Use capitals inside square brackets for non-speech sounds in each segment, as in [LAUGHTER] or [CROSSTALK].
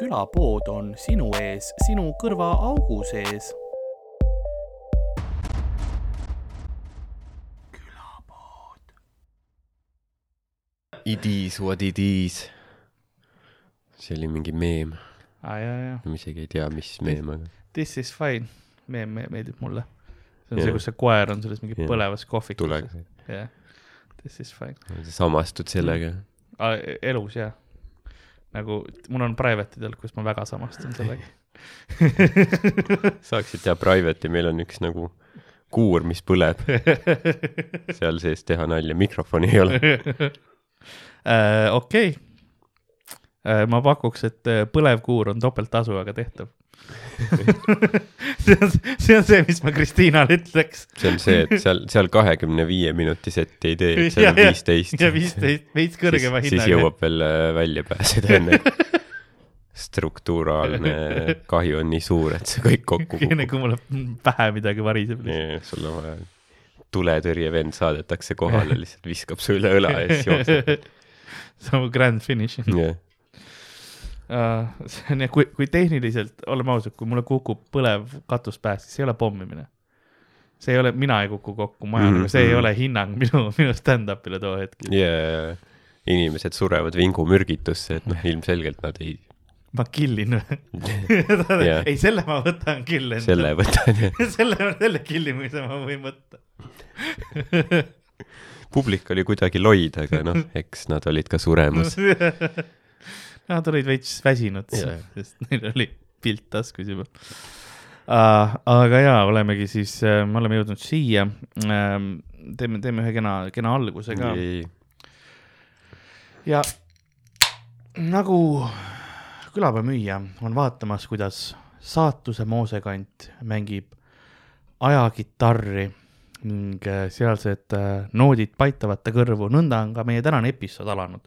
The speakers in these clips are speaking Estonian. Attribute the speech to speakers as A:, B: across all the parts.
A: külapood on sinu ees, sinu kõrvaaugu sees.
B: It is what it is. see oli mingi meem,
A: jaa,
B: ma isegi ei tea, mis meem, aga
A: this is fine, me-, me- meeldib mulle. see on
B: Jah.
A: see, kus see koer on selles mingi
B: Jah.
A: põlevas kohvikus. jah, this is fine.
B: samastud sellega.
A: elus jah, nagu mul on private idel, kus ma väga samastun sellega. [LAUGHS]
B: saaksid teha private'i, meil on üks nagu kuur, mis põleb, [LAUGHS] seal sees teha nalja, mikrofoni ei ole. [LAUGHS]
A: Äh, okei, ma pakuks, et äh, põlevkuur on topelttasu, aga tehtav. See on, see on see, mis ma Kristiinale ütleks.
B: see on see, et seal, seal kahekümne viie minuti setti ei tee, et seal on viisteist.
A: ja viisteist, veits kõrgema
B: siis
A: hinnaga.
B: jõuab veel äh, välja pääseda enne. strukturaalne kahju on nii suur, et see kõik kokku
A: enne
B: kukub.
A: kui mulle pähe midagi variseb.
B: sul on vaja, tuletõrjevend saadetakse kohale, lihtsalt viskab su üle õla ja siis jookseb. [LAUGHS]
A: see on grand finish.
B: jah, [LAUGHS]
A: see on jah, kui, kui tehniliselt, oleme ausad, kui mulle kukub põlev katus pääst, siis see ei ole pommimine. see ei ole, mina ei kuku kokku maja
B: Mhm,
A: mm, see ei
B: mhm.
A: ole hinnang minu, [LAUGHS] minu stand-up'ile too hetk.
B: ja inimesed surevad vingumürgitusse, et noh, ilmselgelt nad ei,
A: ma killin [LAUGHS]
B: Jah.
A: ei, selle ma võtan küll enda.
B: selle võtavad ja
A: selle, selle killimise ma võin võtta.
B: publik oli kuidagi loid, aga noh, eks nad olid ka suremas.
A: Nad olid veits väsinud sest [LAUGHS] neil oli pilt taskus juba uh,. aga jaa, olemegi siis uh,, me oleme jõudnud siia uh,. teeme, teeme ühe kena, kena alguse ka ja nagu külapäevamüüja on vaatamas, kuidas saatuse moosekant mängib ajakitarri ning äh, sealsed äh, noodid paitavad ta kõrvu, nõnda on ka meie tänane episood alanud.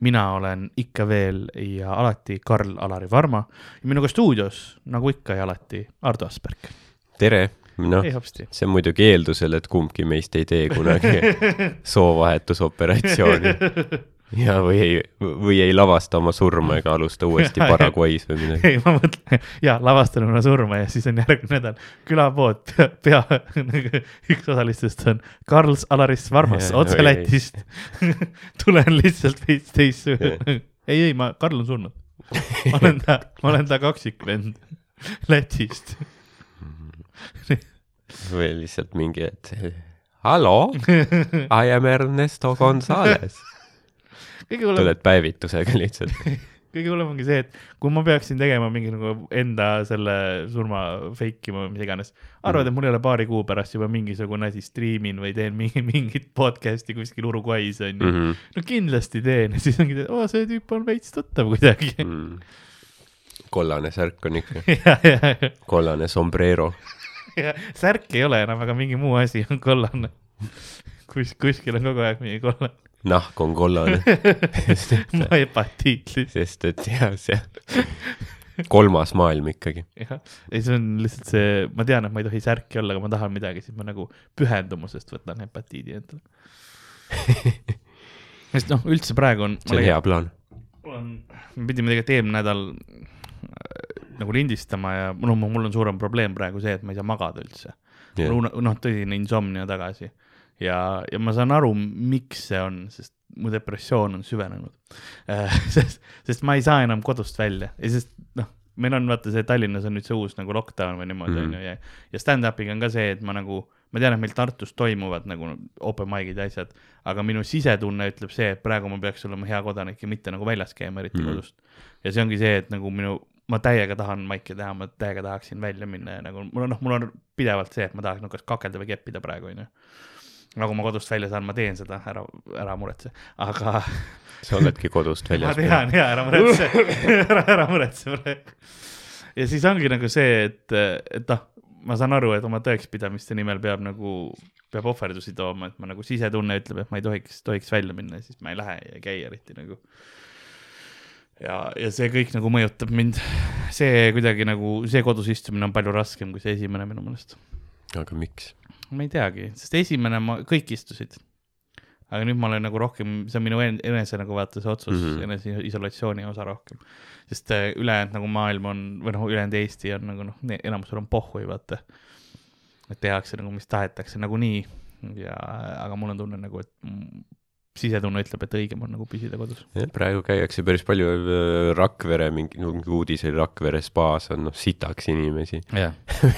A: mina olen ikka veel ja alati Karl-Alari Varma. Ja minuga stuudios, nagu ikka ja alati, Ardo Asperg.
B: tere, noh see on muidugi eeldusel, et kumbki meist ei tee kunagi [LAUGHS] soovahetusoperatsiooni [LAUGHS] ja, või ei, või ei lavasta oma surma ega alusta uuesti [LAUGHS] Paraguay's või midagi.
A: ei, ma mõtlen, ja lavastan oma surma ja siis on järgmine nädal külapood, pea, pea, üks osalistest on Karl-Alaris Varmas
B: Jaa,
A: otse
B: ei.
A: Lätist. [LAUGHS] tulen lihtsalt veits teistsugune. ei, ei, ma, Karl on surnud. ma olen ta, ma olen ta kaksikvend Lätist.
B: või lihtsalt mingi, et hallo, I am Ernesto Gonzalez. [LAUGHS]
A: kõige hullem,
B: tuled päevitusega lihtsalt. [LAUGHS]
A: kõige hullem ongi see, et kui ma peaksin tegema mingi nagu enda selle surma fake ima või mis iganes, arvad, et mul ei ole paari kuu pärast juba mingisugune asi striimin või teen mingi, [LAUGHS] mingit podcast'i kuskil Uruguay's onju mm.
B: Mhm.
A: -hmm. no kindlasti teen siis ongi, oo see tüüp on veits tuttav kuidagi. [LAUGHS]
B: Mm. kollane särk on ikka, kollane sombrero.
A: särk ei ole enam, aga mingi muu asi on kollane. kus, kuskil on kogu aeg mingi kollane.
B: Nahk on kollane, [LAUGHS]
A: ma hepatiit lihtsalt,
B: sest et jah, see kolmas maailm ikkagi.
A: jah. ei, see on lihtsalt see, ma tean, et ma ei tohi särki olla, aga ma tahan midagi, siis ma nagu pühendumusest võtan hepatiidi endale. [LAUGHS] sest noh, üldse praegu on.
B: see on hea plaan.
A: me pidime tegelikult eelmine nädal äh, nagu lindistama ja no mul on suurem probleem praegu see, et ma ei saa magada üldse.
B: Jah.
A: noh, tõsine insomnia tagasi ja, ja ma saan aru, miks see on, sest mu depressioon on süvenenud. [LAUGHS] sest, sest ma ei saa enam kodust välja ja sest noh, meil on vaata see Tallinnas on nüüd see uus nagu lockdown või niimoodi
B: Mhm.
A: onju ja, ja stand-up'iga on ka see, et ma nagu, ma tean, et meil Tartus toimuvad nagu open mic'id ja asjad, aga minu sisetunne ütleb see, et praegu ma peaks olema hea kodanik ja mitte nagu väljas käima, eriti mm. kodust. ja see ongi see, et nagu minu, ma täiega tahan maiki teha, ma täiega tahaksin välja minna ja nagu mul on, noh, mul on pidevalt see, et ma tahaks nagu kas kakelda või keppida praegu onju. Nagu ma kodust välja saan, ma teen seda, ära, ära muretse, aga [LAUGHS]
B: sa oledki kodust
A: ma
B: väljas.
A: tean ja ära muretse, [LAUGHS] ära, ära muretse praegu. ja siis ongi nagu see, et, et noh, ma saan aru, et oma tõekspidamiste nimel peab nagu, peab ohverdusi tooma, et ma nagu sisetunne ütleb, et ma ei tohiks, tohiks välja minna ja siis ma ei lähe ja ei käi eriti nagu. ja, ja see kõik nagu mõjutab mind, see kuidagi nagu, see kodus istumine on palju raskem kui see esimene minu meelest.
B: aga miks?
A: Ma ei teagi, sest esimene ma, kõik istusid. aga nüüd ma olen nagu rohkem, see on minu en- enese nagu vaata see otsus mm. -hmm., eneseisolatsiooni osa rohkem. sest äh, ülejäänud nagu maailm on, või noh, ülejäänud Eesti on nagu noh, enamusel on pohhui, vaata. et tehakse nagu, mis tahetakse nagunii ja, aga mul on tunne nagu, et sisetunne ütleb, et õigem on nagu püsida kodus.
B: praegu käiakse päris palju äh, Rakvere mingi, uudis oli Rakvere spaas on noh sitaks inimesi,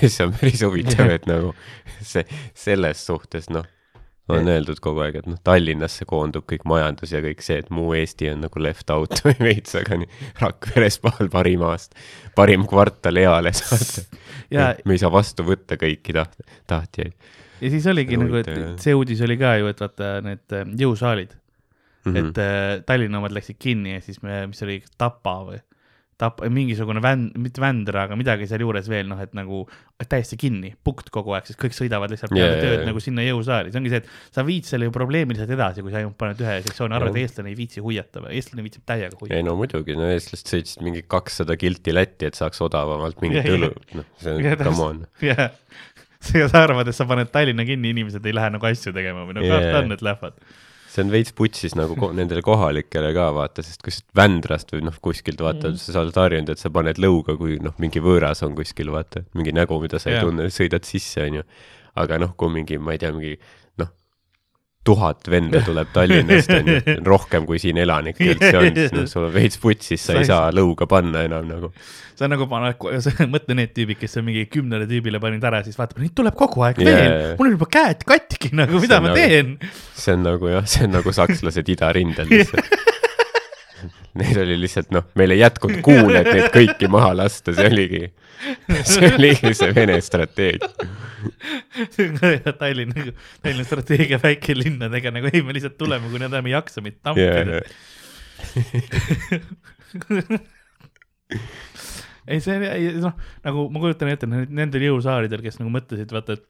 B: mis [LAUGHS] on päris huvitav, et nagu see, selles suhtes noh, on öeldud kogu aeg, et noh, Tallinnasse koondub kõik majandus ja kõik see, et muu Eesti on nagu left out või veits, aga nii Rakvere spaal parim aasta, parim kvartal eales, vaata.
A: ja,
B: me ei saa vastu võtta kõiki taht-, tahtjaid
A: ja siis oligi
B: on
A: nagu, et
B: jah.
A: see uudis oli ka ju, et vaata need äh, jõusaalid
B: mm.
A: mm, -hmm. et äh, Tallinna omad läksid kinni ja siis me, mis oli Tapa või Tapa, mingisugune vänd, mitte Vändra, aga midagi sealjuures veel noh, et nagu täiesti kinni, pukt kogu aeg, sest kõik sõidavad lihtsalt peale yeah, tööd
B: jaa.
A: nagu sinna jõusaali, see ongi see, et sa viid selle ju probleemi lihtsalt edasi, kui sa ainult paned ühe sektsiooni et eestlane ei viitsi huiata või eestlane viitsib täiega huiata.
B: ei no muidugi, no eestlased sõitsid mingi kakssada kilti Lätti, et saaks odavamalt mingit
A: Jah,
B: õlu, noh, see on, come on. [LAUGHS]
A: sa arvad, et sa paned Tallinna kinni, inimesed ei lähe nagu asju tegema või no
B: Jaa.
A: karta on, et lähevad.
B: see on veits putsis nagu ko nendele kohalikele ka vaata, sest kus Vändrast või noh, kuskilt vaata mm., sa oled harjunud, et sa paned lõuga, kui noh, mingi võõras on kuskil vaata, mingi nägu, mida sa ei
A: Jah.
B: tunne, sõidad sisse, onju. aga noh, kui mingi, ma ei tea, mingi tuhat venda tuleb Tallinnast, onju, rohkem kui siin elanikke üldse on, siis noh, sul on veits putsis, sa
A: Sa
B: ei saa lõuga panna enam nagu.
A: see on nagu paned, [LAUGHS] mõtle need tüübid, kes on mingi kümnele tüübile panid ära, siis vaatab, neid tuleb kogu aeg
B: Jaa,
A: veel mul on juba käed katki [LAUGHS] nagu, mida
B: on
A: ma
B: nagu-
A: teen.
B: see on nagu jah, see on nagu sakslased idarindel lihtsalt. [LAUGHS] [LAUGHS] Neil oli lihtsalt noh, meil ei jätkunud kuule, et neid kõiki maha lasta, see oligi, see oligi see Vene strateegia. [LAUGHS]
A: Tallinna, Tallinna strateegia väikelinnadega nagu ei, me lihtsalt tuleme, kui nad enam ei jaksa meid tampida. [LAUGHS] ei, see noh, nagu ma kujutan ette, nendel jõusaalidel, kes nagu mõtlesid, vaata, et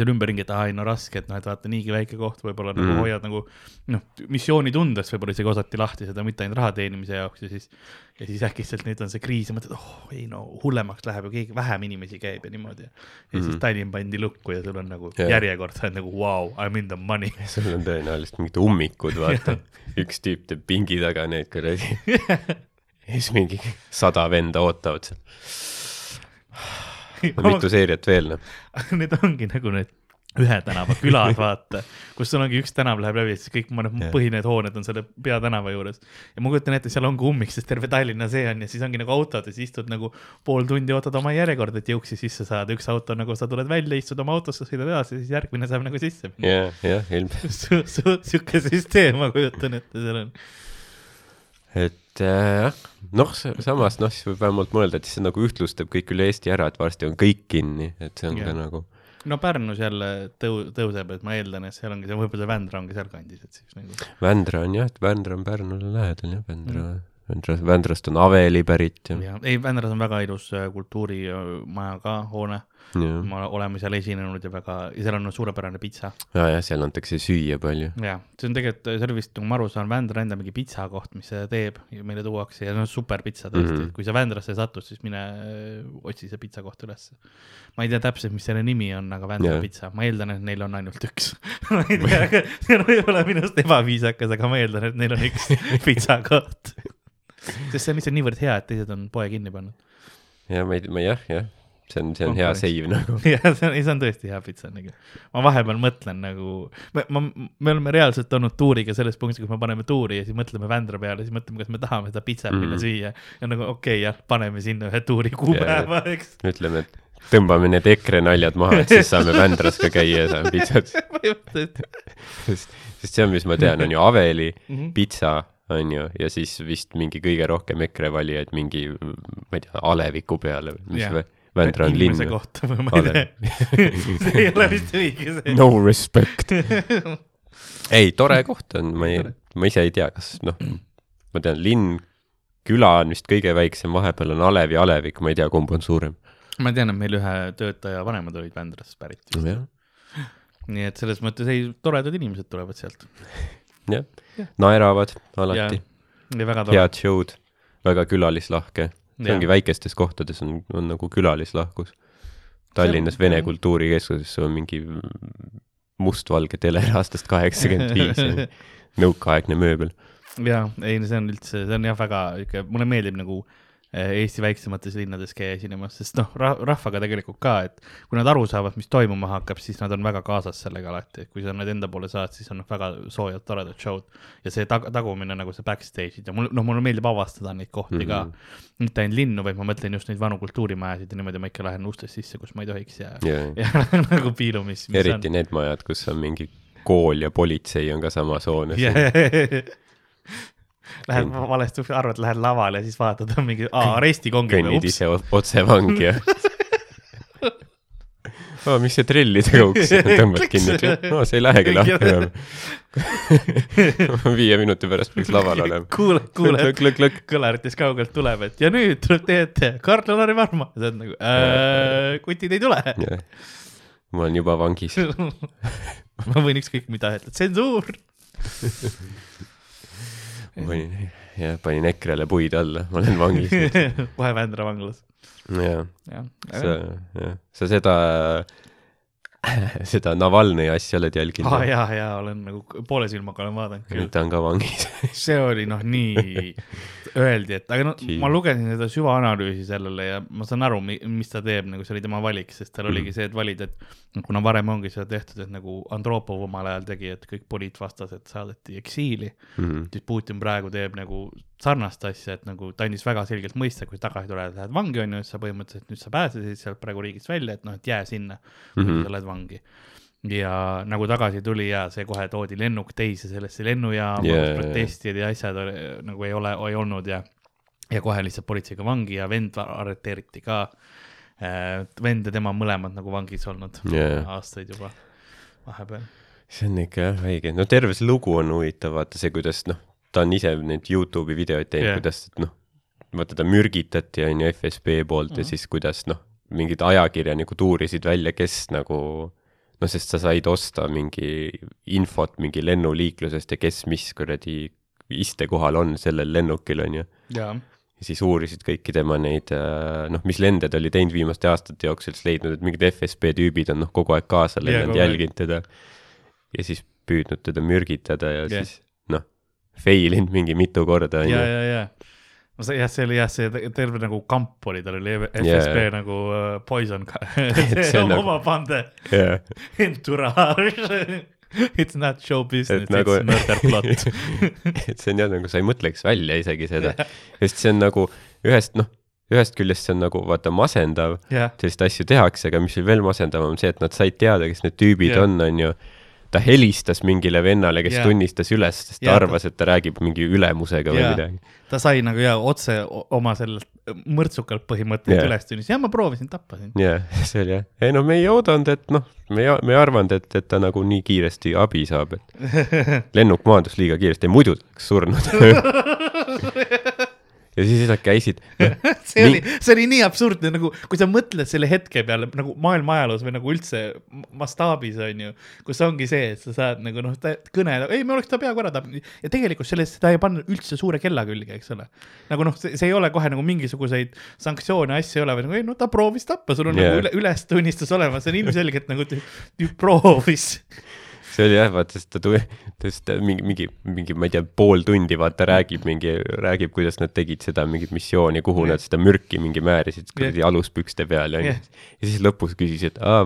A: seal ümberringi, et aa ei no raske, et noh, et vaata niigi väike koht võib-olla nagu
B: Mhm.
A: hoiad nagu noh, missioonitundes võib-olla isegi osati lahti seda mitte ainult raha teenimise jaoks ja siis ja siis äkitselt nüüd on see kriis ja mõtled, oh ei no hullemaks läheb ju keegi, vähem inimesi käib ja niimoodi. ja siis
B: Mhm.
A: Tallinn pandi lukku ja sul on nagu
B: Jaa.
A: järjekord, sa oled nagu vau wow,, I m in the money. [LAUGHS]
B: sul on tõenäoliselt mingid ummikud, vaata. üks tüüp teeb pingi taga neid kuradi. [LAUGHS] ja siis mingi sada venda ootavad seal. Mitu seeriat veel, noh. [LAUGHS]
A: Need ongi nagu need ühe tänava külad, vaata, kus sul ongi üks tänav läheb läbi siis kõik ma need
B: Jah.
A: põhinevad hooned on selle peatänava juures. ja ma kujutan ette, seal ongi ummik, sest terve Tallinna see on ja siis ongi nagu autod ja siis istud nagu pool tundi ootad oma järjekorda, et jõuksi sisse saada, üks auto nagu sa tuled välja, istud oma autosse, sõidad edasi, siis järgmine saab nagu sisse minna.
B: jah, jah, ilmselt.
A: sihuke süsteem, ma kujutan ette, seal on.
B: Et äh, jah, noh, samas noh, siis võib vähemalt mõelda, et see nagu ühtlustab kõik üle Eesti ära, et varsti on kõik kinni, et see on
A: Jah.
B: ka nagu
A: no Pärnus jälle tõu-, tõuseb, et ma eeldan, et seal ongi see, võib-olla see Vändra ongi sealkandis, et siis nagu.
B: Vändra on jah, et Vändra on Pärnule lähedal jah, Vändra mm., Vändra, Vändrast on Aveli pärit ja,
A: ja ei, Vändras on väga ilus äh, kultuurimaja ka, hoone,
B: ja,
A: me oleme seal esinenud ja väga, ja seal on suurepärane pitsa.
B: ja, ja seal antakse süüa palju.
A: ja see on tegelikult, see oli vist, nagu ma aru saan, Vändra enda mingi pitsakoht, mis seda teeb ja meile tuuakse ja no super pitsa tõesti mm. -hmm. kui sa Vändrasse satud, siis mine äh, otsi see pitsakoht ülesse. ma ei tea täpselt, mis selle nimi on, aga Vändra yeah. pitsa, ma eeldan, et neil on ainult üks [LAUGHS] ma ei tea, see on võib-olla minust ebaviisakas, aga ma eeldan, et neil on üks [LAUGHS] pitsakoht. sest see on lihtsalt niivõrd hea, et teised on poe kinni pannud.
B: ja ma ei, ma jah, jah, see on, see on hea seiv nagu. [LAUGHS]
A: jah, see on, see on tõesti hea pitsa nagu. ma vahepeal mõtlen nagu, me, ma, me oleme reaalselt olnud tuuriga selles punktis, kus me paneme tuuri ja siis mõtleme Vändra peale, siis mõtleme, kas me tahame seda pitsat minna
B: Mhm.
A: süüa. ja nagu okei okay, jah, paneme sinna ühe tuuri kuupäeva, [LAUGHS] eks.
B: ütleme, et tõmbame need EKRE naljad maha, et siis saame Vändras ka käia ja saame pitsat. [LAUGHS] sest, sest see on, mis ma tean, on ju Aveli
A: Mhm.
B: pitsa, on ju, ja siis vist mingi kõige rohkem EKRE valijaid mingi, ma ei tea, aleviku peale või mis yeah., Vändra on linn
A: kohta või ma ei tea. [LAUGHS] see ei ole vist õige see.
B: no respect. [LAUGHS] ei, tore koht on, ma ei, ma ise ei tea, kas noh, ma tean, linn, küla on vist kõige väiksem, vahepeal on Alev ja Alevik, ma ei tea, kumb on suurem.
A: ma tean, et meil ühe töötaja vanemad olid Vändrast pärit.
B: jah,
A: nii et selles mõttes ei, toredad inimesed tulevad sealt.
B: jah, naeravad alati,
A: ja väga tore.
B: head show'd, väga külalislahke. See
A: Jaa.
B: ongi väikestes kohtades on, on nagu külalislahkus. Tallinnas Vene kultuurikeskuses sul on mingi mustvalge teler aastast kaheksakümmend viis, [LAUGHS] nõukaaegne mööbel.
A: ja ei, see on üldse, see on jah, väga ikka, mulle meeldib nagu eh, Eesti väiksemates linnades käia esinemas, sest noh, rahvaga tegelikult ka, et kui nad aru saavad, mis toimuma hakkab, siis nad on väga kaasas sellega alati, et kui sa nad enda poole saad, siis on noh, väga soojad, toredad show'd. Ja see tag tagumine nagu see backstage'id ja mul, noh, mulle meeldib avastada neid kohti mm -hmm. ka, mitte ainult linnu, vaid ma mõtlen just neid vanu kultuurimajasid ja niimoodi ma ikka lähen ustest sisse, kus ma ei tohiks ja
B: ja,
A: ja nagu piilumist.
B: eriti need majad, kus on mingi kool ja politsei on ka samas hoones [LAUGHS]
A: Lähed valesti arvad, lähed lavale ja siis vaatad, on mingi või
B: kõnnid ise otse vangi ja oh. [LAUGHS] mis see trellidega uks, [LAUGHS] tõmbad kinni, no see ei lähegi lahti enam. [LAUGHS] viie minuti pärast võiks laval olema.
A: kuule, kuule,
B: lõk, lõk, lõk.
A: kõlarites kaugelt tuleb, et ja nüüd tuleb teie ette Karl-Lari Varma. sa oled nagu äh,, kutid ei tule.
B: ma olen juba vangis.
A: ma võin ükskõik mida öelda, tsensuur.
B: panin, jah, panin EKRE-le puid alla, ma olen vangis.
A: kohe Vändra vanglas,
B: jah, sa, jah, sa seda, [LAUGHS] seda Navalnõi asja oled jälginud?
A: jaa, jaa, olen nagu poole silmaga olen vaadanud küll
B: nüüd. ta on ka vangis. [LAUGHS]
A: see oli noh, nii, öeldi, et aga no
B: Gee.
A: ma lugesin seda süvaanalüüsi sellele ja ma saan aru, mis ta teeb, nagu see oli tema valik, sest tal
B: Mhm.
A: oligi see, et valida, et kuna varem ongi seda tehtud, et nagu Andropov omal ajal tegi, et kõik poliitvastased saadeti eksiili,
B: Mhm.
A: siis Putin praegu teeb nagu sarnast asja, et nagu ta andis väga selgelt mõista, kui tagasi tuled, lähed vangi, on ju, et sa põhimõtteliselt nüüd sa pääsesid sealt praegu riigist välja, et noh, et jää sinna mm, -hmm. Sa lähed vangi. ja nagu tagasi tuli ja see kohe toodi lennuk teise sellesse lennujaama
B: Jaa,
A: yeah,,
B: jaa,
A: protestijad ja asjad oli, nagu ei ole, ei olnud ja, ja kohe lihtsalt politseiga vangi ja vend arreteeriti ka. vend ja tema mõlemad nagu vangis olnud
B: Jaa.
A: aastaid juba vahepeal.
B: see on ikka jah õige, no terve see lugu on huvitav, vaata see, kuidas noh, ta on ise neid Youtube'i videoid teinud yeah., kuidas noh, vaata ta mürgitati on ju FSB poolt mm -hmm. ja siis kuidas noh, mingid ajakirjanikud uurisid välja, kes nagu noh, sest sa said osta mingi infot mingi lennuliiklusest ja kes mis kuradi istekohal on sellel lennukil on ju. ja siis uurisid kõiki tema neid äh, noh, mis lende ta oli teinud viimaste aastate jooksul, siis leidnud, et mingid FSB tüübid on noh, kogu aeg kaasa lennanud, jälginud teda. ja siis püüdnud teda mürgitada ja yeah. siis fail inud mingi mitu korda on
A: ja,
B: ju.
A: ja, ja. no see jah, see oli jah, see te- terve nagu kamp oli, tal oli FSB yeah. nagu uh, poison ka [LAUGHS]
B: see on [LAUGHS] nagu-
A: oma pande
B: jah, [LAUGHS]
A: entourage. It's not show business,
B: nagu
A: it's murder plot.
B: et see on jah nagu sa ei mõtleks välja isegi seda, sest see on nagu ühest noh, ühest küljest see on nagu vaata masendav,
A: jah,
B: selliseid asju tehakse, aga mis veel masendavam on see, et nad said teada, kes need tüübid yeah. on, on ju. Ta helistas mingile vennale, kes yeah. tunnistas üles, sest ta
A: ta-
B: arvas, et ta räägib mingi ülemusega või
A: Jah.
B: midagi.
A: ta sai nagu ja otse oma sellelt mõrtsukalt põhimõtteliselt üles tunnis, jah, ma proovisin, tappasin.
B: jah, see oli jah, ei no me ei oodanud, et noh, me me ei arvanud, et, et ta nagu nii kiiresti abi saab, et [LAUGHS] lennuk maandus liiga kiiresti, muidu ta oleks surnud. [LAUGHS] ja siis nad käisid, [LAUGHS]
A: see oli, see oli nii absurdne nagu, kui sa mõtled selle hetke peale nagu maailma ajaloos või nagu üldse mastaabis on ju, kus ongi see, et sa saad nagu noh, kõne, ei, me oleks ta peaaegu ära tapnud ja tegelikult sellest seda ei pannud üldse suure kella külge, eks ole. nagu noh, see, ei ole kohe nagu mingisuguseid sanktsioone, asju ei ole, vaid nagu ei no ta proovis tappa, sul on yeah. Nagu üle, ülestunnistus olemas, see on ilmselgelt nagu proovis.
B: See oli jah, vaata, sest ta tuli, sest ta mingi, mingi, mingi, ma ei tea, pool tundi vaata räägib mingi, räägib, kuidas nad tegid seda mingit missiooni, kuhu
A: Jah.
B: nad seda mürki mingi määrisid kuradi aluspükste peale onju
A: Jah..
B: ja siis lõpus küsis, et aa,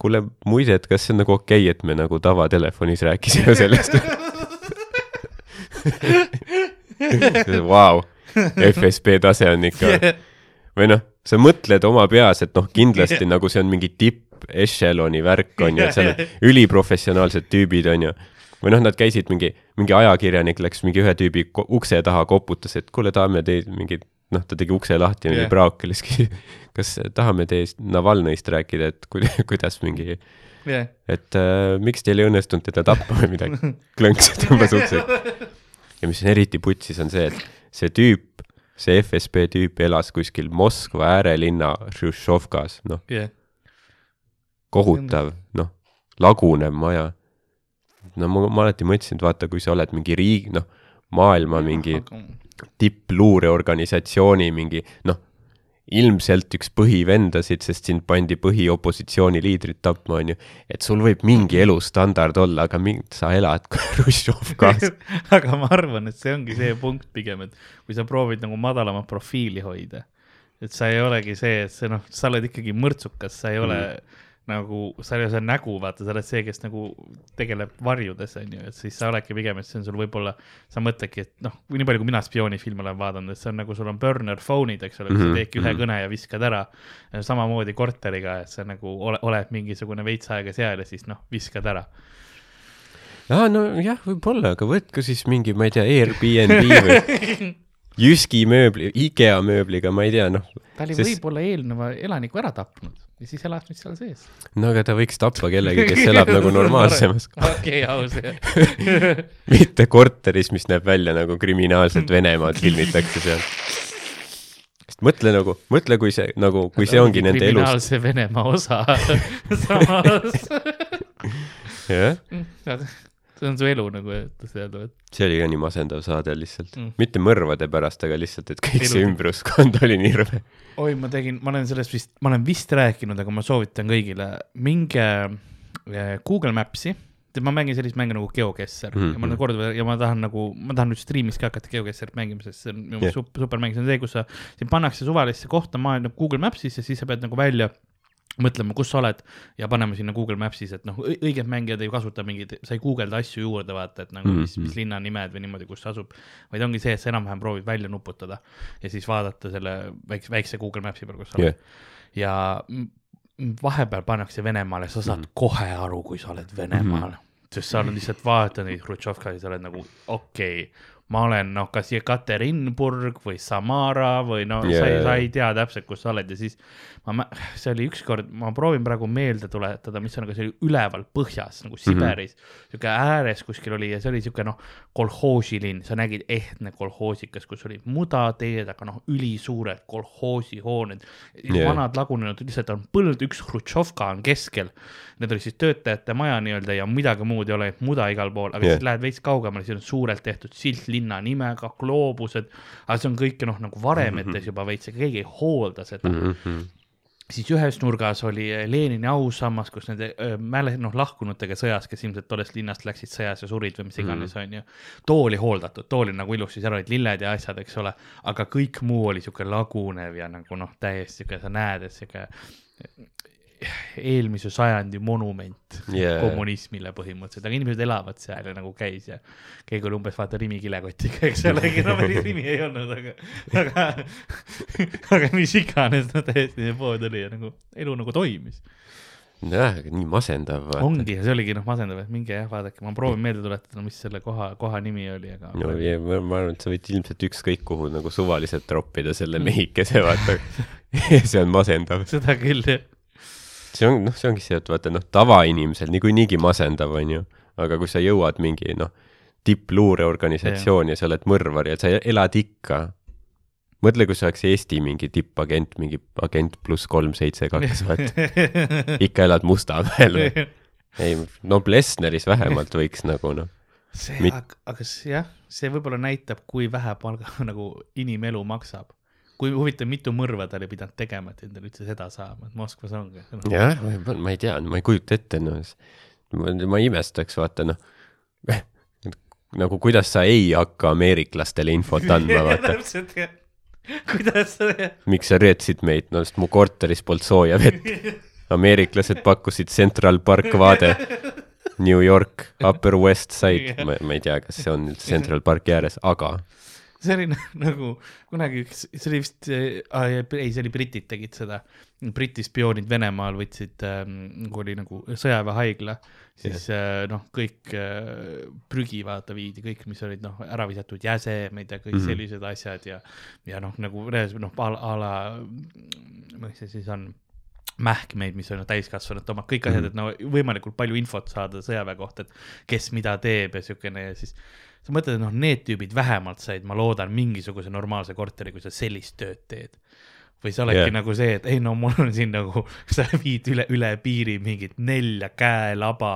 B: kuule, muide, et kas see on nagu okei okay,, et me nagu tavatelefonis rääkisime sellest. [LAUGHS] Vau, FSB tase on ikka või noh, sa mõtled oma peas, et noh, kindlasti [LAUGHS] nagu see on mingi tipp echelon'i värk on ju, et seal on [LAUGHS] üliprofessionaalsed tüübid on ju. või noh, nad käisid mingi, mingi ajakirjanik läks mingi ühe tüübi ukse taha, koputas, et kuule, tahame teid mingit, noh, ta tegi ukse lahti, oli
A: Jah.
B: praak ja siis küsis, [LAUGHS] kas tahame teist Navalnõist rääkida, et kuida- kuidas mingi,
A: jah,
B: et äh, miks teil ei õnnestunud teda tappa või midagi. klõnks ja tõmbas ukse. ja mis on eriti putsis, on see, et see tüüp, see FSB tüüp elas kuskil Moskva äärelinna Hruštšovkas, noh,
A: jah,
B: kohutav, noh, lagunev maja. no ma, ma alati mõtlesin, et vaata, kui sa oled mingi riik, noh, maailma mingi tippluureorganisatsiooni mingi, noh, ilmselt üks põhivendasid, sest sind pandi põhiopositsiooni liidrit tapma, onju. et sul võib mingi elustandard olla, aga mind, sa elad [LAUGHS] Hruštšovkas. [LAUGHS]
A: aga ma arvan, et see ongi see punkt pigem, et kui sa proovid nagu madalamat profiili hoida, et sa ei olegi see, et see noh, sa oled ikkagi mõrtsukas, sa ei ole mm. nagu, ole see nägu, vaata, sa oled see, kes nagu tegeleb varjudes, onju, et siis sa oledki pigem, et see on sul võib-olla, sa mõtledki, et noh, nii palju, kui mina spioonifilme olen vaadanud, et see on nagu sul on burner phone'id, eks ole, kus sa
B: Mhm,
A: teedki ühe
B: mhm.
A: kõne ja viskad ära. samamoodi korteriga, et sa nagu ole, oled mingisugune veits aega seal ja siis noh, viskad ära.
B: aa, nojah, võib-olla, aga võtke siis mingi, ma ei tea, Airbnb või [LAUGHS] Jyski mööbli, IKEA mööbliga, ma ei tea, noh.
A: ta oli
B: Sest-
A: võib-olla eelneva elaniku ära tapnud ja siis elas nüüd seal sees.
B: no aga ta võiks tappa kellegi, kes elab nagu [LAUGHS] normaalsemas,
A: okei, aus jah. [LAUGHS]
B: mitte korteris, mis näeb välja nagu kriminaalset Venemaad filmitakse seal. sest mõtle nagu, mõtle, kui see nagu, kui see ongi nende elus,
A: kriminaalse Venemaa osa [LAUGHS] samas.
B: jah,
A: see on su elu nagu, et öelda, et
B: see oli ka nii masendav saade lihtsalt
A: Mm.
B: mm., mitte mõrvade pärast, aga lihtsalt, et kõik see
A: Elu-
B: ümbruskond oli nii rõve.
A: oi, ma tegin, ma olen sellest vist, ma olen vist rääkinud, aga ma soovitan kõigile, minge eh, Google Maps'i, ma mängin sellist mänge nagu GeoGuessr mm. -hmm. ja ma olen korduvalt ja ma tahan nagu, ma tahan nüüd striimis ka hakata GeoGuessrit mängima, sest see on minu yeah. super, super mäng, see on see, kus sa, sind pannakse suvalisse kohta maailma Google Maps'is ja siis sa pead nagu välja mõtlema, kus sa oled ja panema sinna Google Maps'is, et noh, õiged mängijad ei kasuta mingeid, sa ei guugelda asju juurde, vaata, et nagu mm -hmm. mis,
B: Mhm.
A: mis linna nimed või niimoodi, kus see asub, vaid ongi see, et sa enam-vähem proovid välja nuputada ja siis vaadata selle väikse, väikse Google Maps'i peal, kus sa oled
B: jah,
A: ja vahepeal pannakse Venemaale, sa saad mm -hmm. kohe aru, kui sa oled Venemaal mm, -hmm. sest sa oled lihtsalt vaatad neid Hrutšovkaid, sa oled nagu okei okay,, ma olen noh, kas Jekaterinburg või Samara või no yeah. sa ei, sa ei tea täpselt, kus sa oled ja siis ma, see oli ükskord, ma proovin praegu meelde tuletada, mis on, aga see oli üleval põhjas nagu Siberis mm -hmm., sihuke ääres kuskil oli ja see oli sihuke noh, kolhoosilind, sa nägid ehtne kolhoosikas, kus olid mudateed, aga noh, ülisuured kolhoosihooned yeah. Vanad lagunenud, lihtsalt on põld, üks Hrutšovka on keskel. Need olid siis töötajate maja nii-öelda ja midagi muud ei ole, muda igal pool, aga yeah. siis lähed veits kaugemale, siis on suurelt tehtud silt linna nimega, gloobused. aga see on kõik noh, nagu varemetes juba veits, keegi ei hoolda seda mm.
B: Mhm.
A: -hmm siis ühes nurgas oli eh, Lenini ausammas, kus nende öö, mäle-, noh, lahkunutega sõjas, kes ilmselt tollest linnast läksid sõjas ja surid või mis iganes mm, -hmm. onju. too oli hooldatud, too oli nagu ilusti, seal olid lilled ja asjad, eks ole, aga kõik muu oli sihuke lagunev ja nagu noh, täiesti sihuke, sa näed, et sihuke eelmise sajandi monument
B: Jaa.
A: kommunismile põhimõtteliselt, aga inimesed elavad seal ja nagu käis ja keegi oli umbes vaata Rimi kilekotiga, eks ole, no päris Rimi ei olnud, aga, aga, aga mis iganes, no täiesti see pood oli ja nagu elu nagu toimis.
B: jah, nii masendav.
A: ongi see oligi noh masendav, et minge jah, vaadake, ma proovin meelde tuletada, mis selle koha, koha nimi oli, aga
B: no ja ma, ma arvan, et sa võid ilmselt ükskõik kuhu nagu suvaliselt troppida selle mehikese, vaata. [LAUGHS] see on masendav.
A: seda küll jah.
B: See on, noh, see ongi see, et vaata, noh, tavainimesel niikuinii masendav, onju. aga kui sa jõuad mingi, noh, tippluureorganisatsiooni ja sa oled mõrvar ja sa elad ikka. mõtle, kui see oleks Eesti mingi tippagent, mingi agent pluss kolm, seitse, kaks, vaata. [LAUGHS] ikka elad Mustamäel või? ei, no Plessneris vähemalt võiks nagu noh,
A: see
B: Mit-,
A: aga, aga see, jah, see võib-olla näitab, kui vähe palga [LAUGHS] nagu inimelu maksab. Kui huvitav, mitu mõrva ta oli pidanud tegema, et endale üldse seda saama, et Moskvas ongi no..
B: jah, ma ei tea, ma ei kujuta ette, noh, ma, ma imestaks, vaata noh, nagu kuidas sa ei hakka ameeriklastele infot [LAUGHS] andma, vaata.
A: täpselt jah, kuidas sa,
B: miks sa reetsid meid, no sest mu korteris polnud sooja vett. [LAUGHS] ameeriklased pakkusid Central Park vaade, New York, Upper West Side, ma, ma ei tea, kas see on üldse Central Parki ääres, aga
A: see oli [LAUGHS] nagu kunagi üks, see oli vist, ei, see oli britid tegid seda, Briti spioonid Venemaal võtsid ähm,, kui oli nagu sõjaväehaigla, siis äh, noh, kõik äh, prügi vaata viidi, kõik, mis olid noh, ära visatud jäsemed ja kõik mm sellised asjad ja, ja noh, nagu noh, a la, mis see siis on mähkmeid, mis on täiskasvanute omad, kõik asjad, et no võimalikult palju infot saada sõjaväe kohta, et kes mida teeb ja siukene ja siis sa mõtled, et noh, need tüübid vähemalt said, ma loodan, mingisuguse normaalse korteri, kui sa sellist tööd teed. Või sa oledki yeah. nagu see, et ei no mul on siin nagu, sa viid üle, üle piiri mingit nelja käelaba,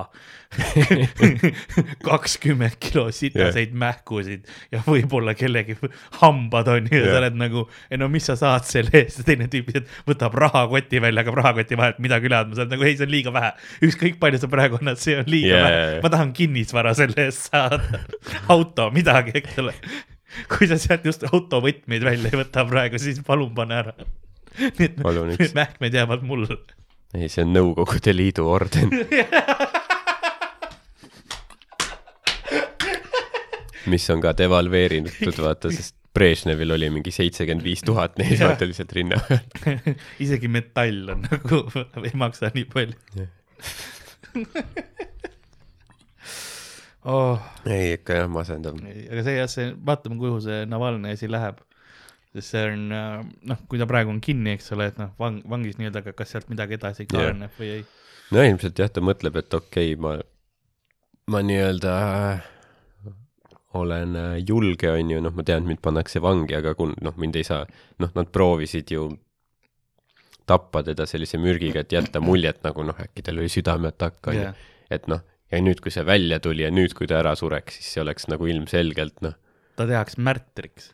A: [LAUGHS] kakskümmend kilo sitaseid yeah. mähkusid ja võib-olla kellegi hambad on ja
B: Jah.
A: sa oled nagu, ei no mis sa saad selle eest, teine tüüp lihtsalt võtab rahakoti välja, hakkab rahakoti vahelt midagi üle andma, sa oled nagu ei, see on liiga vähe. ükskõik palju sa praegu annad, see on liiga yeah. vähe ma tahan kinnisvara selle eest saada, [LAUGHS] auto, midagi, eks ole. [LAUGHS] kui sa sealt just auto võtmeid välja ei võta praegu, siis palun pane ära. [LAUGHS]
B: üks.
A: need mähkmed jäävad mulle.
B: ei, see on Nõukogude Liidu orden. [LAUGHS] mis on ka devalveeritud, vaata, sest Brežnevil oli mingi seitsekümmend viis tuhat,
A: Jah.
B: vaata lihtsalt rinna peal.
A: isegi metall on nagu, ei maksa nii palju oh,.
B: ei, ikka jah, masendav.
A: aga see jah, see, vaatame, kuhu see Navalnõi asi läheb. sest see on, noh, kui ta praegu on kinni, eks ole, et noh, vang, vangis nii-öelda, aga kas sealt midagi edasi ka
B: Jah.
A: areneb või ei.
B: no ilmselt jah, ta mõtleb, et okei okay,, ma, ma nii-öelda äh, olen äh, julge, on ju, noh, ma tean, et mind pannakse vangi, aga kun-, noh, mind ei saa, noh, nad proovisid ju tappa teda sellise mürgiga, et jätta muljet nagu noh, äkki tal oli südameatakk, on ju et noh, ja nüüd, kui see välja tuli ja nüüd, kui ta ära sureks, siis see oleks nagu ilmselgelt noh,
A: ta tehakse märtriks.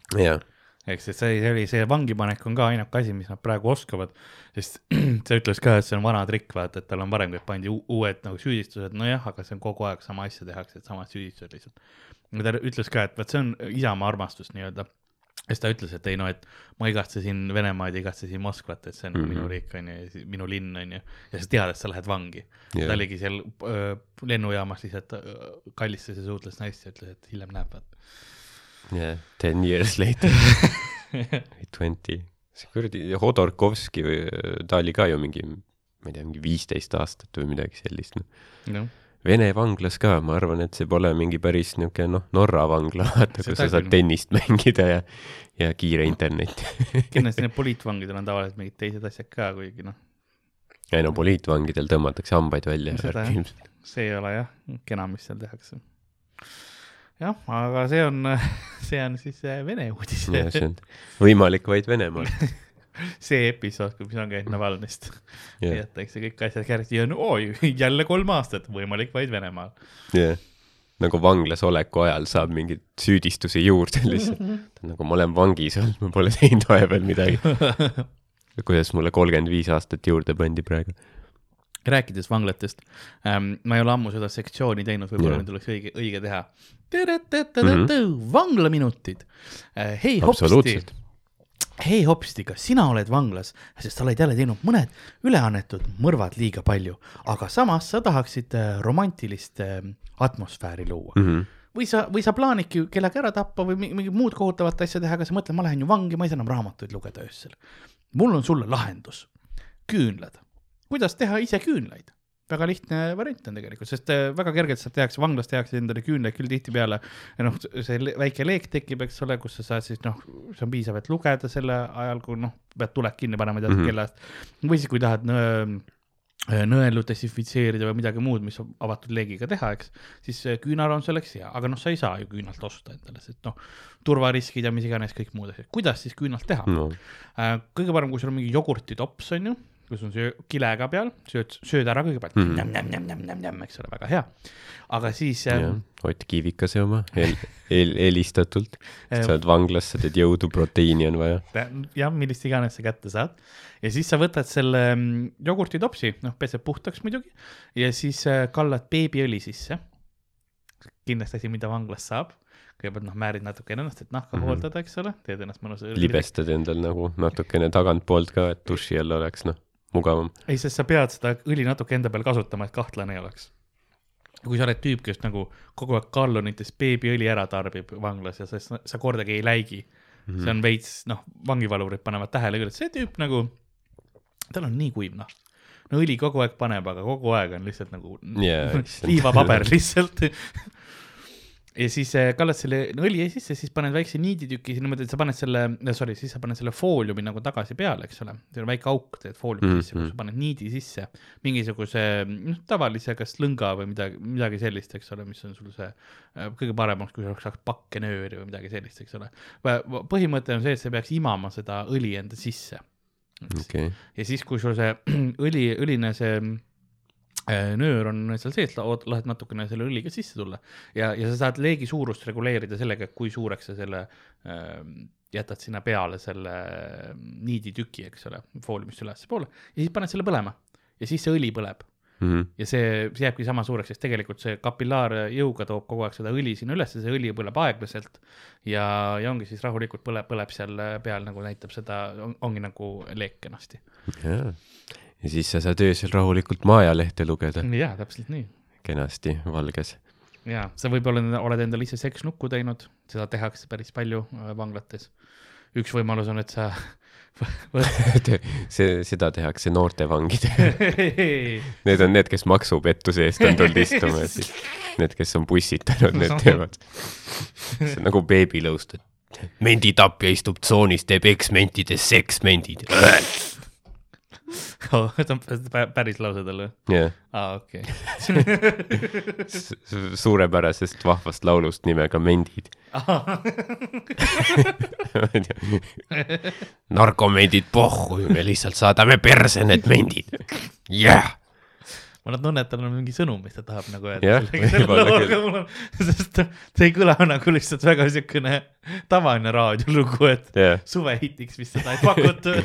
A: Eks, et see, see oli, see vangipanek on ka ainuke asi, mis nad praegu oskavad, sest [CLEARS THROAT] ta ütles ka, et see on vana trikk, vaata, et tal on varem kõik pandi uued nagu süüdistused, nojah, aga see on kogu aeg sama asja tehakse, et samad süüdistused lihtsalt. ta ütles ka, et vot see on Isamaa armastus nii-öelda. Ja siis ta ütles, et ei no, et ma igatsesin Venemaad ja igatsesin Moskvat, et see on mm
B: Mhm.
A: -hmm. minu riik on ju, minu linn on ju, ja sa tead, et sa lähed vangi
B: Jah.
A: ta oligi seal öö, lennujaamas lihtsalt öö, kallistas ja suhtles naist ja ütles, et hiljem näeb, vaata.
B: jah, ten years later, [LAUGHS] twenty, see kuradi Hodorkovski või ta oli ka ju mingi, ma ei tea, mingi viisteist aastat või midagi sellist, noh.
A: noh,
B: Vene vanglas ka, ma arvan, et see pole mingi päris niisugune noh, Norra vangla, vaata, kus sa saad tennist [LAUGHS] mängida ja, ja kiire internet. [LAUGHS]
A: kindlasti need poliitvangidel on tavaliselt mingid teised asjad ka, kuigi noh,
B: ei no poliitvangidel tõmmatakse hambaid välja
A: jah. see ei ole jah kena, mis seal tehakse. jah, aga see on, [LAUGHS] see on siis äh, Vene uudis.
B: ja see on võimalik vaid Venemaal. [LAUGHS]
A: see episood, mis on käinud Navalnõist,
B: jah,
A: jäetakse kõik asjad järjest ja no oi, jälle kolm aastat, võimalik vaid Venemaal.
B: jah. nagu vanglas oleku ajal saab mingeid süüdistusi juurde lihtsalt. [LAUGHS] nagu ma olen vangis olnud, ma pole teinud vahepeal [LAUGHS] midagi. kuidas mulle kolmkümmend viis aastat juurde pandi praegu.
A: rääkides vanglatest ähm,, ma ei ole ammu seda sektsiooni teinud, võib-olla
B: Jah.
A: nüüd oleks õige, õige teha. vanglaminutid. hei hopsti hei hopsti, kas sina oled vanglas, sest sa oled jälle teinud mõned üleannetud mõrvad liiga palju, aga samas sa tahaksid äh, romantilist äh, atmosfääri luua mm. -hmm. või sa, või sa plaanidki kellegi ära tappa või mi- mingit muud kohutavat asja teha, aga sa mõtled, ma lähen ju vangi, ma ei saa enam raamatuid lugeda öösel. mul on sulle lahendus, küünlad. kuidas teha ise küünlaid? Väga lihtne variant on tegelikult, sest äh, väga kergelt sealt tehakse, vanglas tehakse endale küünlaid küll tihtipeale ja noh, see väike leek tekib, eks ole, kus sa saad siis noh, see on piisav, et lugeda selle ajal, kui noh, pead tuled kinni panema teatud mm. -hmm. kella eest. või siis, kui tahad nõe, nõelu desinfitseerida või midagi muud, mis on avatud leegiga teha, eks, siis äh, küünal on selleks hea, aga noh, sa ei saa ju küünalt osta endale, sest noh, turvariskid ja mis iganes kõik muud asjad, kuidas siis küünalt teha
B: no
A: kõige parem, kui sul on mingi jogurtitops, on ju, kus on söö-, kilega peal, sööd, sööd ära kõigepealt mm. -hmm. nämm-nämm-nämm-nämm-nämm, eks ole, väga hea. aga siis äh,
B: jah, Ott Kivikase oma hel-, hel-, helistatult. Sa oled vanglas, sa teed jõudu, proteiini on vaja.
A: jah, millist iganes sa kätte saad ja siis sa võtad selle mm, jogurtitopsi, noh, pesed puhtaks muidugi ja siis äh, kallad beebiõli sisse. kindlasti asi, mida vanglas saab, kõigepealt noh, määrid natuke ennast, et nahka mm. -hmm. hooldada, eks ole, teed ennast mõnusa.
B: libestad endal nagu natukene tagantpoolt ka, et duši all oleks noh, mugavam.
A: ei, sest sa pead seda õli natuke enda peal kasutama, et kahtlane ei oleks. kui sa oled tüüp, kes nagu kogu aeg gallonites beebiõli ära tarbib vanglas ja sa, sa kordagi ei läigi mm, -hmm. see on veits, noh, vangivalurid panevad tähele küll, et see tüüp nagu, tal on nii kuiv nahk. no õli kogu aeg paneb, aga kogu aeg on lihtsalt nagu
B: issand. [LAUGHS]
A: liivapaber lihtsalt. [LAUGHS] ja siis äh, kallad selle õli sisse, siis paned väikse niiditüki niimoodi, et sa paned selle, sorry, siis sa paned selle fooliumi nagu tagasi peale, eks ole. seal on väike auk, teed fooliumi
B: Mhm,
A: sisse, kus sa paned niidi sisse, mingisuguse noh, tavalise kas lõnga või midagi, midagi sellist, eks ole, mis on sul see äh, kõige parem oleks, kui sul saaks pakkenööri või midagi sellist, eks ole. põhimõte on see, et sa peaks imama seda õli enda sisse.
B: Okei,
A: ja siis, kui sul see [CLEARS THROAT] õli, õline see nöör on seal sees, lased natukene selle õliga sisse tulla. Ja, ja sa saad leegi suurust reguleerida sellega, kui suureks sa selle äh, jätad sinna peale selle äh, niiditüki, eks ole, fooliumist ülespoole ja siis paned selle põlema. Ja siis see õli põleb.
B: Mhm.
A: ja see, see jääbki sama suureks, sest tegelikult see kapillaarjõuga toob kogu aeg seda õli sinna üles, see õli põleb aeglaselt. Ja, ja ongi siis rahulikult põleb, põleb seal peal nagu näitab seda, ongi nagu leek kenasti.
B: Ja siis sa saad öösel rahulikult Maja-lehte lugeda,
A: jaa, täpselt nii.
B: kenasti valges.
A: jaa, sa võib-olla oled endale ise seksnukku teinud, seda tehakse päris palju äh, vanglates. üks võimalus on, et sa [LAUGHS] [LAUGHS]
B: see, seda tehakse noortevangidega. [LAUGHS] Need on need, kes maksupettuse eest on tulnud istuma ja siis need, kes on pussitanud, need teevad. see on nagu beebilõust, et menditapja istub tsoonis, teeb eksmentides seksmendid.
A: oh,. see on pä- [LAUGHS] päris lause tal või?
B: jah,
A: aa, okei. [LAUGHS]
B: suurepärasest vahvast laulust nimega Mendid. [LAUGHS] narkomendid pohhu, me lihtsalt saadame perse need mendid. jah,
A: ma tunnen, et tal on mingi sõnum, mis ta tahab nagu öelda
B: küll..
A: sest see ei kõla nagu lihtsalt väga siukene tavaline raadiolugu, et
B: jah,
A: suvehitiks vist seda ei pakutud.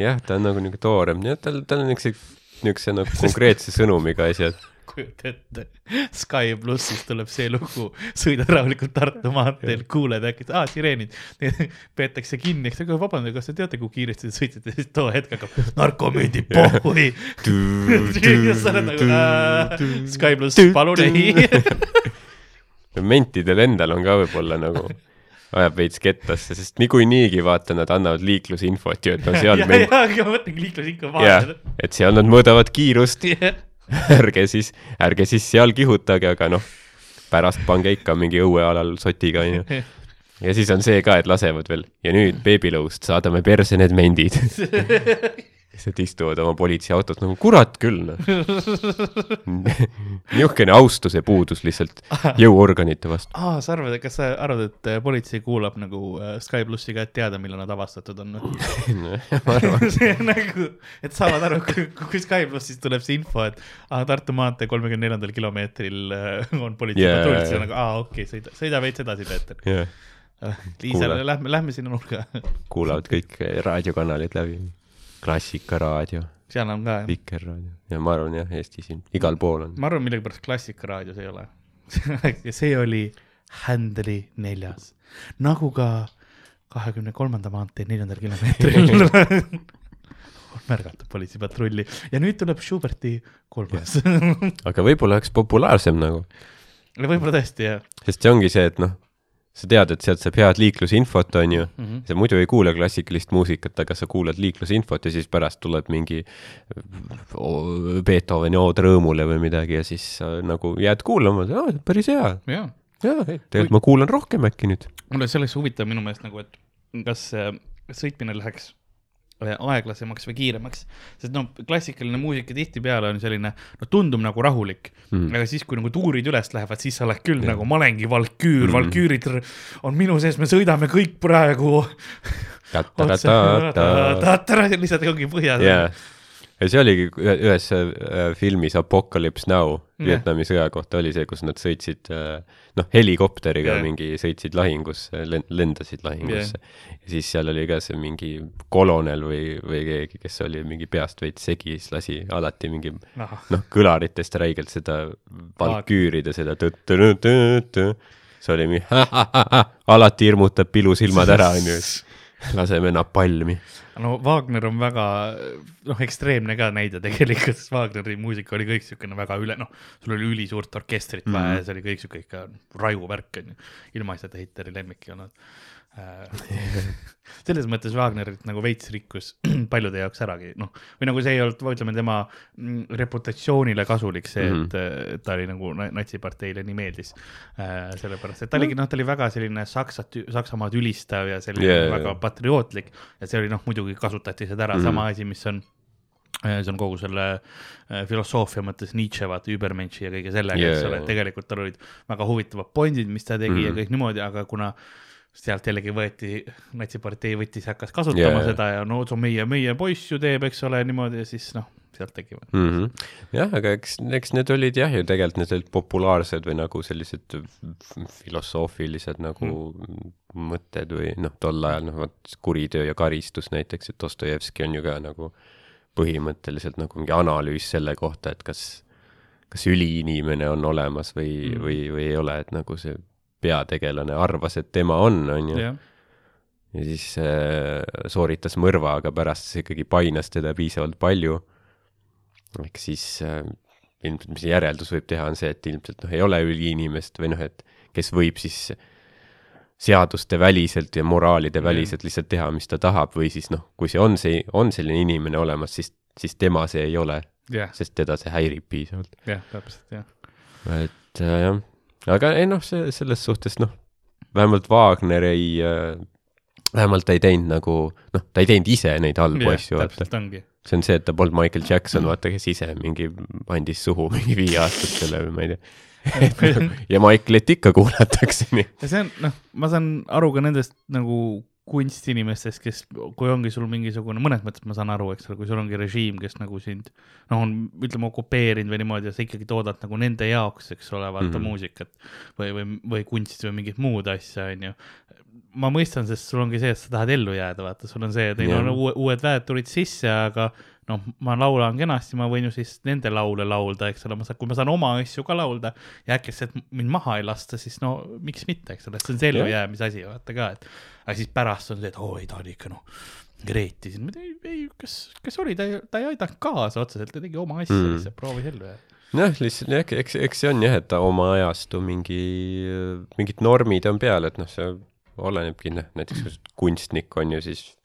B: jah, ta on nagu niuke toorem, nii et tal, tal on niukse, niukse nagu konkreetse sõnumiga asjad. [LAUGHS]
A: kujuta ette, Sky plussis tuleb see lugu, sõidad rahulikult Tartu maanteel, kuuled äkki, aa sireenid, [LAUGHS] peetakse kinni, eks ta, vabandage, kas te teate, kui kiiresti te sõitsite, siis too hetk hakkab narkomüüdi pohhui. [LAUGHS] ja sa oled nagu Sky pluss, palun ei.
B: mentidel endal on ka võib-olla nagu, ajab veits kettasse, sest niikuinii vaata, nad annavad liiklusinfot ju, et no [LAUGHS] seal
A: ja,
B: ment-,
A: ja, aga ma mõtlen liiklusinfo vahel.,
B: et seal nad mõõdavad kiirust, [LAUGHS] ärge siis, ärge siis seal kihutage, aga noh, pärast pange ikka mingi õuealal sotiga, onju. [LAUGHS] ja siis on see ka, et lasevad veel ja nüüd beebilõust saadame perse need mendid. Lihtsalt istuvad oma politseiautos nagu kurat küll noh. [LAUGHS] niisugune austuse puudus lihtsalt jõuorganite vastu.
A: aa, sa arvad, kas sa arvad, et äh, politsei kuulab nagu äh, Sky plussi ka, et teada, millal nad avastatud on? [LAUGHS]
B: ma arvan, [LAUGHS]
A: see nagu, et saavad aru, kui Sky plussist tuleb see info, et aa, Tartu maantee kolmekümne neljandal kilomeetril äh, on politsei
B: Jaa,
A: patrull,
B: jaa,
A: siis on nagu aa, okei okay,, sõida, sõida veits edasi, Peeter.
B: jah,
A: Liisa lähme, lähme sinna nurka.
B: kuulavad kõik raadiokanalid läbi. Klassikaraadio,
A: seal on ka,
B: Vikerraadio. Ja ma arvan jah, Eestis igal pool on.
A: ma arvan, millegipärast Klassikaraadios ei ole. [LAUGHS] ja see oli Händeli neljas, nagu ka kahekümne kolmanda maantee neljandal kilomeetril [LAUGHS] märgata politseipatrulli. Ja nüüd tuleb Schuberti kolmas.
B: aga võib-olla oleks populaarsem nagu,
A: võib-olla tõesti jah.
B: Sest see ongi see, et noh, sa tead, et sealt saab head liiklusinfot, onju.
A: mm. -hmm.
B: sa muidu ei kuule klassikalist muusikat, aga sa kuulad liiklusinfot ja siis pärast tuleb mingi Beethoveni ood rõõmule või midagi ja siis nagu jääd kuulama, päris hea.
A: jaa,
B: tegelikult ma kuulan rohkem äkki nüüd.
A: mulle see oleks huvitav minu meelest nagu, et kas sõitmine läheks äh, aeglasemaks või kiiremaks, sest noh, klassikaline muusika tihtipeale on selline, no tundub nagu rahulik
B: Mm.
A: aga siis, kui nagu tuurid üles lähevad, siis sa oled küll yeah. nagu, ma olengi valküür
B: Mm.
A: mm., valküürid on minu sees, me sõidame kõik praegu. [LAUGHS] lihtsalt ongi põhjas
B: jaa, ja see oligi ühe- ühes äh, filmis Apocalypse Now
A: Jah.
B: Vietnami sõja kohta oli see, kus nad sõitsid äh, noh, helikopteriga
A: Jah.
B: mingi sõitsid lahingusse, lendasid lahingusse. Ja siis seal oli ka see mingi kolonel või, või keegi, kes oli mingi peast veits segi, siis lasi alati mingi noh, kõlaritest räigelt seda valküüride seda tõ-tõ-tõ-tõ-tõ, see oli mingi alati hirmutab pilusilmad ära, onju, [LAUGHS] laseme napalmi.
A: no Wagner on väga noh, ekstreemne ka näide tegelikult, sest Wagneri muusika oli kõik siukene väga üle, noh, sul oli ülisuurt orkestrit vaja mm. ja see oli kõik siuke ikka raju värk onju, ilmaasjata Hitleri lemmik ei olnud. [LAUGHS] selles mõttes Wagnerit nagu veits rikkus [CLEARS THROAT] paljude jaoks äragi, noh, või nagu see ei olnud, ütleme tema mm, reputatsioonile kasulik see mm,
B: Mhm.
A: et ta oli nagu na- natsiparteile nii meeldis äh,. sellepärast, et ta oligi, noh, ta oli väga selline Saksat, Saksamaad ülistav ja selline yeah, väga
B: jaa.
A: patriootlik ja see oli noh, muidugi kasutati seda ära mm,
B: Mhm.
A: -hmm. sama asi, mis on äh, see on kogu selle äh, filosoofia mõttes Nietzsche, vaata, Übermenši ja kõige sellega yeah,, eks ole, et tegelikult tal olid väga huvitavad pointid, mis ta tegi mm
B: Mhm.
A: -hmm. ja kõik niimoodi, aga kuna sealt jällegi võeti, natsipartei võttis, hakkas kasutama yeah. seda ja no see on meie, meie poiss ju teeb, eks ole, niimoodi ja siis noh, sealt tekivad.
B: mm. -hmm. jah, aga eks, eks need olid jah ju tegelikult need olid populaarsed või nagu sellised filosoofilised nagu mm. mõtted või noh, tol ajal noh, vot kuritöö ja karistus näiteks, et Dostojevski on ju ka nagu põhimõtteliselt nagu mingi analüüs selle kohta, et kas, kas üliinimene on olemas või
A: mm.,
B: või, või ei ole, et nagu see peategelane arvas, et tema on, on ju. ja siis äh, sooritas mõrva, aga pärast see ikkagi painas teda piisavalt palju. ehk siis äh, ilmselt, mis järeldus võib teha, on see, et ilmselt noh, ei ole üliinimest või noh, et kes võib siis seaduste väliselt ja moraalide väliselt lihtsalt teha, mis ta tahab või siis noh, kui see on see, on selline inimene olemas, siis, siis tema see ei ole,
A: jah,
B: sest teda see häirib piisavalt.
A: jah, täpselt jah.
B: et äh, jah, aga ei noh, see selles suhtes noh, vähemalt Wagner ei äh,, vähemalt ta ei teinud nagu noh, ta ei teinud ise neid halbu asju, vaata.
A: täpselt ongi.
B: see on see, et ta polnud Michael Jackson, vaata, kes ise mingi andis suhu mingi viieaastastele või ma ei tea. [LAUGHS] ja Michaelit ikka kuulatakse nii.
A: ja see on, noh, ma saan aru ka nendest nagu kunstinimestest, kes, kui ongi sul mingisugune, mõnes mõttes ma saan aru, eks ole, kui sul ongi režiim, kes nagu sind noh, on ütleme okupeerinud või niimoodi ja sa ikkagi toodad nagu nende jaoks, eks ole, vaata mm. -hmm. muusikat või, või, või kunsti või mingit muud asja, onju. ma mõistan, sest sul ongi see, et sa tahad ellu jääda, vaata, sul on see, et ei
B: Jah.
A: no uue, uued väed tulid sisse, aga noh, ma laulan kenasti, ma võin ju siis nende laule laulda, eks ole, ma saan, kui ma saan oma asju ka laulda ja äkki mind maha ei lasta, siis no miks mitte, eks ole, see on see ellujäämise asi, vaata ka, et aga siis pärast on see, et oo ei, ta oli ikka noh, reetis, ei, ei, kas, kas oli, ta ei, ta ei aidanud kaasa otseselt, ta tegi oma asja
B: Mm.
A: lihtsalt, proovis ellu jääda.
B: jah, lihtsalt jah, eks, eks see on jah, et oma ajastu mingi, mingid normid on peal, et noh, see olenebki noh, näiteks kunstnik on ju siis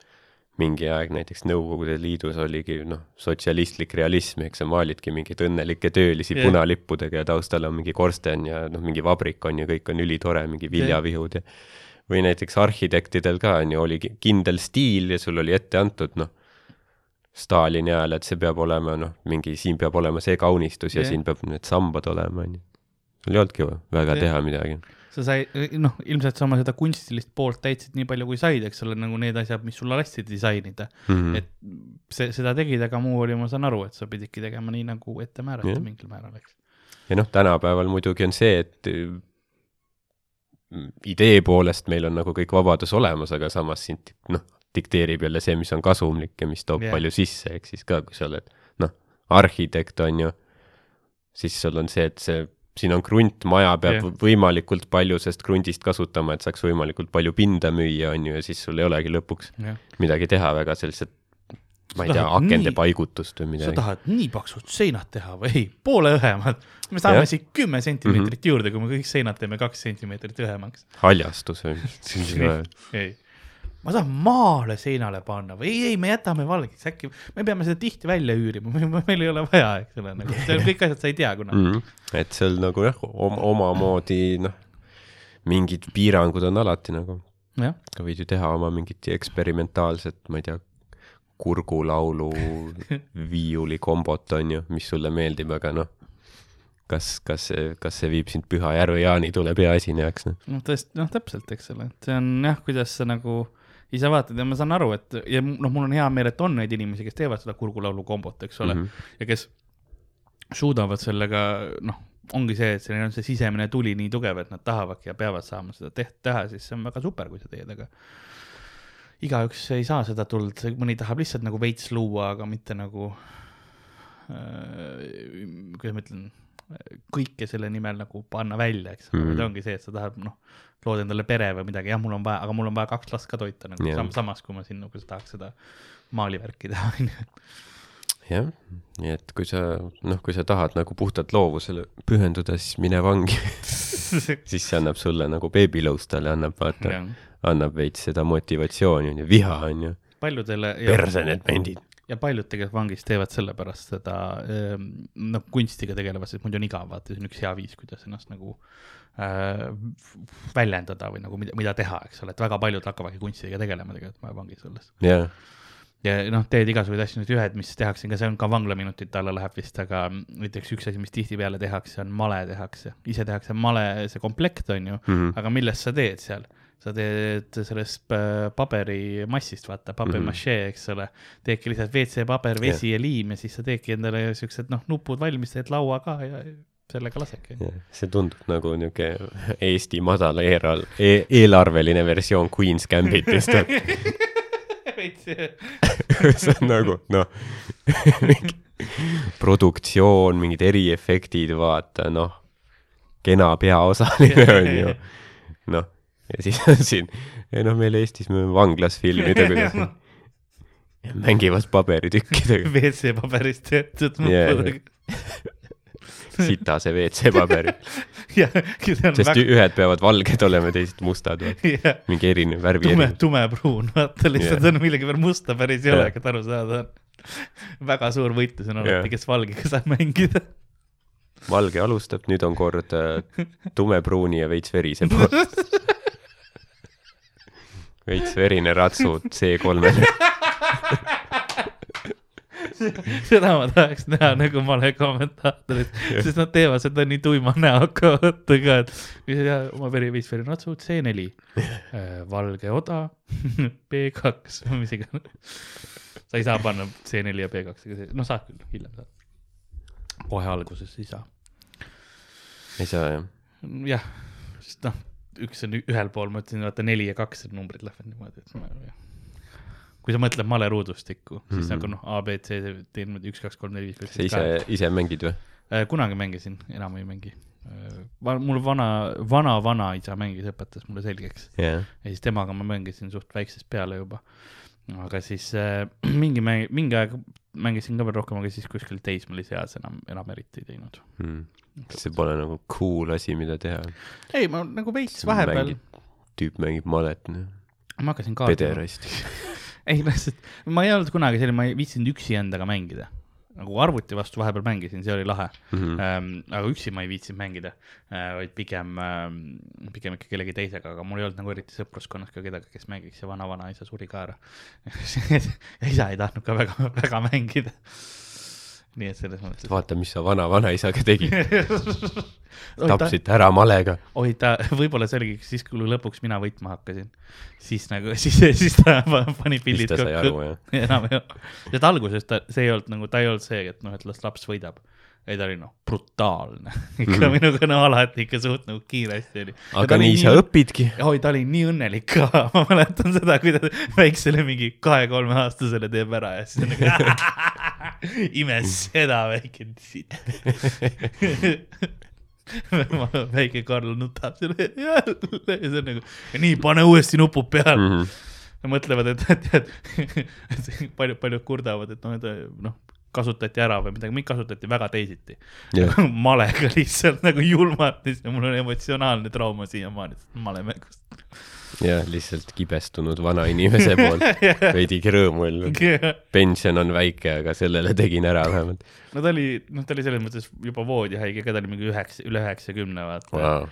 B: mingi aeg näiteks Nõukogude Liidus oligi noh, sotsialistlik realism, eks sa maalidki mingeid õnnelikke töölisi yeah. punalippudega ja taustal on mingi korsten ja noh, mingi vabrik on ju, kõik on ülitore, mingi viljavihud ja või näiteks arhitektidel ka on ju, oli ki- kindel stiil ja sul oli ette antud noh, Stalini ajal, et see peab olema noh, mingi siin peab olema see kaunistus ja
A: Jah.
B: siin peab need sambad olema, onju. sul ei olnudki väga
A: Jah.
B: teha midagi.
A: Sa sai, noh, ilmselt sa oma seda kunstilist poolt täitsid nii palju, kui said, eks ole, nagu need asjad, mis sulle lasti disainida
B: Mm
A: mm.,
B: -hmm.
A: et see, seda tegid, aga muu oli, ma saan aru, et sa pididki tegema nii, nagu ette määrati yeah. mingil määral, eks.
B: ja noh, tänapäeval muidugi on see, et mm, idee poolest meil on nagu kõik vabadus olemas, aga samas sind noh, dikteerib jälle see, mis on kasumlik ja mis toob yeah. palju sisse, ehk siis ka, kui sa oled noh, arhitekt on ju, siis sul on see, et see siin on krunt, maja peab yeah. võimalikult palju sellest krundist kasutama, et saaks võimalikult palju pinda müüa, on ju, ja siis sul ei olegi lõpuks
A: jah,
B: midagi teha väga sellised, ma ei
A: Sa
B: tea, akende
A: nii-
B: paigutust või
A: sa
B: midagi.
A: tahad nii paksud seinad teha või ei, poole õhemad. me saame siit kümme sentimeetrit
B: Mhm.
A: mm -hmm. juurde, kui me kõik seinad teeme kaks sentimeetrit õhemaks.
B: haljastus või mis [LAUGHS]
A: ei, ma saan maale seinale panna või ei, ei, me jätame valgeks, äkki me peame seda tihti välja üürima, [LAUGHS] meil ei ole vaja, eks ole, nagu see on kõik asjad, sa ei tea kunagi mm..
B: mm,. et seal nagu jah, omamoodi noh, mingid piirangud on alati nagu, sa võid ju teha oma mingit eksperimentaalset, ma ei tea, kurgulaulu [LAUGHS] viiulikombot on ju, mis sulle meeldib, aga noh, kas, kas kas see viib sind Püha Järve Jaanitule peaesinejaks, noh.
A: tõesti, noh täpselt, eks ole, et see on jah, kuidas sa nagu ise vaatad ja ma saan aru, et ja noh, mul on hea meel, et on neid inimesi, kes teevad seda kurgulaulu kombot, eks ole mm,
B: Mhm.
A: -hmm. ja kes suudavad sellega, noh, ongi see, et neil on see sisemine tuli nii tugev, et nad tahavadki ja peavad saama seda teht-, teha, siis see on väga super, kui sa teed, aga igaüks ei saa seda tuld, mõni tahab lihtsalt nagu veits luua, aga mitte nagu äh,, kuidas ma ütlen, kõike selle nimel nagu panna välja, eks ole
B: Mhm.
A: mm., see ongi see, et sa tahad, noh, lood endale pere või midagi, jah, mul on vaja, aga mul on vaja kaks last ka toita nagu yeah., samas kui ma siin nagu tahaks seda maalivärki teha, [LAUGHS] onju.
B: jah, nii et kui sa, noh, kui sa tahad nagu puhtalt loovusele pühenduda, siis mine vangi. [LAUGHS] siis see annab sulle nagu beebilõus talle annab, vaata, annab veits seda motivatsiooni, on ju, viha, on ju.
A: paljudele.
B: perse need bändid.
A: Ja paljud tegelikult vangis teevad sellepärast seda, noh, kunstiga tegelevad, sest muidu on igav, vaata, see on üks hea viis, kuidas ennast nagu äh, väljendada või nagu mida, mida teha, eks ole, et väga paljud hakkavadki kunstiga tegelema tegelikult vangis olles.
B: jah,
A: ja noh, teed igasuguseid asju, nüüd ühed, mis tehakse, ka see on ka vanglaminutite alla läheb vist, aga näiteks üks asi, mis tihtipeale tehakse, on male tehakse, ise tehakse male, see komplekt on ju,
B: Mhm.
A: aga millest sa teed seal? Sa teed sellest äh, paberimassist, vaata, papier-maché, eks ole. teedki lihtsalt WC-paber, vesi ja liim ja siis sa teedki endale siuksed noh, nupud valmis, teed laua ka ja sellega lasedki.
B: see tundub nagu niuke Eesti madala eelarve e, eelarveline versioon Queen's Gambitist, [LAUGHS]
A: veits [LAUGHS]
B: see on nagu noh, produktsioon, mingid eriefektid, vaata noh, kena peaosaline [LAUGHS] on ju, noh, ja siis [LAUGHS] on siin, noh, meil Eestis me vanglas filmida, [LAUGHS] kuidas mängivad paberitükkidega, [LAUGHS]
A: WC-paberist tehtud nuppudega.
B: sitase WC-paberi, sest
A: väga,
B: ühed peavad valged olema, teised mustad,
A: jah,
B: mingi erinev värvi
A: tume, tumepruun, vaata lihtsalt
B: Jah.
A: on millegi peal musta päris ei
B: Jah.
A: ole, et aru saada on. väga suur võitlus on alati, kes valgega saab mängida.
B: valge alustab, nüüd on kord äh, tumepruuni ja veits verise poole. Veits verine ratsu C3-le. [LAUGHS]
A: seda ma tahaks näha nagu male kommentaatoris, sest nad teevad seda nii tuima näoga, ka, et ja oma veri, viis veri natsu, C4, valge oda, B2, mis iganes. sa ei saa panna C4 ja B2, noh saad küll, hiljem saad. kohe alguses ei saa.
B: ei saa jah.
A: jah, sest noh, üks on ühel pool, ma ütlesin, vaata neli ja kaks, numbrid lähevad niimoodi, et ma jah kui sa mõtled maleruudustikku, siis mm
B: Mhm.
A: -hmm. nagu noh, A, B, C, teen niimoodi üks, kaks, kolm, neli, viis,
B: sa ise, ise mängid või?
A: Äh, kunagi mängisin, enam ei mängi. mul vana, vana, vanaisa mängis, õpetas mulle selgeks
B: jah.
A: ja siis temaga ma mängisin suht väiksest peale juba. Aga siis äh, [CLEARS THROAT] mingi mäng, mingi aeg mängisin ka veel rohkem, aga siis kuskil teismelise eas enam, enam eriti ei teinud.
B: Hmm. see pole nagu cool asi, mida teha.
A: ei, ma nagu veits vahepeal,
B: tüüp mängib malet, noh.
A: ma hakkasin kaardima.
B: pederast. [LAUGHS]
A: ei, lihtsalt ma ei olnud kunagi selline, ma ei viitsinud üksi endaga mängida. Nagu arvuti vastu vahepeal mängisin, see oli lahe
B: Mhm.
A: ähm,. aga üksi ma ei viitsinud mängida äh,, vaid pigem ähm,, pigem ikka kellegi teisega, aga mul ei olnud nagu eriti sõpruskonnas ka kedagi, kes mängiks ja vana-vanaisa suri ka ära. [LAUGHS] isa ei tahtnud ka väga, väga mängida. Nii et selles mõttes.
B: vaata, mis sa vana-vanaisaga tegid. [LAUGHS]
A: oi ta,
B: ära malega.
A: oi ta, võib-olla see oligi siis, kui lõpuks mina võitma hakkasin, siis nagu, [LAUGHS] siis, siis ta pa- [LAUGHS] pani pillid
B: jah.
A: enam ei ole, sest alguses ta, see ei olnud nagu, ta ei olnud see, et noh, et las laps võidab. ei, ta oli noh, brutaalne, ikka
B: Mhm.
A: minuga no alati ikka suht nagu kiiresti oli.
B: aga nii sa. õpidki.
A: oi, ta oli nii õnnelik ka, ma mäletan seda, kui ta väiksele mingi kahe-kolmeaastasele teeb ära ja siis on nagu ime seda väike väike Karl nutab selle ja see on nagu, nii pane uuesti nupud peale
B: Mhm.
A: ja mõtlevad, et tead, paljud, paljud kurdavad, et noh, et noh, kasutati ära või midagi, mind kasutati väga teisiti.
B: jah, [LAUGHS]
A: malega lihtsalt nagu julmalt ja mul on emotsionaalne trauma siiamaani malemängust.
B: jah, lihtsalt kibestunud vanainimese poolt. [LAUGHS] veidigi rõõmu olnud. pension on väike, aga sellele tegin ära vähemalt
A: no ta oli, noh, ta oli selles mõttes juba voodihaige, ka ta oli mingi üheksa, üle üheksakümne vaata
B: wow..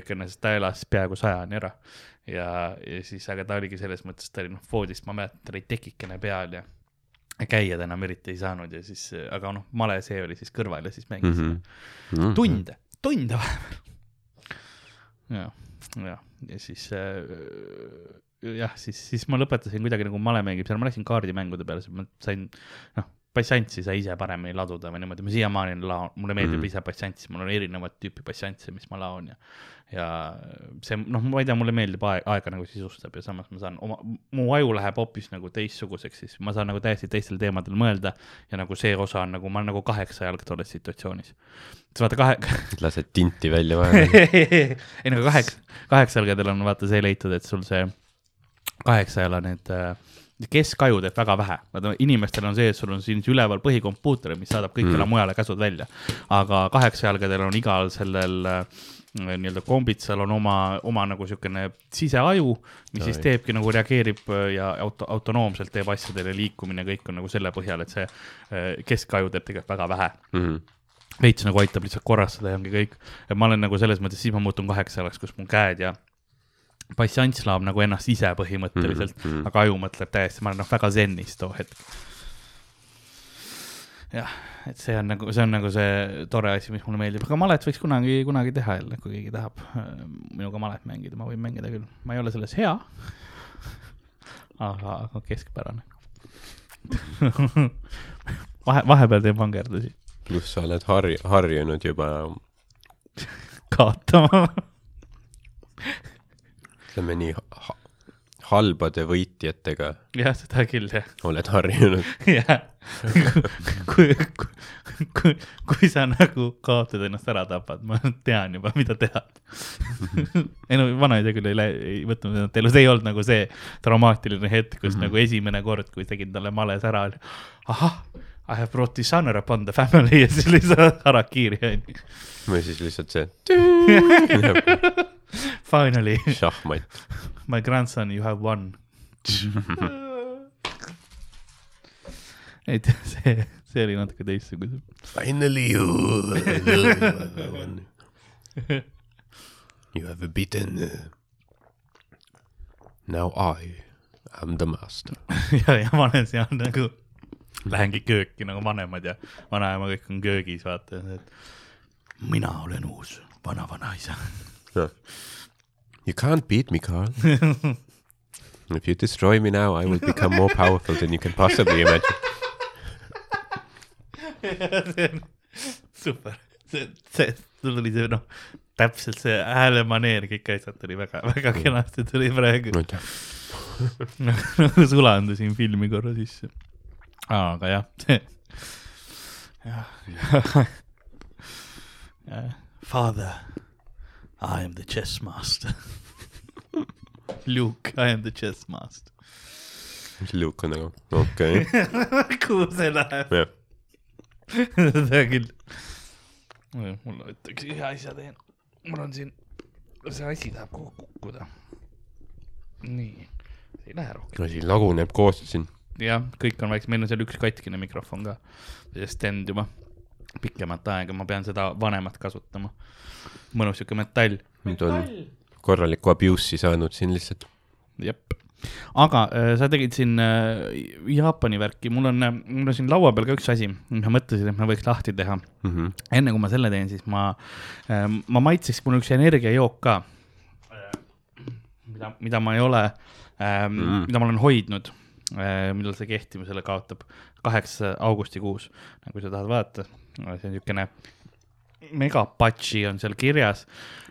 A: ikka noh, ta elas peaaegu sajani ära ja, ja siis, aga ta oligi selles mõttes, ta oli noh, voodist ma mäletan, ta oli tekikene peal ja ta enam eriti ei saanud ja siis, aga noh, male see oli siis kõrval ja siis mängis mm
B: mm.
A: -hmm.
B: -hmm.
A: tunde, tunde vahepeal. ja, ja, ja siis äh, jah, siis, siis ma lõpetasin kuidagi nagu male mängimisel, ma läksin kaardimängude peale, siis ma sain, noh, passantsi sai ise paremini laduda või niimoodi, ma siiamaani laon, mulle meeldib mm. -hmm. ise passantsi, mul on erinevat tüüpi passantse, mis ma laon ja ja see noh, ma ei tea, mulle meeldib aeg, aega nagu sisustab ja samas ma saan oma, mu aju läheb hoopis nagu teistsuguseks, siis ma saan nagu täiesti teistel teemadel mõelda ja nagu see osa on nagu, ma olen nagu kaheksa jalg tolles situatsioonis. sa vaata kahe, [LAUGHS]
B: lased tinti välja vahele. [LAUGHS]
A: ei no kaheksa, kaheksajalgadel on vaata see leitud, et sul see kaheksajala need äh, keskaju teeb väga vähe, vaata inimestel on see, et sul on siin üleval põhikompuuter, mis saadab kõikidele
B: Mm.
A: mm. mujale käsud välja. aga kaheksajalgadel on igal sellel äh, nii-öelda kombitsal on oma, oma nagu niisugune siseaju, mis siis
B: Oi.
A: teebki nagu reageerib äh, ja auto, autonoomselt teeb asjadele liikumine, kõik on nagu selle põhjal, et see äh, keskaju teeb tegelikult väga vähe
B: Mhm.
A: veits nagu aitab lihtsalt korrastada ja ongi kõik. et ma olen nagu selles mõttes, siis ma muutun kaheksajalaks, kus mu käed ja passants laob nagu ennast ise põhimõtteliselt mm, -hmm. aga aju mõtleb täiesti, ma olen noh väga zennis too hetk. jah, et see on nagu, see on nagu see tore asi, mis mulle meeldib, aga malet võiks kunagi, kunagi teha jälle, kui keegi tahab äh, minuga malet mängida, ma võin mängida küll, ma ei ole selles hea. aga, aga keskpärane. [LAUGHS] vahe, vahepeal teen vangerdusi,
B: pluss sa oled harj-, harjunud juba [LAUGHS]
A: kaotama.
B: Ütleme nii ha halbade võitjatega
A: jah, seda küll jah,
B: oled harjunud. [LAUGHS]
A: jah. kui, kui, kui, kui sa nagu kaotad ennast ära tapad, ma tean juba, mida teha. [LAUGHS] ei no vanaisa küll ei ei võtnud ennast elus, ei olnud nagu see traumaatiline hetk, kus mm -hmm. nagu esimene kord, kui tegin talle males ära, oli ahah, I have brought dishonor upon the family [LAUGHS] ja siis lihtsalt harakiri onju.
B: või siis lihtsalt see [LAUGHS]
A: Finally,
B: šahmat. [LAUGHS]
A: my grandson, you have won. et see, see oli natuke teistsugune.
B: Finally you [LAUGHS] You have beaten Now I am the master.
A: ja, ja ma olen seal nagu, lähengi kööki nagu vanemad ja vanaema kõik on köögis, vaata, et mina olen uus vana-vanaisa.
B: You can't beat me, Carl. [LAUGHS] If you destroy me now, I will become more powerful than you can possibly imagine. [LAUGHS]
A: see on super, see, see, sul tuli see noh, täpselt see häälemaneer, kõik asjad tuli väga, väga kenasti tuli praegu. nagu [LAUGHS] sulandusin filmi korra sisse. aga jah, see, jah, Father, I am the chess master. [LAUGHS] Luke, I am the chess master.
B: Luke on nagu, okei [LAUGHS] okay.,
A: kuhu see läheb?
B: jah.
A: seda küll. mul võtaks ühe asja teen, mul on siin, see asi tahab kogu aeg kukkuda. nii, see ei lähe rohkem.
B: asi laguneb koos siin.
A: jah, kõik on vaikselt, meil on seal üks katkine mikrofon ka, see stand juba pikemat aega, ma pean seda vanemat kasutama. mõnus siuke metall.
B: nüüd on korralikku abuse'i saanud siin lihtsalt.
A: jep, aga äh, sa tegid siin äh, Jaapani värki, mul on, mul on siin laua peal ka üks asi, mis ma mõtlesin, et ma võiks lahti teha
B: Mm -hmm.
A: enne kui ma selle teen, siis ma, ma maitseks, mul on üks energiajook ka, mida, mida ma ei ole ähm,
B: Mm.
A: mm., mida ma olen hoidnud äh,, millal see kehtimisele kaotab, kaheksa augustikuus, kui sa tahad vaadata, see on niisugune megapatši on seal kirjas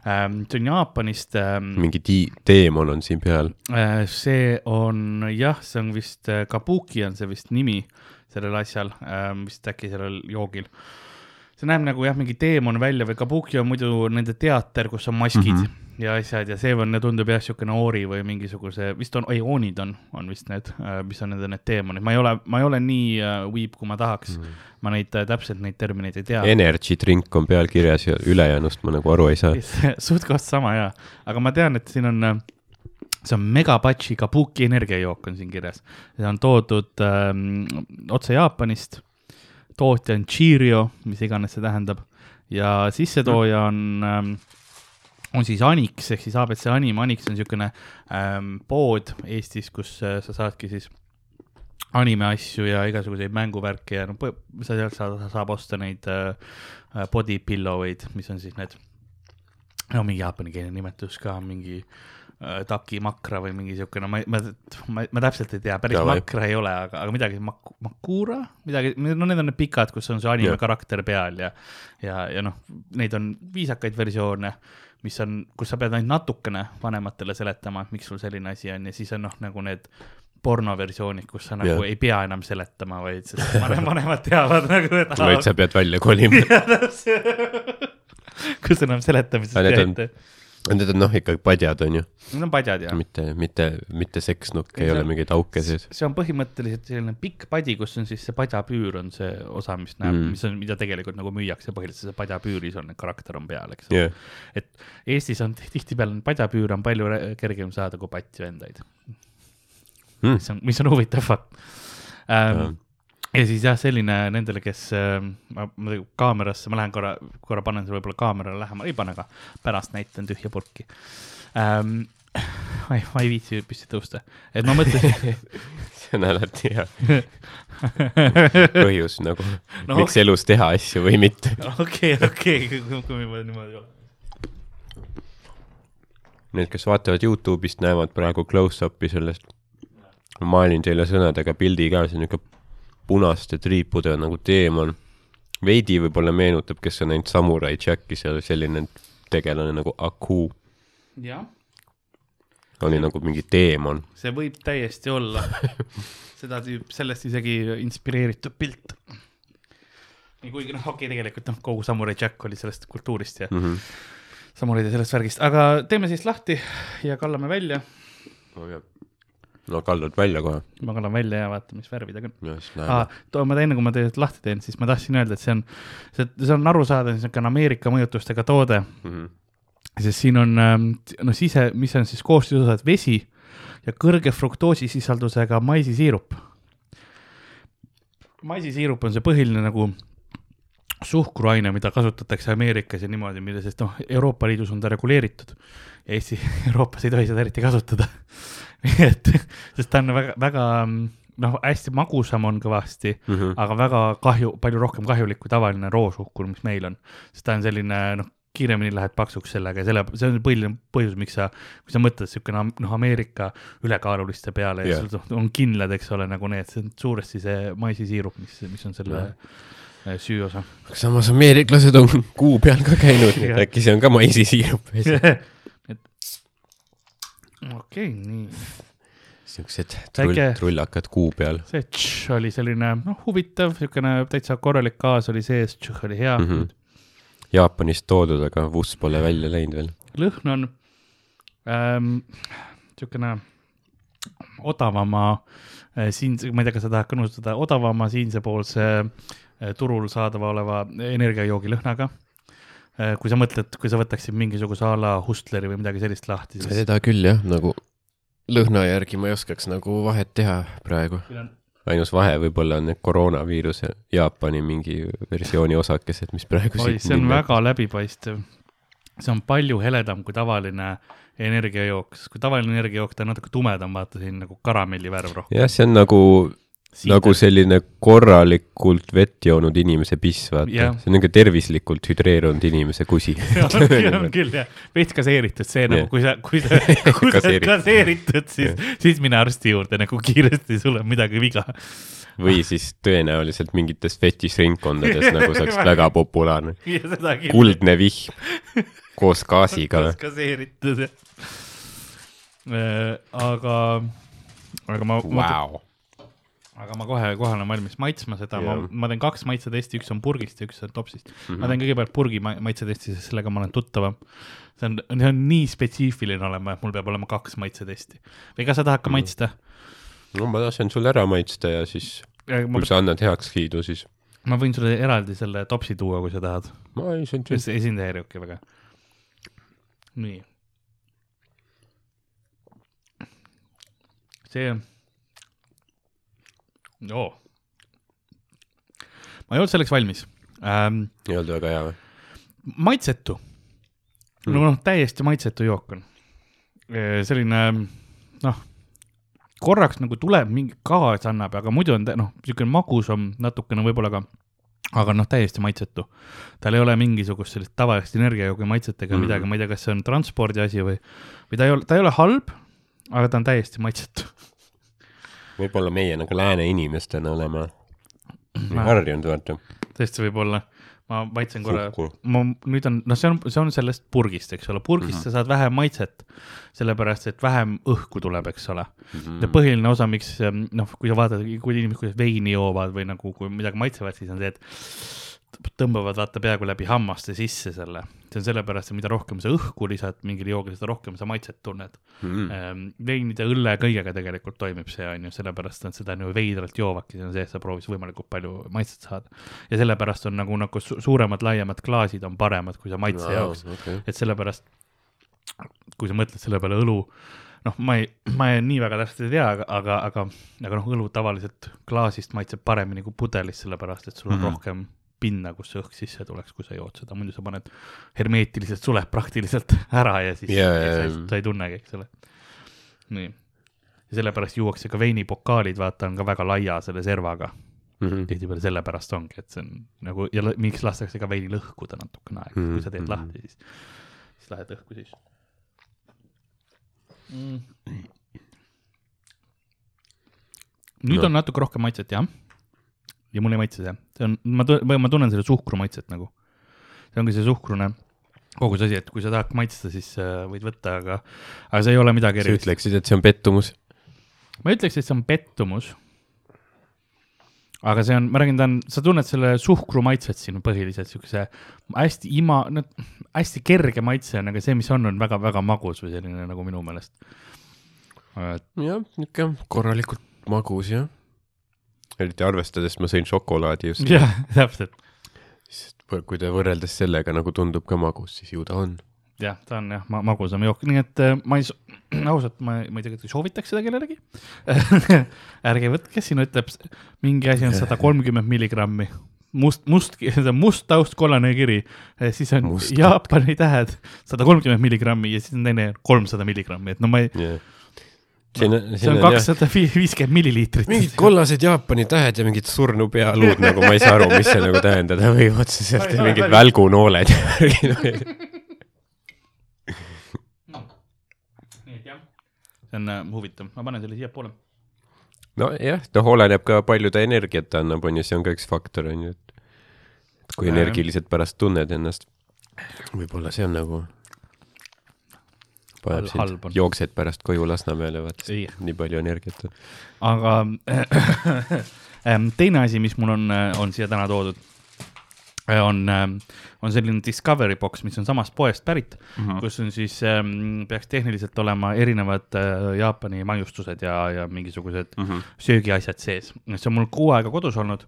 A: ähm,, see on Jaapanist ähm,,
B: mingi teemon on siin peal.
A: Äh, see on jah, see on vist äh, Kabuki on see vist nimi sellel asjal, vist äkki sellel joogil. See näeb nagu jah, mingi teemon välja või Kabuki on muidu nende teater, kus on maskid mm. -hmm. ja asjad ja see on, tundub jah, niisugune oori või mingisuguse, vist on, ei oonid on, on vist need, mis on nende need teemonid, ma ei ole, ma ei ole nii äh, viib, kui ma tahaks mm. -hmm. ma neid äh, täpselt neid termineid ei tea.
B: Energy drink on peal kirjas ja ülejäänust ma nagu aru ei saa. [LAUGHS]
A: suht koht sama jaa, aga ma tean, et siin on, see on Megapatši Kabuki energiajook on siin kirjas. see on toodud ähm, otse Jaapanist, tootja on Cheerio, mis iganes see tähendab. Ja sissetooja on ähm, on siis Anix ehk siis abc Anim, Anix on niisugune ähm, pood Eestis, kus äh, sa saadki siis anime asju ja igasuguseid mänguvärke ja no sa sealt saad, saab osta neid äh, äh, body pillow eid, mis on siis need, no mingi jaapanikeelne nimetus ka, mingi äh, taki makra või mingi siukene, ma, ma, ma, ma täpselt ei tea, päris
B: Davai.
A: makra ei ole, aga, aga midagi mak-, makura, midagi, no need on need pikad, kus on see anime
B: Jah.
A: karakter peal ja, ja, ja noh, neid on viisakaid versioone, mis on, kus sa pead ainult natukene vanematele seletama, et miks sul selline asi on ja siis on noh, nagu need pornoversioonid, kus sa nagu yeah. ei pea enam seletama, vaid sest vanem, vanemad teavad nagu, et
B: vaid sa pead välja kolima. [LAUGHS]
A: kus enam seletamisest ei aita.
B: Need on noh, ikkagi padjad on ju,
A: Need on padjad ja
B: mitte, mitte, mitte seksnukk,
A: Ei, see
B: ole mingeid auke sees.
A: see on põhimõtteliselt selline pikk padi, kus on siis see padjapüür on see osa, mis näeb
B: Mm.
A: mis on, mida tegelikult nagu müüakse, põhiliselt see padjapüüris on, karakter on peal, eks ole
B: jah,
A: et Eestis on tihtipeale padjapüüre on palju kergem saada kui patjvendaid
B: Mm.
A: mis on, mis on huvitav fakt ähm. Ja siis jah, selline nendele, kes äh,, ma, ma kaamerasse, ma lähen korra, korra panen selle võib-olla kaamerale lähemale, ei pane ka, pärast näitan tühja purki ähm,. ma ei, ma ei viitsi püsti tõusta, et ma mõtlesin [LAUGHS]
B: see on alati hea põhjus nagu [LAUGHS]
A: No
B: miks elus teha asju või mitte. [LAUGHS]
A: okei, okei, kui me niimoodi oleme.
B: Need, kes vaatavad Youtube'ist, näevad praegu close-up'i sellest. ma maalin teile sõnadega pildi ka, see on niuke punaste triipudega nagu teemant. veidi võib-olla meenutab, kes on näinud Samurai Jacki, seal selline tegelane nagu Aku
A: jah,
B: oli nagu mingi teemant.
A: see võib täiesti olla [LAUGHS] seda tüüp, sellest isegi inspireeritud pilt. kuigi noh, okei okay,, tegelikult noh, kogu Samurai Jack oli sellest kultuurist ja
B: Mm -hmm.
A: samuraid ja sellest värgist, aga teeme siis lahti ja kallame välja.
B: No kallad välja kohe.
A: ma kallan välja ja vaatame, mis on.
B: ja siis näeme
A: aa, too, ma enne, kui ma teid lahti teen, siis ma tahtsin öelda, et see on, see, see on arusaadav, niisugune Ameerika mõjutustega toode,
B: mm. -hmm.
A: sest siin on noh, sise, mis on siis koostisosad vesi ja kõrge fruktoosisisaldusega maisisiirup. maisisiirup on see põhiline nagu suhkruaine, mida kasutatakse Ameerikas ja niimoodi, mille, sest noh, Euroopa Liidus on ta reguleeritud. Eesti, [LAUGHS] Euroopas ei tohi seda eriti kasutada. [LAUGHS] nii et, sest ta on väga, väga noh, hästi magusam on kõvasti
B: Mm -hmm.
A: aga väga kahju, palju rohkem kahjulik kui tavaline roosuhkur, mis meil on. sest ta on selline noh, kiiremini lähed paksuks sellega ja selle, see on põhiline põhjus, miks sa, kui sa mõtled siukene noh, Ameerika ülekaaluliste peale ja yeah. sul on kindlad, eks ole, nagu need, see on suuresti see maisisiirup, mis, mis on selle yeah. süüosa.
B: samas ameeriklased on kuu peal ka käinud, nii et äkki see on ka maisisiirup. [LAUGHS]
A: et okei okay,, nii,
B: siuksed trull, trullakad kuu peal
A: see tš oli selline noh, huvitav, siukene täitsa korralik gaas oli sees, tš oli hea
B: mm.
A: mm.
B: -hmm. Jaapanist toodud, aga vuss pole välja läinud veel.
A: lõhn on ähm, niisugune odavama äh, siin, ma ei tea, kas sa tahad ka nõustuda, odavama siinsepoolse äh, turul saadava oleva energiajoogi lõhnaga äh,. kui sa mõtled, kui sa võtaksid mingisuguse a la Hustleri või midagi sellist lahti, siis
B: seda küll jah, nagu lõhna järgi ma ei oskaks nagu vahet teha praegu. ainus vahe võib-olla on need koroonaviiruse Jaapani mingi versiooni osakesed, mis praegu
A: oi, see on väga läbipaistev. see on palju heledam kui tavaline energiajook, sest kui tavaline energiajook, ta on natuke tumedam, vaata siin nagu karamelli värv rohkem.
B: jah, see on nagu, nagu selline korralikult vett joonud inimese piss, vaata. See on niisugune tervislikult hüdreerunud inimese kusi. [LAUGHS]
A: on, on küll jah, veits gaseeritud see nagu, kui sa, kui sa, [LAUGHS] kui sa oled
B: gaseeritud,
A: siis, siis mine arsti juurde nagu kiiresti, sul on midagi viga.
B: või siis tõenäoliselt mingites fetišringkondades [LAUGHS] nagu see oleks väga populaarne. kuldne vihm. Koos gaasiga.
A: gaseeritud jah. aga, aga ma wow.. Aga ma kohe, kohe olen valmis maitsma seda, ma
B: Jah.,
A: ma teen kaks maitsetesti, üks on purgist ja üks on topsist mm.
B: Mhm.
A: -hmm. ma teen kõigepealt purgi ma- maitsetesti, sest sellega ma olen tuttavam. see on, see on nii spetsiifiline olema, et mul peab olema kaks maitsetesti. või kas sa tahad ka
B: Mhm.
A: maitsta?
B: no ma lasen sul ära maitsta ja siis,
A: ma
B: kui sa annad heakskiidu, siis
A: ma võin sulle eraldi selle topsi tuua, kui sa tahad.
B: ma ei, see on
A: see esindaja okei, väga. nii. see. oo. ma ei olnud selleks valmis ähm,.
B: ei olnud väga hea või?
A: maitsetu
B: Mm.
A: no noh, täiesti maitsetu jook on. selline noh, korraks nagu tuleb mingi gaas annab, aga muidu on ta noh, niisugune magus on natukene võib-olla ka, aga noh, täiesti maitsetu. tal ei ole mingisugust sellist tavalist energiajoogi maitset ega mm. midagi, ma ei tea, kas see on transpordi asi või, või ta ei ole, ta ei ole halb, aga ta on täiesti maitsetu. [LAUGHS]
B: võib-olla meie nagu lääne inimestena oleme harjunud, vaata.
A: tõesti võib-olla, ma maitsen korra, ma nüüd on, noh, see on, see on sellest purgist, eks ole, purgist mm -hmm. sa saad vähem maitset, sellepärast et vähem õhku tuleb, eks ole
B: Mhm.
A: ja põhiline osa, miks noh, kui sa vaatad, kui inimesed, kuidas veini joovad või nagu, kui midagi maitsevad, siis on see, et tõmbavad vaata peaaegu läbi hammaste sisse selle. see on sellepärast, et mida rohkem sa õhku lisad mingile joogile, seda rohkem sa maitset tunned mm.. veinide, õlle, kõigega tegelikult toimib see, on ju, sellepärast nad seda nagu veidralt joovadki, see on see, et sa proovis võimalikult palju maitset saada. ja sellepärast on nagu, nagu su suuremad, laiemad klaasid on paremad, kui sa maitse jaoks.
B: okei.
A: et sellepärast, kui sa mõtled selle peale õlu, noh, ma ei, ma ei, nii väga täpselt ei tea, aga, aga, aga, aga noh, õlu tavaliselt klaasist maitseb paremini kui pudelist, sellepärast et sul on mm. -hmm. rohkem pinna, kus õhk sisse tuleks, kui sa jood seda, muidu sa paned hermeetiliselt suled praktiliselt [LAUGHS] ära ja siis
B: Jaa,
A: ja, sa, ei- sa ei tunnegi, eks ole. nii. ja sellepärast juuakse ka veinipokaalid, vaata, on ka väga laia selle servaga.
B: Mhm.
A: tihtipeale sellepärast ongi, et see on nagu ja miks lastakse ka veini lõhkuda natukene aega mm, -hmm. kui sa teed
B: Mhm.
A: lahti, siis, siis lähed õhku siis mm.. nüüd
B: no.
A: on natuke rohkem maitset jah. ja mulle ei maitse see, see on, ma, ma tunnen selle suhkru maitset nagu. see ongi see suhkrune kogu see asi, et kui sa tahad maitsta, siis äh, võid võtta, aga, aga see ei ole midagi
B: sa
A: erilist.
B: ütleksid, et see on pettumus?
A: ma ütleks, et see on pettumus. aga see on, ma räägin, ta on, sa tunned selle suhkru maitset siin põhiliselt siukse hästi ima, no hästi kerge maitse on, aga see, mis on, on väga-väga magus või selline nagu minu meelest.
B: jah, niisugune korralikult magus jah. Eriti arvestades, ma sõin šokolaadi just.
A: jah, täpselt,
B: siis kui ta võrreldes sellega nagu tundub ka magus, siis ju ta on.
A: jah, ta on jah ma, magusam jook, nii et äh, ma ei, [CLEARS THROAT] ausalt, ma, ma ei tegelikult ei soovitaks seda kellelegi. [LAUGHS] ärge võtke, siin ütleb mingi asi on sada kolmkümmend milligrammi must, must, see on must taust, kollane kiri, siis on
B: must
A: Jaapani tähed sada kolmkümmend milligrammi ja siis on teine kolmsada milligrammi, et no ma ei,
B: Yeah. Siin on,
A: see
B: siin
A: on kakssada viiskümmend milliliitrit.
B: mingid kollased Jaapani tähed ja mingid surnupealuud nagu ma ei saa aru, mis see nagu tähendada võib otseselt ja mingid välgunooled ja värgid.
A: nii et jah, see on äh, huvitav, ma panen selle siiapoole.
B: nojah, noh, oleneb ka palju ta energiat annab, on ju, see on ka üks faktor, on ju, et kui energiliselt pärast tunned ennast. võib-olla see on nagu paneb sind, jooksed pärast koju Lasnamäele, vaata nii palju energiat on.
A: aga [LAUGHS] ähm, teine asi, mis mul on, on siia täna toodud, on, on selline Discovery box, mis on samast poest pärit mm, -hmm. kus on siis ähm,, peaks tehniliselt olema erinevad äh, Jaapani maiustused ja, ja mingisugused mm -hmm. söögiasjad sees. see on mul kuu aega kodus olnud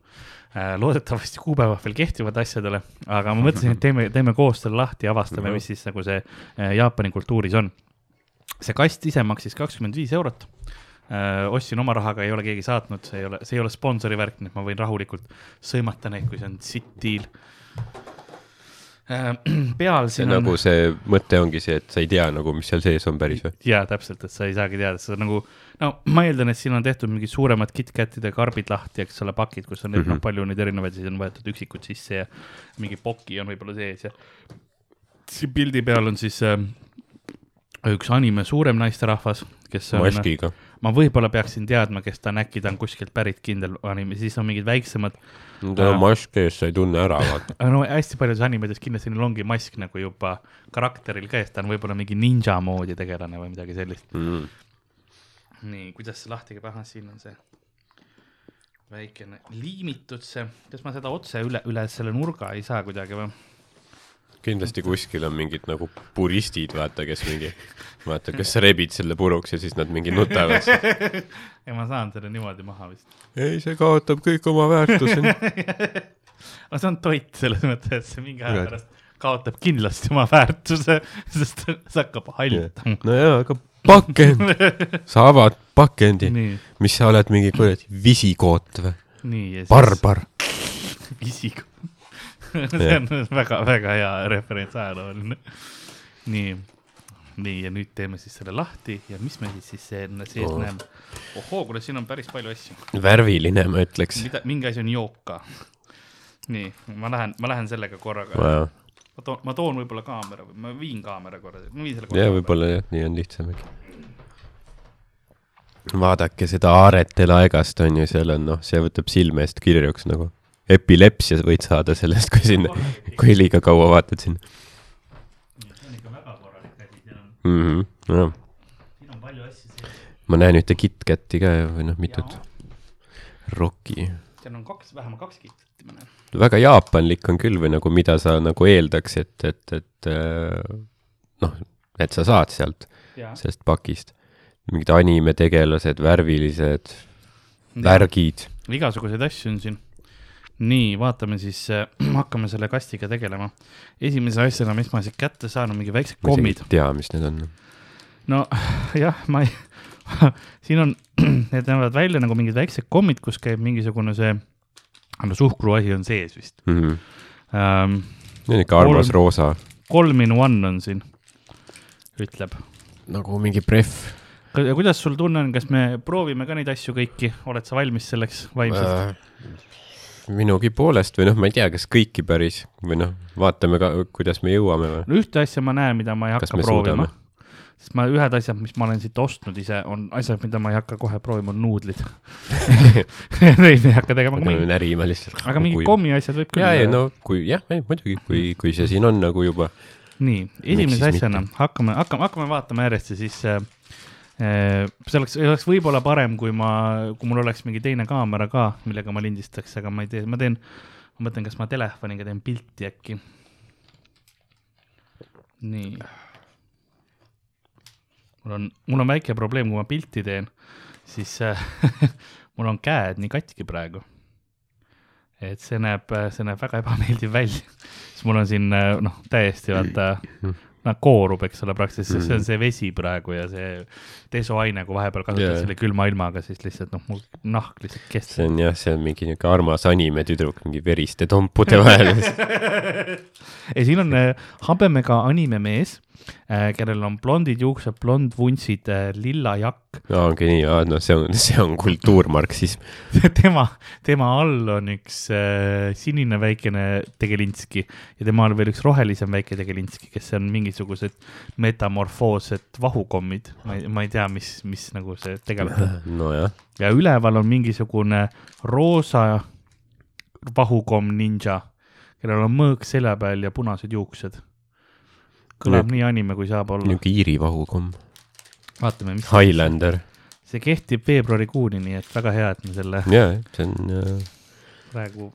A: äh,. loodetavasti kuupäevad veel kehtivad asjadele, aga ma mõtlesin, et teeme, teeme koos selle lahti ja avastame, mis siis nagu see äh, Jaapani kultuuris on. see kast ise maksis kakskümmend viis eurot Äh, ostsin oma rahaga, ei ole keegi saatnud, see ei ole, see ei ole sponsori värk, nii et ma võin rahulikult sõimata neid, kui see on sitt deal. [CLEARS THROAT] peal
B: see
A: siin on
B: nagu see mõte ongi see, et sa ei tea nagu, mis seal sees on päris või?
A: jaa, täpselt, et sa ei saagi teada, sa nagu, no ma eeldan, et siin on tehtud mingid suuremad KitKatide karbid lahti, eks ole, pakid, kus on mm
B: Mhm.
A: -hmm. palju neid erinevaid, siis on võetud üksikud sisse ja mingi poki on võib-olla sees ja siin pildi peal on siis äh, üks anime suurem naisterahvas, kes on
B: maskiga.
A: ma võib-olla peaksin teadma, kes ta on, äkki ta on kuskilt pärit kindel anime, siis on mingid väiksemad.
B: Tal on mask ees, sa ei tunne ära, vaata. [LAUGHS]
A: no hästi paljudes animedes kindlasti neil ongi mask nagu juba karakteril ka, ta on võib-olla mingi ninja moodi tegelane või midagi sellist.
B: Mm.
A: nii, kuidas see lahti käib, ahah, siin on see väikene liimitud see, kas ma seda otse üle, üle selle nurga ei saa kuidagi või?
B: Kindlasti kuskil on mingid nagu puristid, vaata, kes mingi, vaata, kas sa rebid selle puruks ja siis nad mingi nutavad. [LAUGHS]
A: ja ma saan selle niimoodi maha vist.
B: ei, see kaotab kõik oma väärtuse.
A: aga see on toit selles mõttes, et see mingi aja pärast kaotab kindlasti oma väärtuse, sest see hakkab hallutama.
B: no jaa, aga pakend, [LAUGHS] sa avad pakendi, mis sa oled mingi kuradi visikoot või? barbar.
A: isik. [LAUGHS] see on väga-väga hea referents ajalooline. nii, nii ja nüüd teeme siis selle lahti ja mis me siis siis see- sees
B: Oo.
A: oh. näeme. ohoo, kuule, siin on päris palju asju.
B: värviline, ma ütleks.
A: mida, mingi asi on jook ka. nii, ma lähen, ma lähen sellega korraga.
B: jaa,
A: ma toon, ma toon võib-olla kaamera või ma viin kaamera korra, ma viin selle
B: ja. võib-olla jah, nii on lihtsam äkki. vaadake seda Aarete laegast on ju, seal on noh, see võtab silme eest kirjuks nagu. Epilepsia võid saada sellest, kui sinna, kui liiga kaua vaatad sinna
A: see on ikka väga korralik asi, on,
B: mm. -hmm. No,
A: siin on palju asju sees.
B: ma näen ühte KitKati ka või noh, mitut Rocki.
A: seal on kaks, vähemalt kaks kitsit, ma näen.
B: väga jaapanlik on küll või nagu mida sa nagu eeldaks, et, et, et äh, noh, et sa saad sealt, sellest pakist. mingid animetegelased, värvilised värgid.
A: igasuguseid asju on siin. nii, vaatame siis äh, [CLEARS THROAT] hakkame selle kastiga tegelema. esimese asjana, mis ma siit kätte saan, on mingi väiksed
B: ma isegi
A: kommid
B: ei. tea, mis need on.
A: no [LAUGHS] jah, ma ei, [LAUGHS] siin on, [CLEARS THROAT] need näevad välja nagu mingid väiksed kommid, kus käib mingisugune see, no suhkruasi on sees vist
B: Mm -hmm.
A: ähm,.
B: on ikka armas
A: Kolm-
B: roosa.
A: kolm in one on siin, ütleb.
B: nagu mingi prehv.
A: kuidas sul tunne on, kas me proovime ka neid asju kõiki, oled sa valmis selleks vaimselt?
B: Minugi poolest või noh, ma ei tea, kas kõiki päris või noh, vaatame ka, kuidas me jõuame või.
A: no ühte asja ma näen, mida ma ei
B: Kas
A: hakka proovima sest ma, ühed asjad, mis ma olen siit ostnud ise, on asjad, mida ma ei hakka kohe proovima, on nuudlid. [LAUGHS] Neid ei hakka tegema, mingi,
B: närime lihtsalt.
A: aga mingid kommiasjad võib küll
B: ja, ei. no kui jah, ei muidugi, kui, kui see siin on nagu juba,
A: nii, esimese asjana hakkame, hakkame, hakkame vaatama järjest ja siis äh, see oleks, oleks võib-olla parem, kui ma, kui mul oleks mingi teine kaamera ka, millega ma lindistaks, aga ma ei tee, ma teen, ma mõtlen, kas ma telefoniga teen pilti äkki. nii. mul on, mul on väike probleem, kui ma pilti teen, siis äh, [LAUGHS] mul on käed nii katki praegu. et see näeb, see näeb väga ebameeldiv välja, siis mul on siin äh, noh, täiesti vaata, [LAUGHS] noh koorub, eks ole, praktiliselt, sest see on see vesi praegu ja see desoaine, kui vahepeal kasutad yeah. selle külma ilmaga, siis lihtsalt noh, mu nahk lihtsalt kestab.
B: see on jah, see on mingi niuke armas animetüdruk mingi veriste tompude vahel. [LAUGHS]
A: ja siin on äh, habemega animemees kellel on blondid juuksed, blondvuntsid äh,, lilla jakk.
B: ongi nii, no see on, [LAUGHS] see on kultuurmarksism. [LAUGHS]
A: tema, tema all on üks äh, sinine väikene tegelinski ja tema all veel üks rohelisem väike tegelinski, kes on mingisugused metamorfoossed vahukommid. ma ei, ma ei tea, mis, mis nagu see tegelikult [LAUGHS] on.
B: nojah,
A: ja üleval on mingisugune roosa vahukomm ninja, kellel on mõõk selja peal ja punased juuksed. Kõlab nii anime, kui saab olla.
B: niuke Iiri vahukomm,
A: vaatame, mis
B: Highlander.
A: see kehtib veebruarikuuni, nii et väga hea, et me selle
B: jaa, see on äh,
A: praegu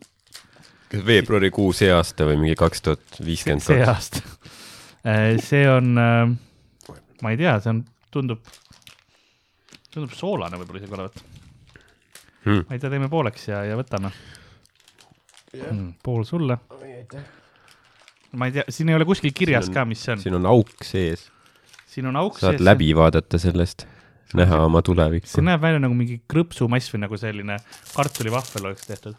B: kas veebruarikuu see aasta või mingi kaks tuhat viiskümmend
A: see
B: kaks?
A: aasta. see on, ma ei tea, see on, tundub, tundub soolane võib-olla isegi olevat
B: Hmm.
A: ma ei tea, teeme pooleks ja, ja võtame mm,. pool sulle. Ma ei tea, siin ei ole kuskil kirjas
B: on-
A: ka, mis see on.
B: siin on auk sees,
A: siin on auk
B: saad läbi vaadata sellest, näha oma tulevikku
A: see. näeb välja nagu mingi krõpsumass või nagu selline kartulivahvel oleks tehtud.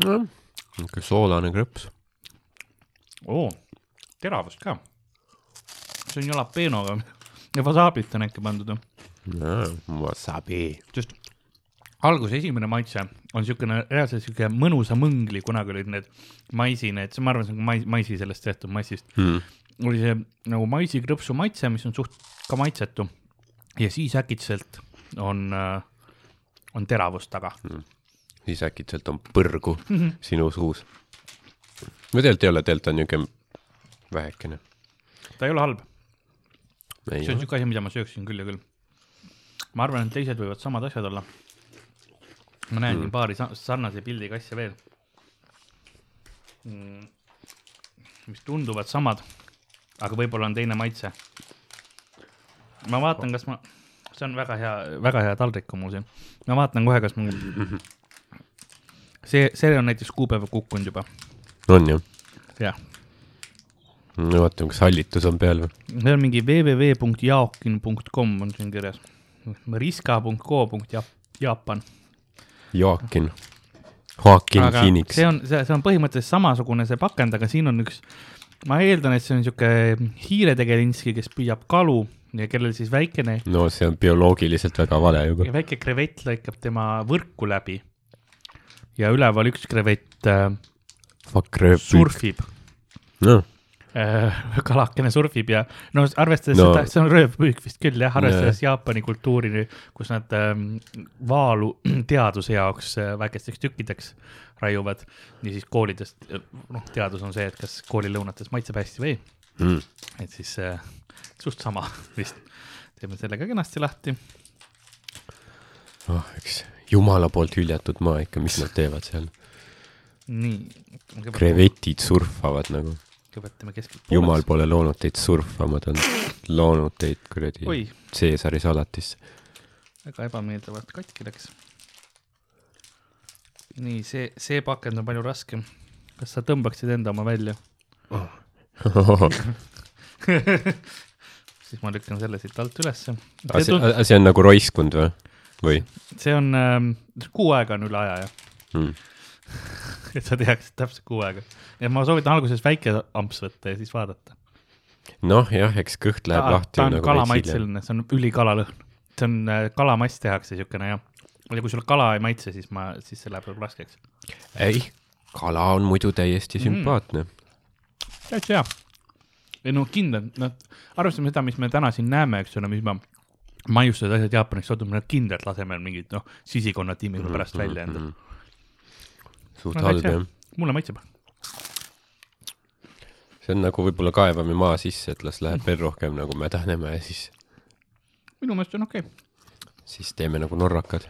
B: niisugune soolane krõps.
A: oo, teravust ka. see on jalapenoga ja wasaabit on äkki pandud.
B: Wasabi.
A: just alguse esimene maitse on niisugune reaalselt sihuke mõnusa mõngli, kunagi olid need maisi need, ma arvan, see on mais, maisi sellest tehtud massist,
B: Hmm.
A: oli see nagu maisikrõpsu maitse, mis on suht ka maitsetu ja siis äkitselt on äh,, on teravust taga.
B: siis äkitselt on põrgu sinu suus. või tegelikult ei ole, tegelikult on niisugune vähekene.
A: ta ei ole halb, see on niisugune asi, mida ma sööksin küll ja küll. ma arvan, et teised võivad samad asjad olla. Ma näen siin paari sa- sarnase pildiga asja veel mm,. mis tunduvad samad, aga võib-olla on teine maitse. ma vaatan, kas ma, see on väga hea, väga hea taldrik on mul siin. ma vaatan kohe, kas mul, see, see on näiteks kuupäeva kukkunud juba,
B: on ju?
A: jah.
B: no vaatame, kas hallitus on peal või?
A: see on mingi www.jaokin.com on siin kirjas. riska.co.jaapan.
B: Joakin. Joakin
A: aga
B: Phoenix
A: see. on, see, on põhimõtteliselt samasugune see pakend, aga siin on üks, ma eeldan, et see on sihuke hiiretegelinski, kes püüab kalu ja kellel siis väikene,
B: no see on bioloogiliselt väga vale juba.
A: väike krevett lõikab tema võrku läbi. ja üleval üks krevett äh, surfib äh,, [LAUGHS] kalakene surfib ja no arvestades
B: No.
A: seda, see on röövpüük vist küll jah, arvestades Jaapani kultuuri, kus nad ähm, vaalu [CLEARS THROAT] teaduse jaoks äh, väikesteks tükkideks raiuvad ja siis koolidest, noh, teadus on see, et kas koolilõunates maitseb hästi või ei,
B: mm.
A: et siis äh, suht sama [LAUGHS] vist. teeme selle ka kenasti lahti.
B: oh, eks jumala poolt hüljatud maa ikka, mis nad teevad seal.
A: nii.
B: krevetid surfavad nagu.
A: Kõigepealt teeme keskilt
B: jumal. pole loonud teid surfama, ta on loonud teid kuradi Caesari salatisse.
A: väga ebameeldivalt katki läks. nii, see, see pakend on palju raskem. kas sa tõmbaksid enda oma välja? [LAUGHS] siis ma lükkan selle siit alt ülesse.
B: see, on nagu roiskunud või? või
A: see on ähm,, kuu aega on üle aja jah,
B: mm.? [LAUGHS]
A: et sa teaksid täpselt kuu aega. ja ma soovitan alguses väike amps võtta ja siis vaadata.
B: noh, jah, eks kõht läheb
A: ta,
B: lahti
A: ta on
B: nagu
A: kalamaitseline, see on ülikalalõhn. see on äh, kalamass tehakse siukene jah. ja kui sul kala ei maitse, siis ma, siis see läheb võib raskeks.
B: ei, kala on muidu täiesti
A: Mm.
B: sümpaatne.
A: täitsa hea. ei no kindlalt, noh, arvestame seda, mis me täna siin näeme, eks ole, mis ma maiustused asjad Jaapanist toodud, nad kindlalt laseme mingid noh, sisikonna tiimi mm -hmm, pärast välja endale.
B: Mhm. Suht halb jah.
A: mulle maitseb.
B: see on nagu võib-olla kaevame maa sisse, et las läheb veel rohkem nagu mädanema ja siis,
A: minu meelest on okei okay..
B: siis teeme nagu norrakad.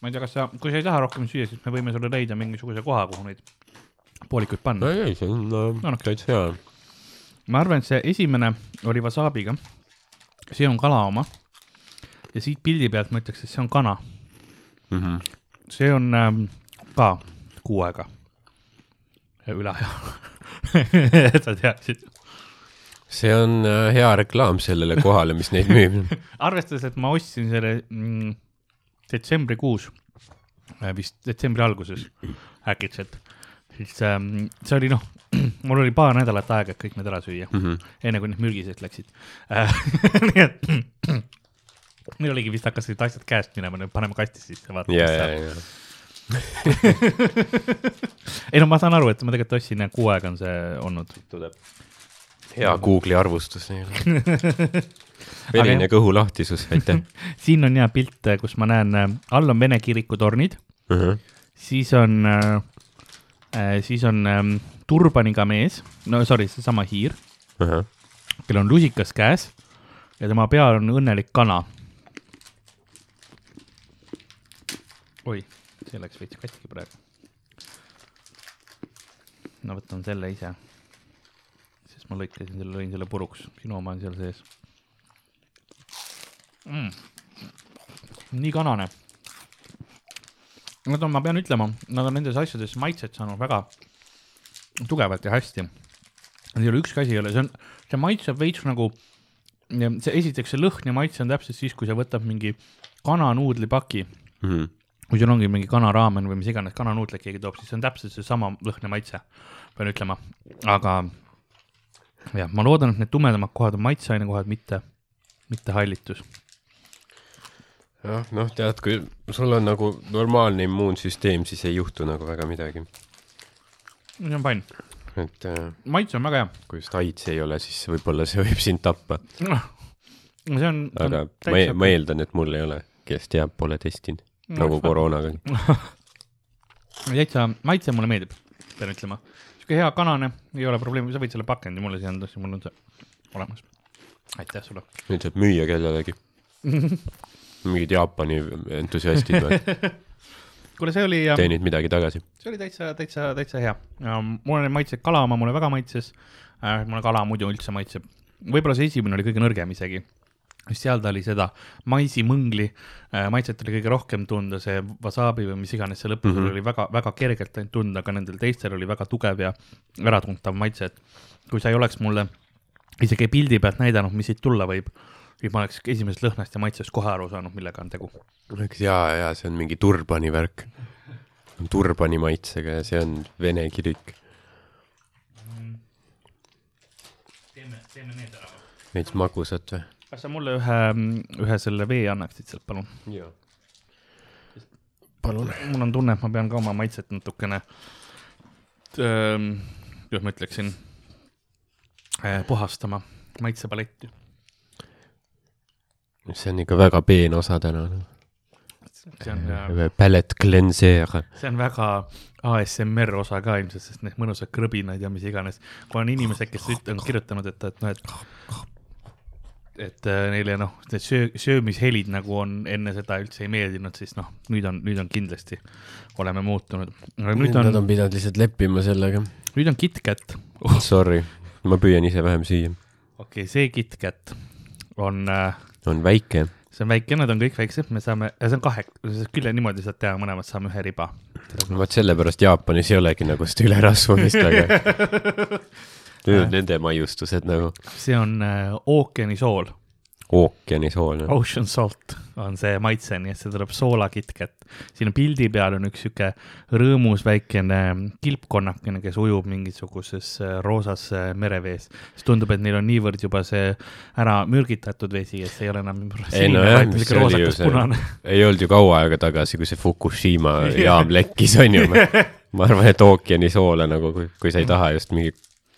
A: ma ei tea, kas sa, kui sa ei taha rohkem süüa, siis me võime sulle leida mingisuguse koha, kuhu neid poolikuid panna.
B: ei, ei, see on
A: No,
B: no,
A: noh.
B: täitsa hea.
A: ma arvan, et see esimene oli wasaabiga. see on kala oma. ja siit pildi pealt ma ütleks, et see on kana.
B: Mhm.
A: See on ähm, ka kuu aega üle aja. [LAUGHS] et sa teaksid.
B: see on äh, hea reklaam sellele kohale, mis neid müüb. [LAUGHS]
A: arvestades, et ma ostsin selle mm, detsembrikuus, vist detsembri alguses äkitselt, siis ähm, see oli noh, [CLEARS THROAT] mul oli paar nädalat aega, et kõik need ära süüa,
B: Mhm.
A: enne kui need mürgised läksid [LAUGHS] äh,. nii et [CLEARS THROAT] meil oligi vist hakkasid asjad käest minema, nüüd paneme kasti sisse, vaatame
B: ja,
A: mis
B: ja,
A: saab.
B: ja.
A: ei no ma saan aru, et ma tegelikult ostsin, kuu aega on see olnud.
B: hea Google'i arvustus neile. [LAUGHS] verine kõhulahtisus, aitäh. [LAUGHS]
A: siin on hea pilt, kus ma näen, all on Vene kiriku tornid, siis on äh,, siis on ähm, turbaniga mees, no sorry, seesama hiir, kellel on lusikas käes ja tema peal on õnnelik kana. oi, see läks veits katki praegu. no võtan selle ise. sest ma lõikasin selle, lõin selle puruks, sinu oma on seal sees mm.. nii kanane Nad on, ma pean ütlema, nad on nendes asjades maitset saanud väga tugevalt ja hästi. ei ole ükski asi ei ole, see on, see maitseb veits nagu, see esiteks see lõhn ja maitse on täpselt siis, kui sa võtad mingi kananuudlipaki,
B: Mhm.
A: Kui sul ongi mingi kanaraamen või mis iganes kananuudleid keegi toob, siis see on täpselt seesama lõhn ja maitse, pean ütlema, aga jah, ma loodan, et need tumedamad kohad on maitseainekohad, mitte, mitte hallitus.
B: jah, noh, tead, kui sul on nagu normaalne immuunsüsteem, siis ei juhtu nagu väga midagi.
A: see on fine,
B: et äh,
A: maitse on väga hea
B: kui just AIDS ei ole, siis võib-olla see võib sind tappa.
A: no see on.
B: aga ma, e- ma eeldan, et mul ei ole, kes teab, pole testinud. nagu. koroonaga. [LAUGHS]
A: täitsa, maitse mulle meeldib, pean ütlema. sihuke hea kanane, ei ole probleemi, sa võid selle pakendi mulle siia anda, siis mul on see olemas. aitäh sulle.
B: nüüd saab müüa kellelegi. [LAUGHS] mingid Jaapani entusiastid või, [LAUGHS]
A: kuule, see oli,
B: teenid midagi tagasi.
A: see oli täitsa, täitsa, täitsa hea. mulle maitses kala oma, mulle väga maitses äh,. mulle kala muidu üldse maitseb. võib-olla see esimene oli kõige nõrgem isegi. Seal ta oli seda maisimõngli äh, maitset oli kõige rohkem tunda, see wasabi või mis iganes see lõpus mm. -hmm. oli väga, väga kergelt ainult tunda, aga nendel teistel oli väga tugev ja äratuntav maitse, et kui sa ei oleks mulle isegi pildi pealt näidanud, mis siit tulla võib, siis ma oleks esimesest lõhnast ja maitsest kohe aru saanud, millega on tegu.
B: ja, ja see on mingi turbani värk. turbani maitsega ja see on vene kirik.
A: teeme, teeme need ära.
B: veits magusat või?
A: Kas sa mulle ühe, ühe selle vee annaksid sealt, palun?
B: jaa. palun.
A: mul on tunne, et ma pean ka oma maitset natukene, kuidas ma ütleksin, puhastama, maitsepaletti.
B: see on ikka väga peen osa täna.
A: see on,
B: Palette cleanser.
A: see on väga ASMR osa ka ilmselt, sest need mõnusad krõbinad ja mis iganes. kui on inimesed, kes on kirjutanud, et, et noh, et et äh, neile noh, need söö-, söömishelid nagu on enne seda üldse ei meeldinud, siis noh, nüüd on, nüüd on kindlasti, oleme muutunud. nüüd
B: Nad
A: on
B: on, pidanud lihtsalt leppima sellega.
A: nüüd on KitKat
B: Sorry, ma püüan ise vähem süüa.
A: okei okay,, see KitKat on äh,,
B: on väike.
A: see on väike, nad on kõik väiksed, me saame, see on kahe, küll niimoodi saad teha, mõlemad saame ühe riba.
B: vot sellepärast Jaapanis ei olegi nagu seda ülerasvumist, aga [LAUGHS] [LAUGHS] Need on nende maiustused nagu.
A: see on äh, ookeanisool,
B: ookeanisool.
A: Ocean salt on see maitse, nii et see tuleb soola KitKat. siin pildi peal on üks sihuke rõõmus väikene kilpkonnakene, kes ujub mingisuguses äh, roosas äh, merevees. siis tundub, et neil on niivõrd juba see ära mürgitatud vesi, et see ei ole enam
B: ei no jah, mis
A: sihuke roosakas punane.,
B: ei olnud ju kaua aega tagasi, kui see Fukushima [LAUGHS] jaam lekkis, on ju. [LAUGHS] ma arvan, et ookeanisoole nagu, kui, kui sa ei taha just mingi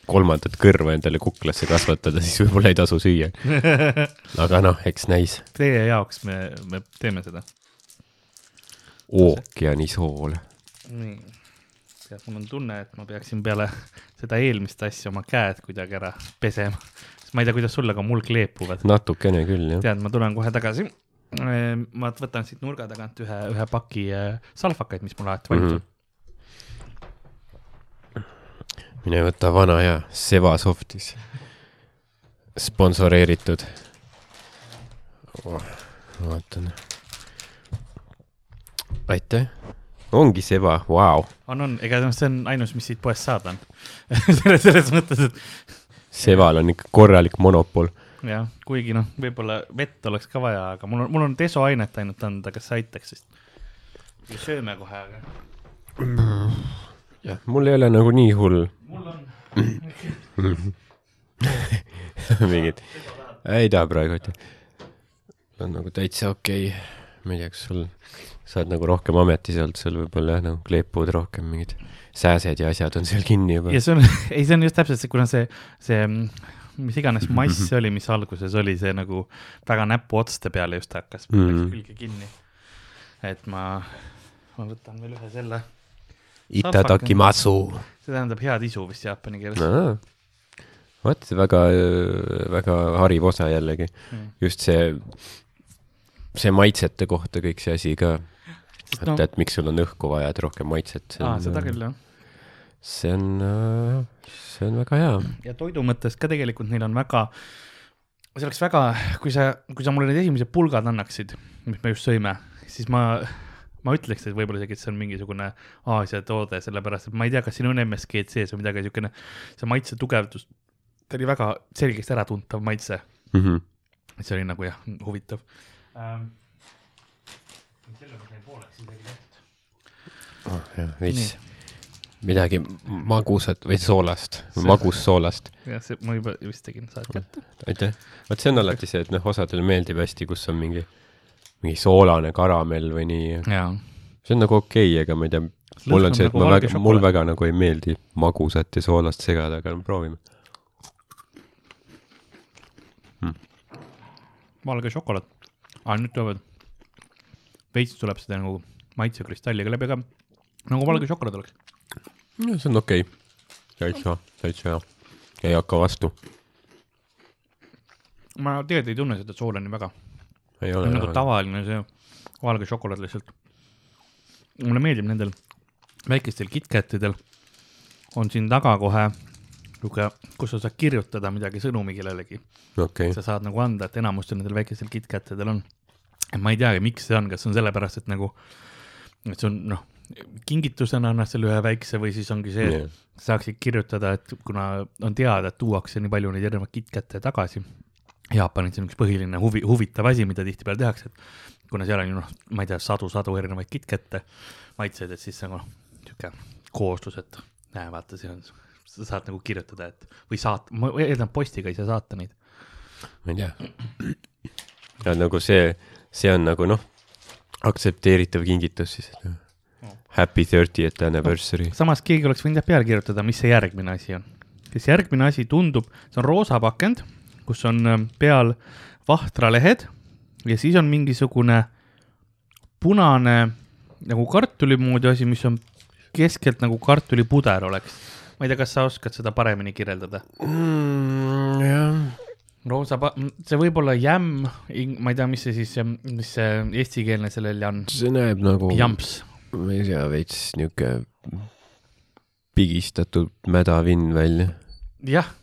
B: kolmandat kõrva endale kuklasse kasvatada, siis võib-olla ei tasu süüa. [LAUGHS] aga noh, eks näis.
A: Teie jaoks me, me teeme seda.
B: ookeanisool.
A: nii. tead, mul on tunne, et ma peaksin peale seda eelmist asja oma käed kuidagi ära pesema. sest ma ei tea, kuidas sul, aga mul kleepuvad.
B: natukene küll, jah.
A: tead, ma tulen kohe tagasi. ma võtan siit nurga tagant ühe, ühe paki äh, salvakaid, mis mul alati valmis on.
B: Mine võta vana hea Seva Softis. sponsoreeritud oh,. vaatan. aitäh. ongi Seva, vau.
A: on, on, ega noh, see on ainus, mis siit poest saada on. [LAUGHS] selles, selles mõttes, et
B: Seval on ikka korralik monopol.
A: jah, kuigi noh, võib-olla vett oleks ka vaja, aga mul on, mul on desoainet ainult anda, kas see aitaks siis? sööme kohe, aga
B: jah, mul ei ole nagu nii hull
A: mul on. [LAUGHS]
B: mingid, ei taha praegu, et on nagu täitsa okei okay.. ma ei tea, kas sul, sa oled nagu rohkem ametis olnud, sul võib-olla jah, nagu kleepuvad rohkem mingid sääsed ja asjad on seal kinni juba
A: ja. see on, [LAUGHS] ei, see on just täpselt see, kuna see, see, mis iganes mass see oli, mis alguses oli, see nagu väga näpuotste peale just hakkas mm.
B: Mhm.
A: külge kinni. et ma, ma võtan veel ühe selle,
B: Itadakimasu.
A: see tähendab head isu vist jaapani keeles
B: no.. vot, väga, väga hariv osa jällegi.
A: Mm.
B: just see, see maitsete kohta kõik see asi ka. Et
A: no-
B: no,, et miks sul on õhku vaja, et rohkem maitset.
A: aa, seda küll jah.
B: see on, see on väga hea.
A: ja toidu mõttes ka tegelikult neil on väga, see oleks väga, kui sa, kui sa mulle need esimesed pulgad annaksid, mis me just sõime, siis ma, ma ütleks, et võib-olla isegi, et see on mingisugune Aasia toode, sellepärast et ma ei tea, kas siin on MSG-d sees või midagi siukene, see maitse tugevdus, ta oli väga selgesti äratuntav maitse,
B: Mm -hmm.
A: see oli nagu jah, huvitav ähm,. selle ma sain pooleks isegi tehtud.
B: oh,. jah, veits midagi magusat või soolast, magussoolast.
A: jah, see ma juba vist tegin, saad kätte.
B: aitäh. vot see on alati see, et noh, osadele meeldib hästi, kus on mingi, mingi soolane karamell või nii. see on nagu okei okay,, ega ma ei tea, mul on see, et
A: nagu
B: ma väga, mul väga nagu ei meeldi magusat ja soolast segada, aga no proovime.
A: valge šokolaad. aa, nüüd tulevad, veits tuleb seda nagu maitsekristalliga läbi ka, nagu valge šokolaad oleks.
B: see on okei okay.. täitsa, täitsa hea. ei hakka vastu.
A: ma tegelikult ei tunne seda soola nii väga, see
B: ole
A: on nagu. tavaline see valge šokolaad lihtsalt. mulle meeldib nendel väikestel KitKatidel on siin taga kohe niisugune, kus sa saad kirjutada midagi sõnumi kellelegi,
B: okei,
A: sa saad nagu anda, et enamustel nendel väikestel KitKatidel on. ma ei teagi, miks see on, kas see on sellepärast, et nagu, et see on noh, kingitusena annad selle ühe väikse või siis ongi see, et saaksid kirjutada, et kuna on teada, et tuuakse nii palju neid erinevaid KitKate tagasi. Jaapanis on üks põhiline huvi, huvitav asi, mida tihtipeale tehakse, et kuna seal on ju noh, ma ei tea, sadu-sadu erinevaid KitKate maitseid, et siis nagu sihuke kooslus, et näe, vaata, see on, sa saad nagu kirjutada, et või saata, ma eeldan, postiga ei saa saata neid.
B: ma ei tea. ja nagu see, see on nagu noh, aktsepteeritav kingitus siis. Happy thirtieth anniversary.
A: samas keegi oleks võinud jah peale kirjutada, mis see järgmine asi on. kes järgmine asi tundub, see on roosa pakend, kus on ähm, peal vahtralehed ja siis on mingisugune punane nagu kartuli moodi asi, mis on keskelt nagu kartulipuder oleks. ma ei tea, kas sa oskad seda paremini kirjeldada?
B: Mm, jah,
A: roosa see võib olla jämm, ma ei tea, mis see siis, mis see eestikeelne sellel on,
B: see näeb nagu,
A: jamps.
B: ma ei tea, veits niuke pigistatud mädavinn välja.
A: jah,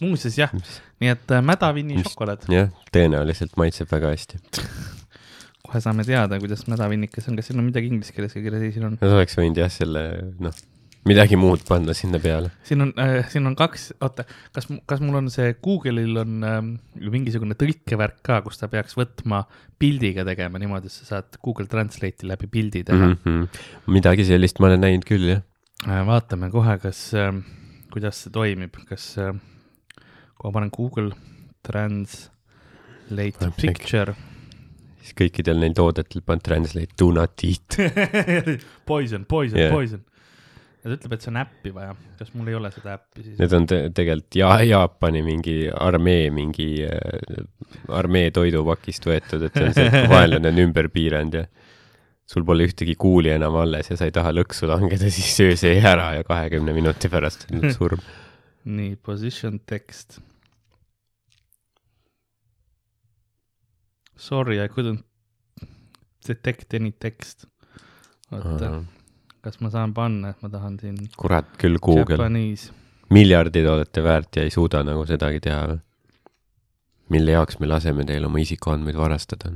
A: muuseas jah, nii et äh, mädavinni šokolaad,
B: jah, tõenäoliselt maitseb väga hästi. [LAUGHS]
A: kohe saame teada, kuidas mädavinnikas on, kas siin on midagi inglise keeles ka kirjas, ei siin on.
B: Nad oleks võinud jah, selle noh, midagi muud panna sinna peale.
A: siin on äh,, siin on kaks, oota, kas, kas mul on see Google'il on ähm, mingisugune tõlkevärk ka, kus ta peaks võtma pildiga tegema niimoodi, et sa saad Google Translate'i läbi pildi teha mm.
B: Mm -hmm. midagi sellist ma olen näinud küll, jah.
A: -hmm. vaatame kohe, kas äh,, kuidas see toimib, kas äh,, kui ma panen Google Translate picture
B: siis kõikidel neil toodetel paned translate do not eat. [LAUGHS]
A: poison, poison yeah., poison. ja ta ütleb, et see on äppi vaja, kas mul ei ole seda äppi siis?
B: Need on te tegelikult ja Jaapani mingi armee mingi äh, armee toidupakist võetud, et see on see, et vaenlane on ümber piiranud ja sul pole ühtegi kuuli enam alles ja sa ei taha lõksu langeda, siis söö see ära ja kahekümne minuti pärast on [LAUGHS] surm.
A: nii, position text. Sorry, I couldn't detect any text. oota, kas ma saan panna, et ma tahan siin
B: kurat küll, Google, miljardid olete väärt ja ei suuda nagu sedagi teha või? mille jaoks me laseme teil oma isikuandmeid varastada?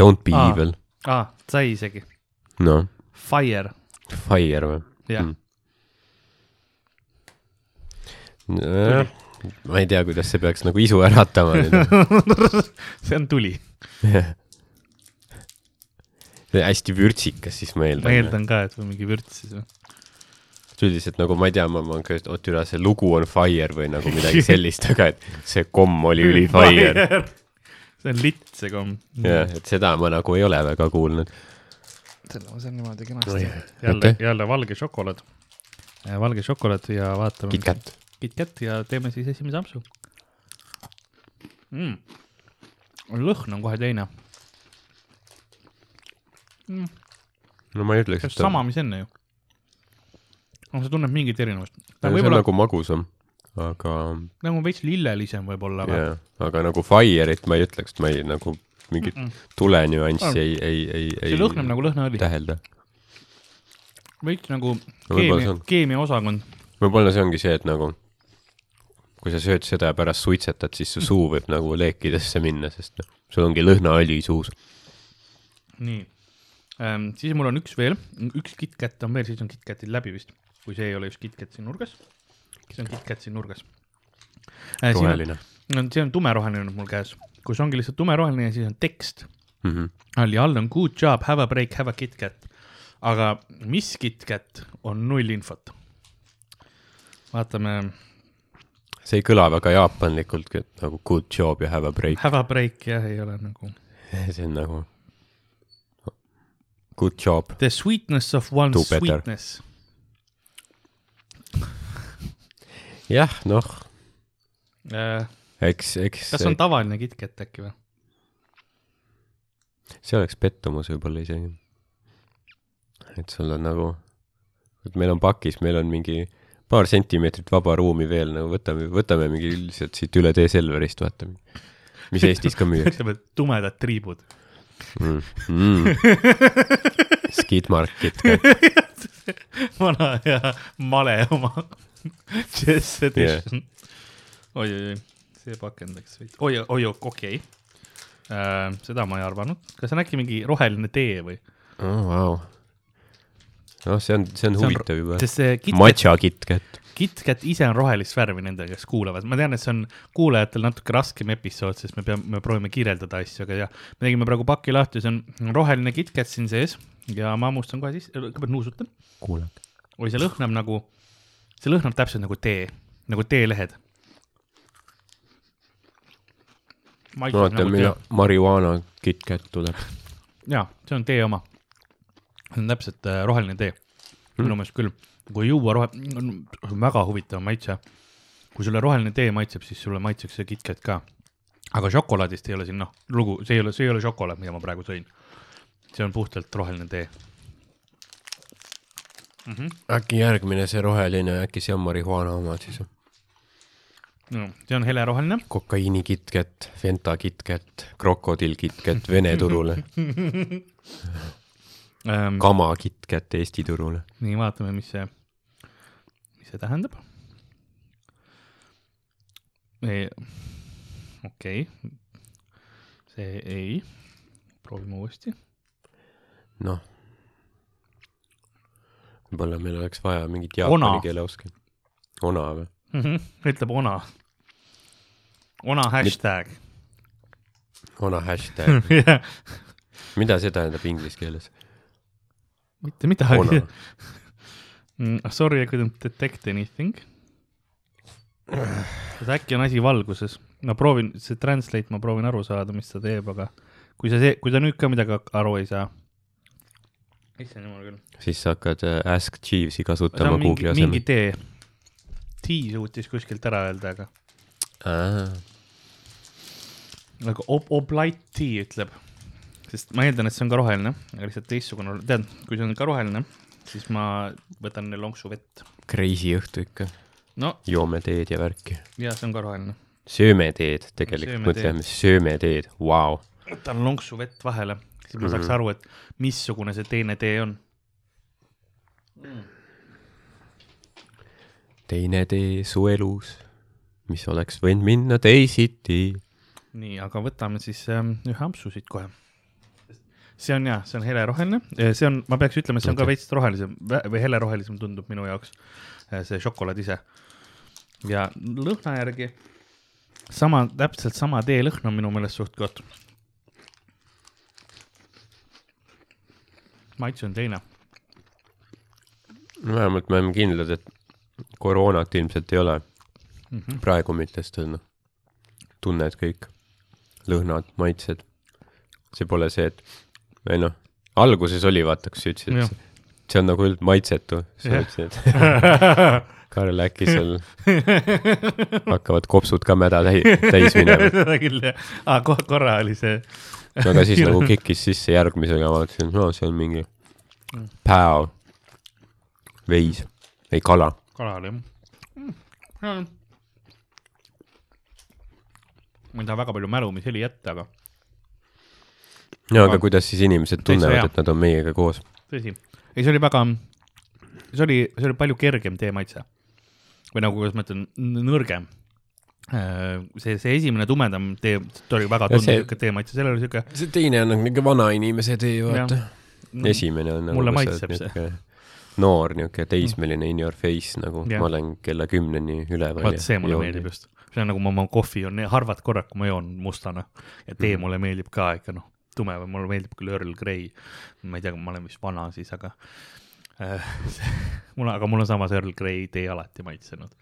B: Don't be
A: Aa.
B: evil.
A: aa ah,, sai isegi,
B: noh,
A: fire,
B: fire või?
A: jah
B: Mm. Ma ei tea, kuidas see peaks nagu isu äratama [LAUGHS]
A: see on tuli,
B: hästi vürtsikas siis ma
A: ma
B: eeldan.
A: eeldan ka, et või mingi vürts siis või.
B: üldiselt nagu ma ei tea, ma, ma olen ka, oot üle, see lugu on fire või nagu midagi [LAUGHS] sellist, aga et see komm oli üli fire.
A: see on litt, see komm.
B: jah, et seda ma nagu ei ole väga kuulnud.
A: selle ma saan niimoodi kenasti. jälle
B: oota.,
A: jälle valge šokolaad. valge šokolaad ja vaatame.
B: KitKat.
A: KitKat ja teeme siis esimese ampsu mm.. lõhn on kohe teine mm,.
B: no ma ei ütleks,
A: see on sama, mis enne ju. no sa tunned mingit erinevust. ta
B: see on
A: võib-olla nagu...
B: nagu magusam, aga
A: nagu veits lillelisem võib-olla, aga
B: jah, aga nagu fire'it ma ei ütleks, ma ei nagu mingit
A: Mm-mm.
B: tulenüanssi
A: On.
B: ei, ei, ei, ei
A: see lõhnab nagu lõhnaõli,
B: tähelda.
A: veits nagu keemia
B: on-,
A: keemiaosakond.
B: võib-olla see ongi see, et nagu kui sa sööd seda ja pärast suitsetad, siis su suu võib nagu leekidesse minna, sest noh, sul ongi lõhnaõli suus.
A: nii ähm,, siis mul on üks veel, üks KitKat on veel, siis on KitKatid läbi vist, kui see ei ole just KitKat siin nurgas. see on KitKat siin nurgas äh,.
B: roheline.
A: no see on tumeroheline nüüd mul käes, kus ongi lihtsalt tumeroheline ja siis on tekst
B: Mhm.
A: all ja all on good job, have a break, have a KitKat. aga mis KitKat on null infot. vaatame,
B: see ei kõla väga jaapanlikult, nagu good job ja have a break.
A: have a break jah, ei ole nagu [LAUGHS]
B: see on nagu good job.
A: the sweetness of one's
B: Do
A: sweetness. [LAUGHS]
B: jah, noh,
A: Äh,
B: eks, eks
A: kas on tavaline KitKat äkki või?
B: see oleks pettumus võib-olla isegi. et sul on nagu, et meil on pakis, meil on mingi paar sentimeetrit vaba ruumi veel, nagu võtame, võtame mingi lihtsalt siit üle tee Selverist, vaatame. mis Eestis ka müüakse
A: ütleme, tumedad triibud.
B: mm.. Mm. Skidmark KitKat, [LAUGHS]
A: vana hea male oma [LAUGHS] Chess edition yeah.. oi-oi-oi, see pakendaks veits, oi, oi, okei okay. äh,. seda ma ei arvanud, kas see on äkki mingi roheline tee või?
B: oh,. Wow. noh, see on, see on
A: See on
B: huvitav juba.
A: sest see KitKat,
B: KitKat.
A: Ise on rohelist värvi nendele, kes kuulavad, ma tean, et see on kuulajatel natuke raskem episood, sest me peame, me proovime kirjeldada asju, aga jah, me tegime praegu paki lahti, see on roheline KitKat siin sees ja ma hammustan kohe sisse, kõigepealt nuusutan.
B: kuulake.
A: oi, see lõhnab nagu, see lõhnab täpselt nagu tee, nagu teelehed.
B: vaata,
A: nagu
B: meil marihuana KitKat tuleb.
A: jaa, see on tee oma. See on täpselt äh, roheline tee
B: Hmm.
A: minu meelest küll. kui juua rohe, väga huvitav maitse. kui sulle roheline tee maitseb, siis sulle maitseks see KitKat ka. aga šokolaadist ei ole siin noh, lugu, see ei ole, see ei ole šokolaad, mida ma praegu sõin. see on puhtalt roheline tee mm. -hmm.
B: äkki järgmine see roheline, äkki see on marihuana oma siis?
A: No, see on heleroheline.
B: kokaiini KitKat, Fenta KitKat, krokodill KitKat Vene turule, [LAUGHS]
A: Ähm,
B: kama KitKat Eesti turule.
A: nii, vaatame, mis see, mis see tähendab. okei okay., see ei, proovime uuesti.
B: noh, võib-olla meil oleks vaja mingit jaapani keele oskajat. Ona või?
A: ütleb ona. ona hashtag.
B: Ona hashtag, mida see tähendab inglise keeles?
A: Mitte midagi. [LAUGHS] Mm, Sorry, I couldn't detect anything. kas äkki on asi valguses? ma proovin, see translate, ma proovin aru saada, mis ta teeb, aga kui sa see, kui sa nüüd ka midagi aru ei saa. issand jumal küll.
B: siis sa hakkad äh, Ask Jeeves'i kasutama
A: mingi,
B: Google'i
A: mingi
B: asemel.
A: tee. T suutis kuskilt ära öelda, aga nagu ob-, oblight tea ütleb. Sest ma eeldan, et see on ka roheline, aga lihtsalt teistsugune, tead, kui see on ka roheline, siis ma võtan lonksu vett.
B: Crazy õhtu ikka,
A: no
B: joome teed ja värki.
A: ja see on ka roheline.
B: sööme teed tegelikult, mõtleme, sööme teed, vau.
A: võtan lonksu vett vahele, siis ma saaks
B: Mhm.
A: aru, et missugune see teine tee on.
B: teine tee su elus, mis oleks võinud minna teisiti.
A: nii, aga võtame siis ähm, ühe ampsu siit kohe. See on jah, see on heleroheline, see on, ma peaks ütlema, see on ka veits rohelisem või helerohelisem tundub minu jaoks, see šokolaad ise. ja lõhna järgi sama, täpselt sama teelõhn on minu meelest suht-koht. maitse on teine.
B: vähemalt me oleme kindlad, et koroonat ilmselt ei ole
A: Mm -hmm.
B: praegu mitte, sest noh, tunned kõik, lõhnad, maitsed. see pole see, et või noh, alguses oli vaata, kus sa ütlesid, et see on nagu üld maitsetu, sa
A: Jah.
B: ütlesid, et [LAUGHS] Karl, äkki sul [LAUGHS] hakkavad kopsud ka mäda täi-, täis minema. [LAUGHS]
A: seda küll jah ah,, korra oli see.
B: aga siis nagu kikkis sisse järgmisega, vaatasin, no see on mingi
A: Mm.
B: päo, veis, ei kala.
A: kala oli jah mm.. ma ei taha väga palju mälumisheli jätta, aga
B: no aga kuidas siis inimesed tunnevad et nad on meiega koos?
A: tõsi, ei see oli väga, see oli, see oli palju kergem teemaitse. või nagu, kuidas ma ütlen, nõrgem. see, see esimene tumedam tee, ta oli väga
B: Ja see-
A: tundlik teemaitse, sellel oli siuke
B: see teine on nagu niisugune vanainimese tee, vaata. esimene on nagu
A: mulle maitseb see.
B: noor niisugune teismeline in your face nagu
A: Jah.
B: ma olen kella kümneni üleval.
A: vot see mulle meeldib. just, see on nagu ma oma kohvi on harvad korrad, kui ma joon mustana ja tee
B: Mhm.
A: mulle meeldib ka ikka noh, tume või mulle meeldib küll Earl Grey. ma ei tea, ma olen vist vana siis, aga äh, see, mul, aga mul on samas Earl Grey tee alati maitsenud.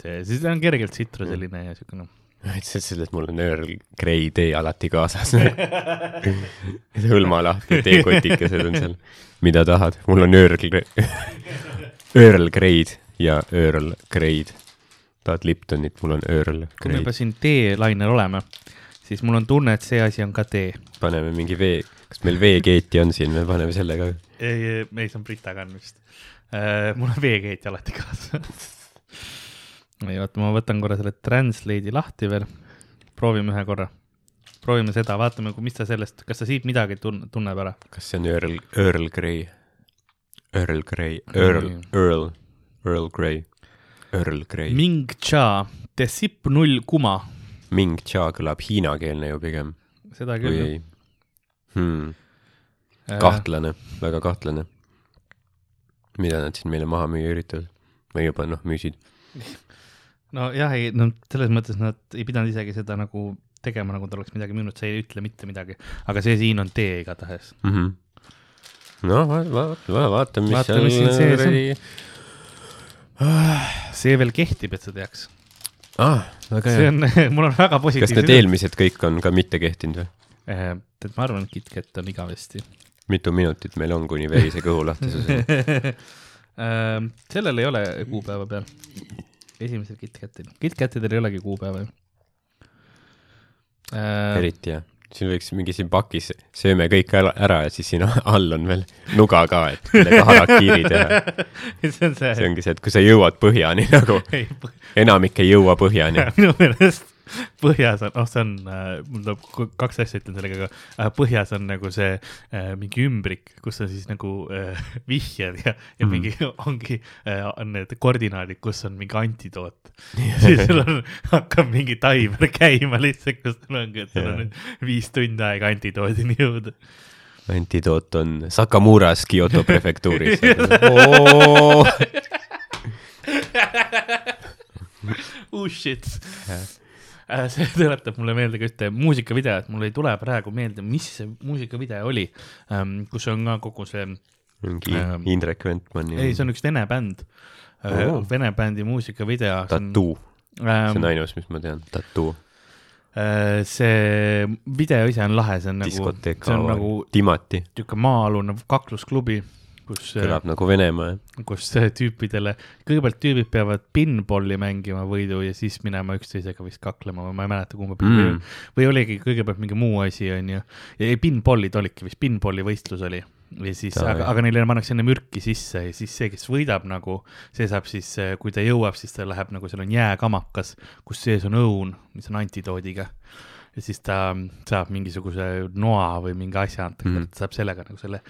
A: see, siis ta on kergelt tsitruseline ja siuke noh,
B: ma ütlesin selle, et mul on Earl Grey tee alati kaasas. [LAUGHS] hõlma lahti, teekotikesed on seal. mida tahad, mul on Earl Grey, [LAUGHS] Earl Grey'd ja Earl Grey'd. tahad Liptonit, mul on Earl
A: kui me
B: Grey
A: juba. siin teelainel oleme, siis mul on tunne, et see asi on ka tee.
B: paneme mingi vee, kas meil veekeeti on siin, me paneme selle ka.
A: ei, ei, see on Brita kann vist äh,. mul on veekeet alati kaasas. ei oota, ma võtan korra selle translate'i lahti veel. proovime ühe korra. proovime seda, vaatame, mis ta sellest, kas ta siit midagi tun-, tunneb ära.
B: kas see on Earl, Earl Grey? Earl Grey, Earl Earl, Earl Grey, Earl Grey.
A: Ming Cha, The Sip null kuma.
B: Ming Cha kõlab hiinakeelne ju pigem,
A: seda küll.
B: hmm,. kahtlane, väga kahtlane. mida nad siin meile maha müüa üritavad või juba noh, müüsid. [LAUGHS]
A: nojah, ei, no selles mõttes nad ei pidanud isegi seda nagu tegema, nagu ta oleks midagi müünud, see ei ütle mitte midagi. aga see siin on tee igatahes.
B: mm. -hmm. no va- va- va- vaatame, mis
A: siin
B: seal kuradi.
A: see veel kehtib, et sa teaks.
B: ah,
A: see on, [LAUGHS] mul on väga
B: kas
A: positiivne
B: need. eelmised kõik on ka mitte kehtinud või?
A: tead, ma arvan, et KitKat on igavesti.
B: mitu minutit meil on kuni verise kõhu lahtisuseni? [LAUGHS]
A: Ähm, sellel ei ole kuupäeva peal. esimesel KitKatil, KitKatidel ei olegi kuupäeva ju.
B: eriti hea. Siin võiks mingi siin pakis sööme kõik ära, ära ja siis siin [LAUGHS] all on veel nuga ka, et millega harakiiri teha. [LAUGHS]
A: see on see,
B: see ongi see, et kui sa jõuad põhjani nagu, [LAUGHS] enamik ei jõua põhjani.
A: minu meelest [LAUGHS] põhjas on, oh see on äh,, mul tuleb kaks asja ütlen sellega ka äh,, põhjas on nagu see äh, mingi ümbrik, kus on siis nagu äh, [LAUGHS] vihjed ja, ja
B: Mhm.
A: mingi [LAUGHS] ongi äh, on need koordinaadid, kus on mingi antidoot. siis sul on, hakkab mingi taimer käima lihtsalt, kus sul ongi, et sul on
B: Jaa.
A: nüüd viis tundi aega antidoodini jõuda.
B: antidoot on Sakamuras Kyoto prefektuuris
A: oh shit. See [LAUGHS] tuletab mulle meelde ka ühte muusikavideot, mul ei tule praegu meelde, mis see muusikavideo oli, kus on ka kogu see,
B: mingi
A: Ähm,
B: Indrek Ventmani
A: ei, see on üks vene bänd. Oh., vene bändi muusikavideo.
B: tattoo, see on
A: Ähm,
B: ainus, mis ma tean, tattoo,
A: äh, see video ise on lahe, see on nagu, see on nagu
B: Timati,
A: niisugune maa-alune kaklusklubi, kus,
B: kõlab nagu Venemaa, jah.
A: kus tüüpidele, kõigepealt tüübid peavad pinballi mängima võidu ja siis minema üksteisega vist kaklema või ma ei mäleta, kumba
B: Mm.
A: mm.. või oligi kõigepealt mingi muu asi, onju. ja ei, pinballid olidki vist, pinballi võistlus oli. ja siis, aga, aga neile pannakse enne mürki sisse ja siis see, kes võidab nagu, see saab siis, kui ta jõuab, siis ta läheb nagu, seal on jääkamakas, kus sees on õun, mis on antidoodiga. ja siis ta saab mingisuguse noa või mingi asja antakse mm. -hmm. ta saab sellega nagu selle,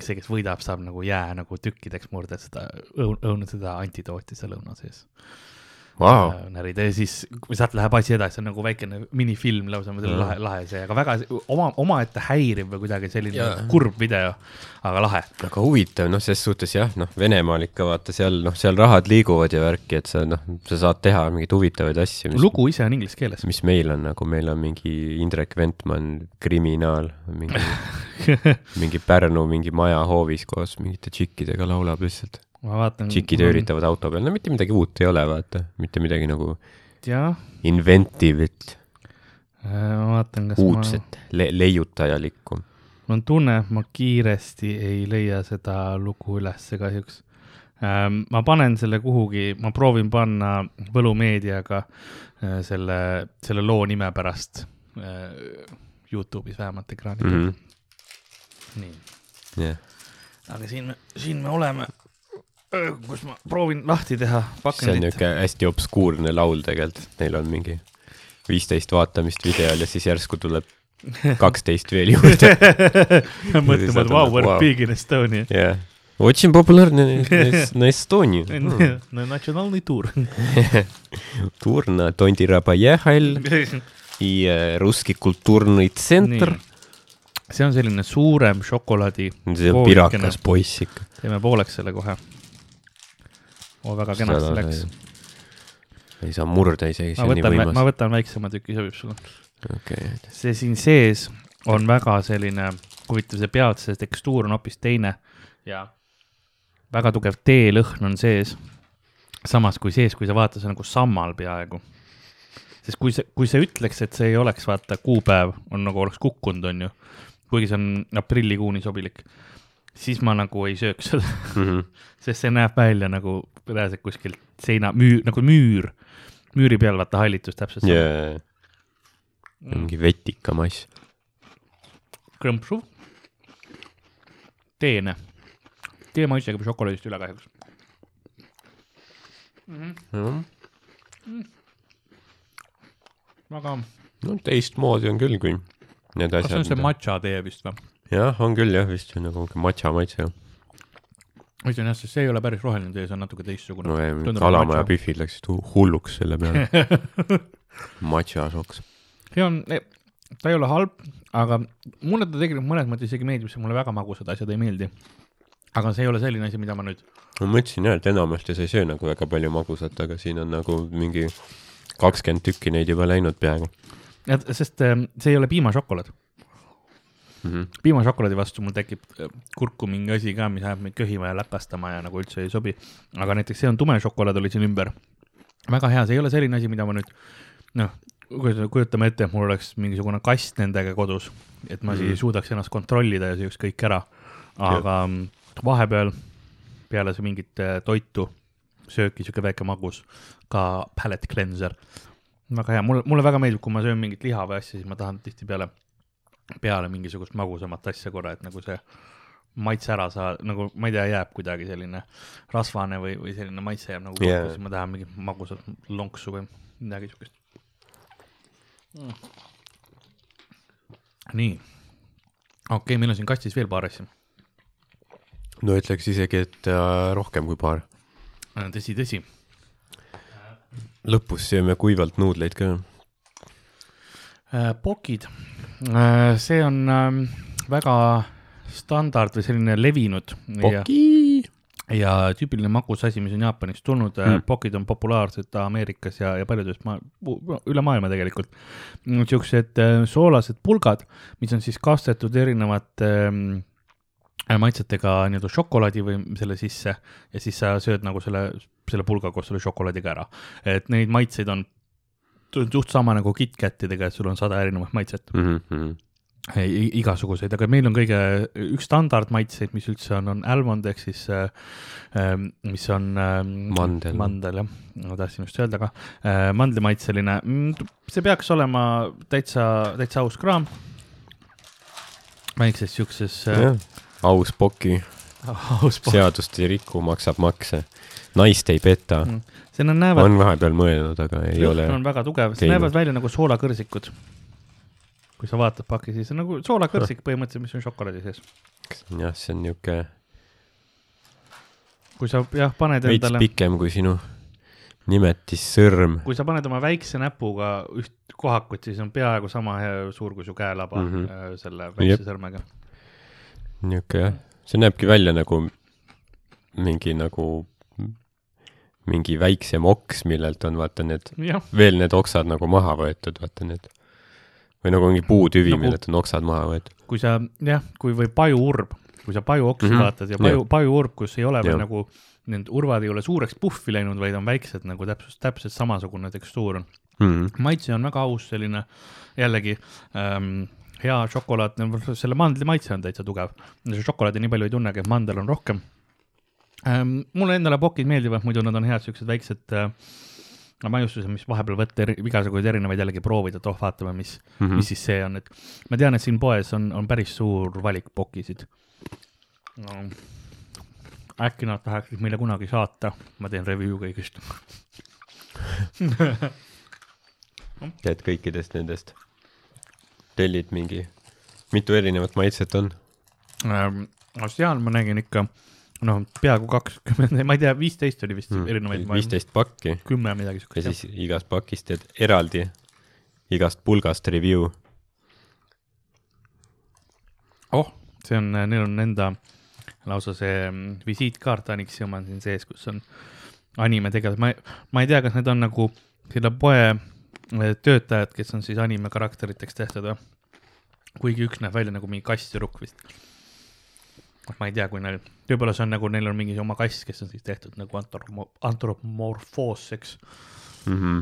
A: see, kes võidab, saab nagu jää nagu tükkideks murda seda õun, õun, seda antidooti seal õuna sees Äh, närida ja siis, sealt läheb asi edasi, on nagu väikene minifilm lausa,
B: Mhm.
A: lahe, lahe see, aga väga see- oma, omaette häiriv või kuidagi selline
B: Jaa.
A: kurb video, aga lahe.
B: aga huvitav, noh, ses suhtes jah, noh, Venemaal ikka vaata seal, noh, seal rahad liiguvad ja värki, et sa noh, sa saad teha mingeid huvitavaid asju, mis
A: lugu ise on inglise keeles.
B: mis meil on nagu, meil on mingi Indrek Ventman, kriminaal, mingi, [LAUGHS] mingi Pärnu mingi maja hoovis koos mingite tšikkidega laulab lihtsalt.
A: Ma vaatan.
B: tšikid. üritavad auto peal, no mitte midagi uut ei ole, vaata, mitte midagi nagu inventive'it,
A: ma vaatan, kas
B: uudset le, leiutajalikku.
A: ma, mul on tunne, et ma kiiresti ei leia seda lugu ülesse kahjuks. ma panen selle kuhugi, ma proovin panna võlumeediaga äh, selle, selle loo nime pärast äh, Youtube'is vähemalt ekraani peal mm. -hmm. nii
B: jah,
A: aga siin me, siin me oleme, kus ma proovin lahti teha
B: see on
A: pakendit .
B: niisugune hästi obskuurne laul tegelikult , neil on mingi viisteist vaatamist videol ja siis järsku tuleb [LAUGHS] kaksteist veel juurde . [LAUGHS]
A: mõtlema , et vau , what a
B: Wow.
A: big in Estonia .
B: jah , очень популярный на Эстонии .
A: natsionaalne tuur .
B: Тур на Тондира поехал и э, русский культурный центр .
A: see on selline suurem šokolaadi ,
B: see on
A: Koogikene.
B: pirakas poiss ikka .
A: teeme pooleks selle kohe . oo, väga kenasti läks.
B: ei saa murda isegi, see
A: ma võtan, ma võtan väiksema tüki, sobib sulle?
B: okei,
A: see siin sees on väga selline huvitav, see peatse tekstuur on hoopis teine ja väga tugev teelõhn on sees. samas kui sees, kui sa vaatad, see on nagu sammal peaaegu. sest kui sa, kui sa ütleks, et see ei oleks, vaata, kuupäev on nagu oleks kukkunud, on ju, kuigi see on aprillikuuni sobilik, siis ma nagu ei sööks seda,
B: Mhm.
A: sest see näeb välja nagu reaalselt kuskilt seina, müür, nagu müür, müüri peal vaata hallitus täpselt sama
B: jaa, mingi vetikamass.
A: krõmpsuv, teene, tee maitsega või šokolaadist üle kahjuks. väga,
B: no teistmoodi on küll, kui need
A: kas see on see
B: asjad.
A: matša tee vist või?
B: jah, on küll jah, vist nagu matša maitse.
A: ütlen jah, sest see ei ole päris roheline tee, see on natuke teistsugune
B: no ei kalamaja pühvid läksid hu- hulluks selle peale. [LAUGHS] matša soks.
A: see on, ta ei ole halb, aga mulle ta tegelikult mõnes mõttes isegi meeldib, sest mulle väga magusad asjad ei meeldi. aga see ei ole selline asi, mida ma nüüd,
B: ma mõtlesin jah, et enamasti sa ei söö nagu väga palju magusat, aga siin on nagu mingi kakskümmend tükki neid juba läinud peaaegu
A: sest ähm, see ei ole piimašokolaad.
B: mm. -hmm.
A: piimašokolaadi vastu mul tekib äh, kurku mingi asi ka, mis ajab mind köhima ja läpastama ja nagu üldse ei sobi. aga näiteks see on tume šokolaad oli siin ümber. väga hea, see ei ole selline asi, mida ma nüüd noh, kujutame ette, et mul oleks mingisugune kast nendega kodus, et ma siis
B: Mhm.
A: suudaks ennast kontrollida ja sööks kõik ära. aga mm, vahepeal peale see mingit äh, toitu, sööki, sihuke väike magus, ka palate cleanser. väga hea, mulle, mulle väga meeldib, kui ma söön mingit liha või asja, siis ma tahan tihtipeale peale mingisugust magusamat asja korra, et nagu see maitse ära saa-, nagu ma ei tea, jääb kuidagi selline rasvane või, või selline maitse jääb nagu kokku yeah., siis ma tahan mingit magusat lonksu või midagi siukest mm.. nii, okei okay,, meil on siin kastis veel paar asja.
B: no ütleks isegi, et äh, rohkem kui paar.
A: tõsi, tõsi,
B: lõpus sööme kuivalt nuudleid ka.
A: Äh, pokid, see on ähm, väga standard või selline levinud ja,
B: Poki.
A: ja tüüpiline magusasi, mis on Jaapanist tulnud
B: Mm.
A: mm., pokid on populaarsed Ameerikas ja, ja paljudes maa, üle maailma tegelikult. niisugused äh, soolased pulgad, mis on siis kastetud erinevate ähm, maitsetega nii-öelda šokolaadi või selle sisse ja siis sa sööd nagu selle, selle pulga koos selle šokolaadiga ära. et neid maitseid on suht sama nagu KitKatidega, et sul on sada erinevat maitset.
B: Mhm,
A: I- igasuguseid, aga meil on kõige, üks standardmaitseid, mis üldse on, on almond ehk siis äh,, äh, mis on äh,
B: Mandel.
A: mandel jah, ma tahtsin just öelda ka äh,, mandlimaitseline, see peaks olema täitsa, täitsa aus kraam. väikses siukses äh,
B: aus Poki, [LAUGHS] seadust ei riku, maksab makse. naist ei peta.
A: Mm. See nad näevad,
B: on vahepeal mõelnud, aga ei ole.
A: on väga tugev, see näevad välja nagu soolakõrsikud. kui sa vaatad paki, siis on nagu soolakõrsik põhimõtteliselt, mis on šokolaadi sees.
B: jah, see on niuke
A: kui sa jah, paned
B: veits
A: endale,
B: pikem kui sinu nimetissõrm.
A: kui sa paned oma väikse näpuga üht kohakut, siis on peaaegu sama suur kui su käelaba mm. -hmm. selle väikse sõrmega.
B: niuke jah, see näebki välja nagu mingi nagu mingi väiksem oks, millelt on vaata need veel need oksad nagu maha võetud, vaata need. või nagu mingi puutüvi
A: Nagu-
B: millelt on oksad maha võetud.
A: kui sa jah, kui või pajuurb, kui sa pajuoksi mm. -hmm. vaatad ja paju, pajuurb, kus ei ole veel nagu, need urvad ei ole suureks puhvi läinud, vaid on väiksed nagu täpselt, täpselt samasugune tekstuur on.
B: Mm.
A: maitse on väga aus, selline jällegi ähm, hea šokolaad, selle mandli maitse on täitsa tugev. šokolaadi nii palju ei tunnegi, mandel on rohkem ähm,. mulle endale pokid meeldivad, muidu nad on head siuksed väiksed äh, maiustused, mis vahepeal võtta eri, igasuguseid erinevaid jällegi proovida, et oh, vaatame, mis mm. -hmm. mis siis see on, et ma tean, et siin poes on, on päris suur valik pokisid no,. äkki nad tahaksid meile kunagi saata, ma teen review kõigist. [LAUGHS]
B: tead kõikidest nendest, tellid mingi, mitu erinevat maitset on?
A: Ähm, seal ma nägin ikka noh, peaaegu kakskümmend, ma ei tea, viisteist oli vist mm, erinevaid.
B: viisteist pakki
A: kümme midagi
B: ja
A: siukest.
B: siis igast pakist teed eraldi igast pulgast review.
A: oh, see on, neil on enda lausa see mm, visiitkaart Anixi oma on siin sees, kus on anime tegelased, ma ei, ma ei tea, kas need on nagu selle poe eh, töötajad, kes on siis anime karakteriteks tehtud või? kuigi üks näeb välja nagu mingi kasstüdruk vist. Ma ei tea, kui neil, võib-olla see on nagu neil on mingi oma kass, kes on siis tehtud nagu antromo- antropomorfoosseks.
B: Mhm.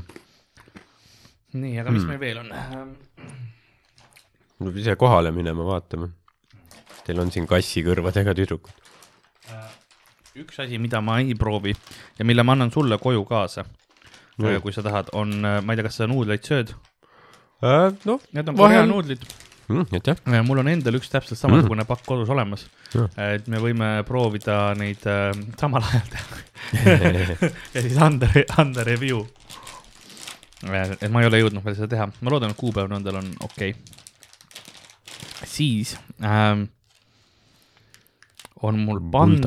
A: nii, aga mis
B: Hmm.
A: meil veel on?
B: tuleb ise kohale minema vaatama. Teil on siin kassikõrvadega tüdrukud.
A: üks asi, mida ma ei proovi ja mille ma annan sulle koju kaasa
B: No.
A: kui sa tahad, on, ma ei tea, kas sa nuudleid sööd?
B: noh,
A: Need on
B: Vahel-
A: Korea nuudlid.
B: aitäh.
A: mul on endal üks täpselt samasugune pakk kodus olemas et me võime proovida neid äh, samal ajal teha [LAUGHS] ja siis anda, anda review. et ma ei ole jõudnud veel seda teha, ma loodan, et kuupäev nendel on okei okay.. siis ähm, on mul pand,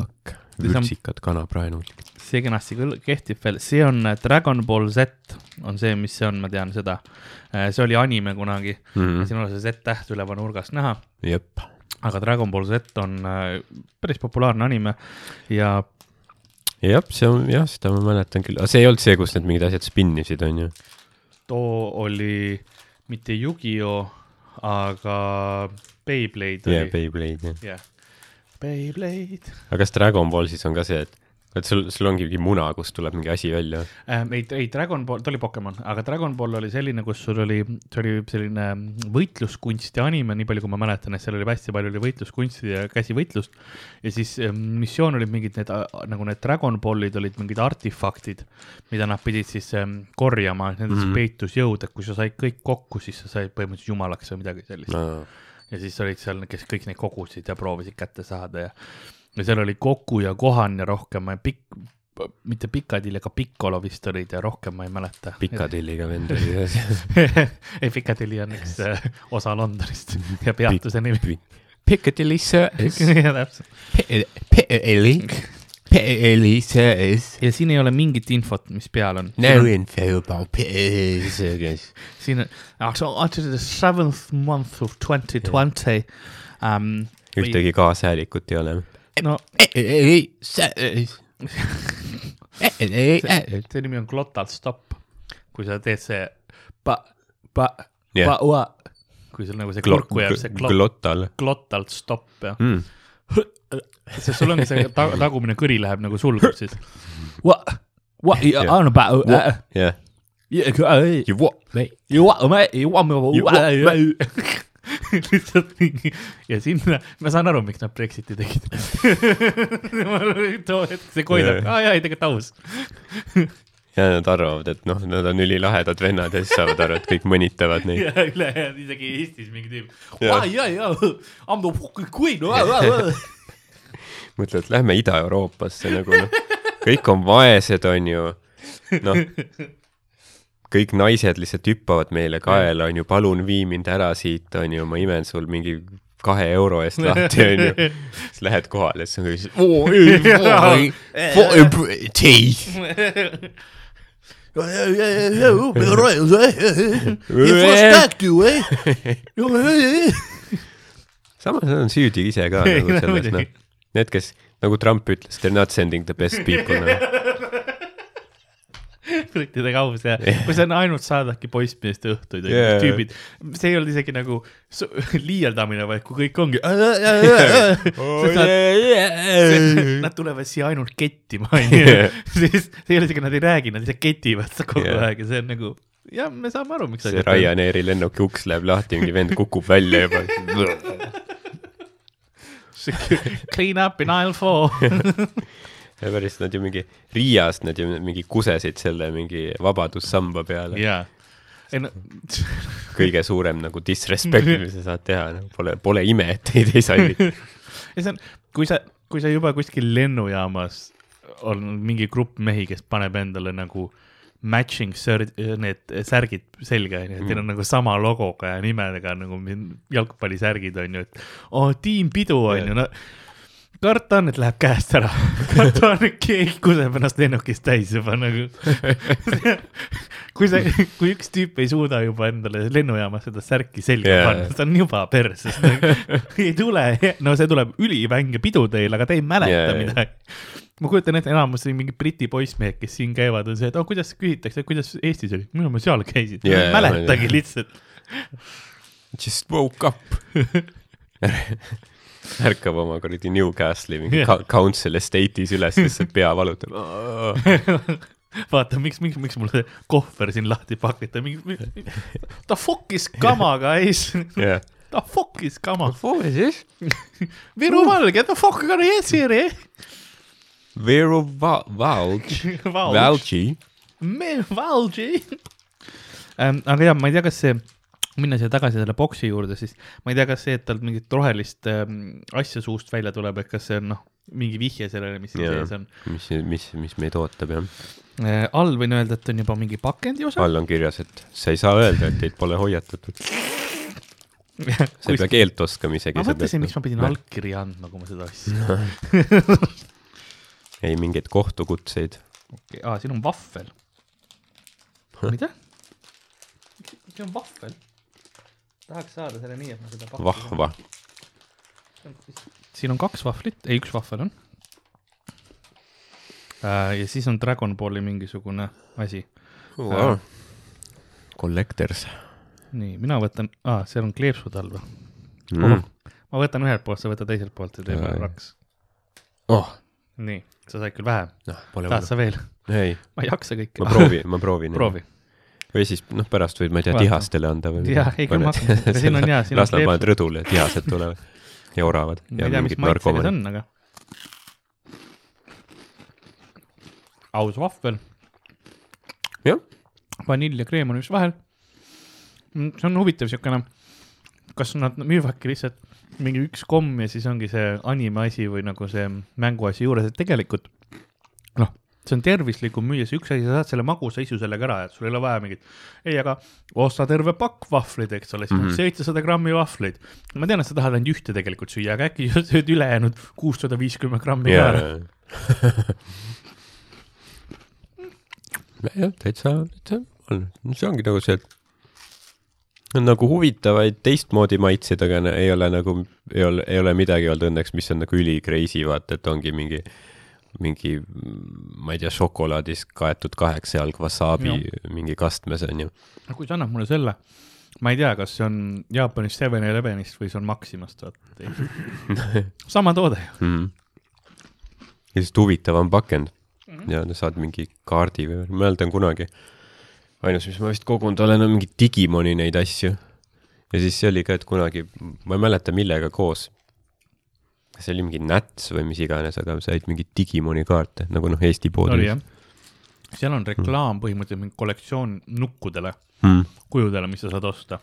B: vürtsikad kanapraenud.
A: See kenasti kehtib veel, see on äh, Dragon Ball Z on see, mis see on, ma tean seda. see oli anime kunagi mm., siin on see Z-täht üleval nurgast näha,
B: jep,
A: aga Dragon Ball Z on äh, päris populaarne anime ja
B: jah, see on jah, seda ma mäletan küll, aga see ei olnud see, kus need mingid asjad spinnisid, onju.
A: too oli mitte Yu-Gi-Oh, aga Beyblade
B: jaa,
A: oli.
B: Beyblade, jah.
A: jah, Beyblade
B: aga kas Dragon Ball siis on ka see, et, et sul, sul ongi mingi muna, kust tuleb mingi asi välja?
A: ähm,. ei, ei Dragon Ball, ta oli Pokemon, aga Dragon Ball oli selline, kus sul oli, see oli selline võitluskunsti anime, nii palju kui ma mäletan, et seal oli hästi palju oli võitluskunsti ja käsivõitlust. ja siis ähm, missioon olid mingid need äh, nagu need Dragon Ballid olid mingid artefaktid, mida nad pidid siis ähm, korjama, nendes mm. -hmm. peitus jõud, et kui sa said kõik kokku, siis sa said põhimõtteliselt jumalaks või midagi sellist
B: no
A: ja siis olid seal, kes kõik neid kogusid ja proovisid kätte saada ja, ja seal oli Koku ja Kohan ja rohkem, pikk, mitte Pikadil ega Piccolo vist olid ja rohkem ma ei mäleta.
B: pikadilliga vend [LAUGHS] oli seal.
A: ei, Piccadilly on üks äh, osa Londonist ja peatuse nimi.
B: Piccadilly Circus. [LAUGHS]
A: ja täpselt.
B: Piccadilly, Piccadilly Circus.
A: ja siin ei ole mingit infot, mis peal on.
B: No info about Piccadilly Circus.
A: siin on, so until the seventh month of twenty twenty um,
B: ühtegi kaashäälikut ei ole.
A: No.
B: Ei, see,
A: see nimi on glotal stop, kui sa teed see pa, pa,
B: Jah.
A: pa, ua, kui sul nagu see kurku jääb see glot-,
B: glottal.
A: Glotal stop jah
B: mm..
A: sest sul ongi see ta- tagumine kõri läheb nagu sulgub siis. Wa, wa,
B: Jah. [LAUGHS]
A: lihtsalt mingi ja sinna, ma saan aru, miks nad Brexiti tegid. [LAUGHS] too hetk see koidab, aa jaa, ei tegelikult aus. [LAUGHS]
B: ja nad arvavad, et noh, nad on ülilahedad vennad ja siis saavad aru, et kõik mõnitavad neid.
A: ja ülejäänud isegi Eestis mingi tüüp.
B: Jaa.
A: jaa, jaa, I m the fucking queen.
B: mõtlevad, lähme Ida-Euroopasse nagu noh, kõik on vaesed, on ju, noh, kõik naised lihtsalt hüppavad meile kaela, on ju, palun vii mind ära siit, on ju, ma imen sul mingi kahe euro eest lahti, on ju. siis lähed kohale, siis on kõik siis, samas nad on süüdi ise ka nagu selles, noh. Need, kes, nagu Trump ütles, they are not sending the best people nagu..
A: Brittidega aus ja, või see on ainult saadavadki poissmeeste õhtuid yeah., tüübid, see ei olnud isegi nagu [LAUGHS] liialdamine, vaid kui kõik ongi. Nad tulevad siia ainult kettima, [LAUGHS] onju, siis see ei ole isegi, nad ei räägi, nad lihtsalt ketivad kogu
B: Jaa.
A: aeg ja see on nagu, jah, me saame aru, miks.
B: see Ryanairi lennuki uks läheb lahti, mingi vend kukub välja juba. [LAUGHS]
A: Clean up in aisle four.
B: Pärast nad ju mingi, Riias nad ju mingi kusesid selle mingi vabadussamba peale.
A: ei no, [LAUGHS]
B: kõige suurem nagu disrespect, [LAUGHS] mis sa saad teha, nagu pole, pole ime, et teid ei salli. [LAUGHS]
A: ja see on, kui sa, kui sa juba kuskil lennujaamas on mingi grupp mehi, kes paneb endale nagu matching sör-, need särgid selga, onju, et neil on nagu sama logoga ja nimedega nagu jalgpallisärgid onju, et oo oh, tiimpidu onju, no karta on, et läheb käest ära. [LAUGHS] karta on, et keegi kuseb ennast lennukist täis juba nagu. kui sa, kui üks tüüp ei suuda juba endale lennujaamas seda särki selga yeah. panna, ta on juba perses. ei tule, no see tuleb ülivänge pidu teil, aga te ei mäleta yeah. midagi. ma kujutan ette, enamus mingi Briti poissmehed, kes siin käivad, on see, et oh, kuidas küsitakse, kuidas Eestis oli, minu ma seal käisin yeah,, mäletagi
B: ma-
A: lihtsalt.
B: Just woke up. [LAUGHS] [LAUGHS] ärkab oma kuradi Newcastle'i mingi yeah. council estate'is üles, lihtsalt pea valutab. [LAUGHS]
A: vaata, miks, miks, miks mul see kohver siin lahti pakiti, mingi, the fuck is kama, [LAUGHS] guys.
B: jah.
A: The fuck is kama. Viru Valge, the fuck are you here?
B: Vero Va- Valge, Valgi.
A: me Valgi. aga jah, ma ei tea, kas see, minna siia tagasi selle boksi juurde, siis ma ei tea, kas see, et tal mingit rohelist ähm, asja suust välja tuleb, et kas see on noh, mingi vihje sellele, mis siin sees on
B: mis, mis, mis meid ootab jah.
A: äh,. all võin öelda, et on juba mingi pakendi osa.
B: all on kirjas, et sa ei saa öelda, et teid pole hoiatatud. [LAUGHS] sa ei pea keelt oskama isegi.
A: ma mõtlesin, miks ma pidin allkirja andma, kui ma seda asja. [LAUGHS]
B: ei mingeid kohtukutseid.
A: okei, aa, siin on vahvel. mida? see on vahvel. Tahaks saada selle nii, et ma seda pakku-
B: vahva.
A: siin on kaks vahvlit, ei üks vahvel on äh,. ja siis on Dragon Balli mingisugune asi.
B: Wow. Collectors
A: nii, mina võtan, aa, seal on kleepsud all või?
B: mm..
A: ma võtan ühelt poolt, sa võtad teiselt poolt ja teeme raks.
B: oh,
A: nii, sa said küll vähem,
B: noh, pole
A: tahad sa veel?
B: ei, [LAUGHS]
A: ma ei jaksa kõike.
B: ma [LAUGHS] proovin, ma proovin.
A: proovi.
B: Või siis noh, pärast võid, ma ei tea, tihastele anda või.
A: Jah, ei, küll ma hakkan- [LAUGHS] siin on on
B: las nad panevad rõdule, tihased tulevad ja oravad
A: ma ei tea, mis maitsega see on, aga. aus vahvel,
B: jah,
A: vanill ja kreem on just vahel. see on huvitav siukene, kas nad müüvadki lihtsalt mingi üks komm ja siis ongi see anime asi või nagu see mänguasi juures, et tegelikult noh, see on tervislikum müüa see üks asi, sa saad selle magusa isu sellega ära, et sul ei ole vaja mingit, ei, aga osta terve pakk vahvleid, eks ole, siis on
B: Mhm.
A: seitsesada grammi vahvleid. ma tean, et sa tahad ainult ühte tegelikult süüa, aga äkki [LAUGHS] sööd ülejäänud kuussada viiskümmend grammi ka ära.
B: jah, täitsa, täitsa on, see ongi nagu see, et on nagu huvitavaid teistmoodi maitseid, aga ei ole nagu, ei ole, ei ole midagi olnud õnneks, mis on nagu üli crazy, vaata, et ongi mingi, mingi, ma ei tea, šokolaadis kaetud kaheksa jalg wasabi mingi kastmes on ju.
A: no kui sa annad mulle selle, ma ei tea, kas see on Jaapanis Seven Elevenist või see on Maximast, vaata. [LAUGHS] sama toode ju.
B: mm.. ja lihtsalt huvitavam pakend ja saad mingi kaardi või, ma mäletan kunagi, ainus, mis ma vist kogunud olen, on mingi Digimoni neid asju. ja siis see oli ka, et kunagi, ma ei mäleta, millega koos. See oli mingi Nats või mis iganes, aga said mingeid Digimoni kaarte nagu noh, Eesti poodides
A: seal on reklaam põhimõtteliselt mingi kollektsioon nukkudele,
B: mm..
A: kujudele, mis sa saad osta.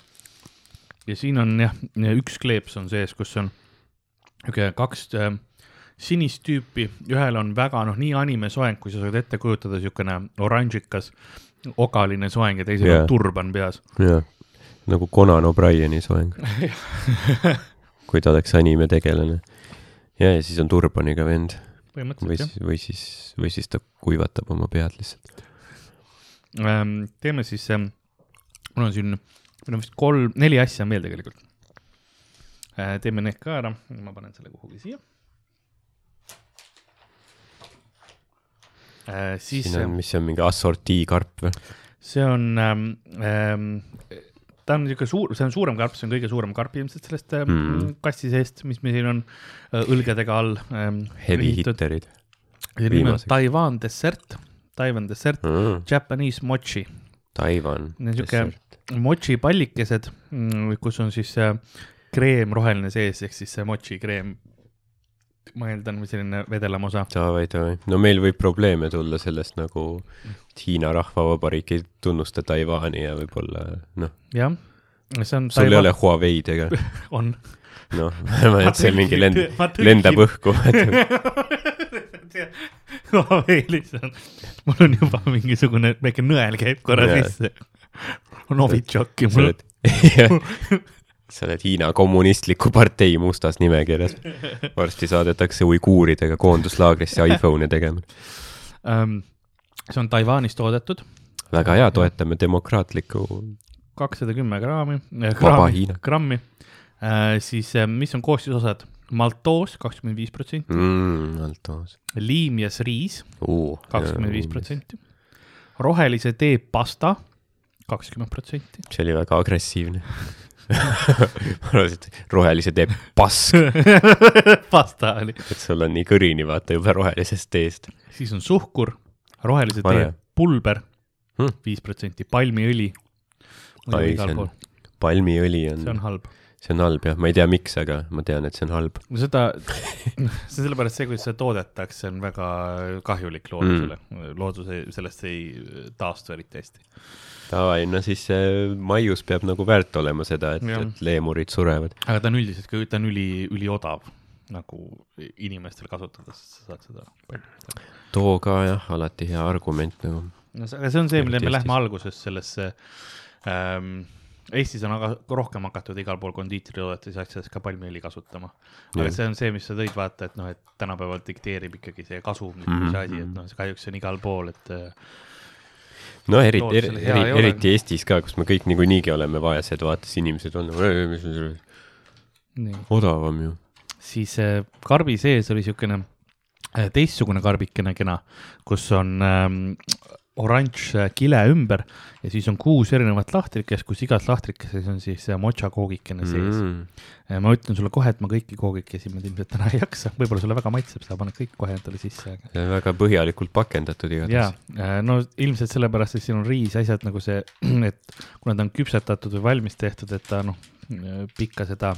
A: ja siin on jah, üks kleeps on sees, kus on niisugune kaks äh, sinist tüüpi, ühel on väga noh, nii anime soeng, kui sa saad ette kujutada, niisugune oranžikas okaline soeng ja teisel
B: Jaa.
A: on turban peas.
B: jah, nagu Conan O'Brieni soeng, [LAUGHS] kui ta oleks animetegelane. ja, ja siis on turbaniga vend või siis, või siis, või siis ta kuivatab oma pead lihtsalt.
A: ähm,. teeme siis ähm,, mul on siin, meil on vist kolm, neli asja on veel tegelikult äh,. teeme need ka ära, ma panen selle kuhugi siia äh,. siis
B: siin on, mis see on, mingi assortii karp või?
A: see on ähm,, ähm, ta on niisugune suur, see on suurem karp, see on kõige suurem karp ilmselt sellest ähm,
B: Mm.
A: mm. kassi seest, mis meil siin on äh, õlgedega all ähm,.
B: Heavy hitterid
A: selle nimi on. Taiwan dessert, Taiwan dessert,
B: mm..
A: Japanese mochi,
B: Taiwan.
A: Niisugune- mochi pallikesed, kus on siis äh, kreem roheline sees, ehk siis see mochi kreem. Ma eeldan, või selline vedelam osa.
B: davai, davai. no meil võib probleeme tulla sellest nagu Hiina Rahvavabariik ei tunnusta Taiwan'i ja võib-olla noh,
A: jah, see on.
B: sul ei ole Huawei'd ega [LAUGHS]
A: on.
B: noh, et see mingi lend, lendab õhku.
A: Huawei lihtsalt, mul on juba mingisugune väike nõel käib korra
B: Jaa.
A: sisse. Novitšoki mul [LAUGHS] [LAUGHS]
B: sa oled Hiina kommunistliku partei mustas nimekirjas. varsti saadetakse uiguuridega koonduslaagrisse iPhone'e tegema.
A: ähm,. see on Taiwanis toodetud,
B: väga hea, toetame demokraatlikku
A: kakssada kümme graami,
B: Vaba
A: grammi grammi äh,. siis äh, mis on koostisosad? maltoos kakskümmend viis protsenti,
B: mm,. Altos
A: liim ja sriis
B: uh,.
A: kakskümmend viis. protsenti, rohelise tee pasta kakskümmend protsenti,
B: see oli väga agressiivne. Ma arvasin, et rohelise teeb pask, [LAUGHS]
A: pasta oli,
B: et sul on nii kõrini, vaata juba rohelisest teest.
A: siis on suhkur, rohelise tee pulber
B: Hmm.
A: viis protsenti, palmiõli.
B: Palmiõli on,
A: see on halb.
B: see on halb jah, ma ei tea, miks, aga ma tean, et see on halb.
A: no seda, [LAUGHS] see on sellepärast see, kuidas seda toodetakse, on väga kahjulik loodusele mm., loodus ei, sellest ei taastu eriti hästi.
B: Davai, no siis see maius peab nagu väärt olema seda, et et leemurid surevad.
A: aga ta on üldiselt ka, ta on üli, üliodav nagu inimestel kasutada, sest sa saad seda palju.
B: too ka jah, alati hea argument nagu.
A: no see, aga see on see, mille me lähme alguses sellesse ähm,. Eestis on aga rohkem hakatud igal pool kondiitritoodetes ja asjades ka palmiõli kasutama. aga
B: Jah.
A: see on see, mis sa tõid, vaata, et noh, et tänapäeval dikteerib ikkagi see kasumlikkus
B: Mhm,
A: mm -hmm. asi, et noh, kahjuks see on igal pool, et äh,
B: no eriti,
A: Loodusele
B: eri,
A: hea ei
B: eri,
A: ole.
B: eriti Eestis ka, kus me kõik niikuinii oleme vaesed, vaata siis inimesed on nagu, odavam ju.
A: siis äh, karbi sees oli niisugune äh, teistsugune karbikene kena, kus on ähm, oranž äh, kile ümber ja siis on kuus erinevat lahtrikest, kus igas lahtrikeses on siis äh, mocha koogikene sees
B: Mm.
A: mm.. ma ütlen sulle kohe, et ma kõiki koogikesi ma ilmselt täna ei jaksa, võib-olla sulle väga maitseb, sa paned kõik kohe endale sisse, aga.
B: väga põhjalikult pakendatud
A: ja
B: igatahes.,
A: no ilmselt sellepärast, et siin on riis, asjad nagu see, [CLEARS THROAT] et kuna ta on küpsetatud või valmis tehtud, et ta noh, pikka seda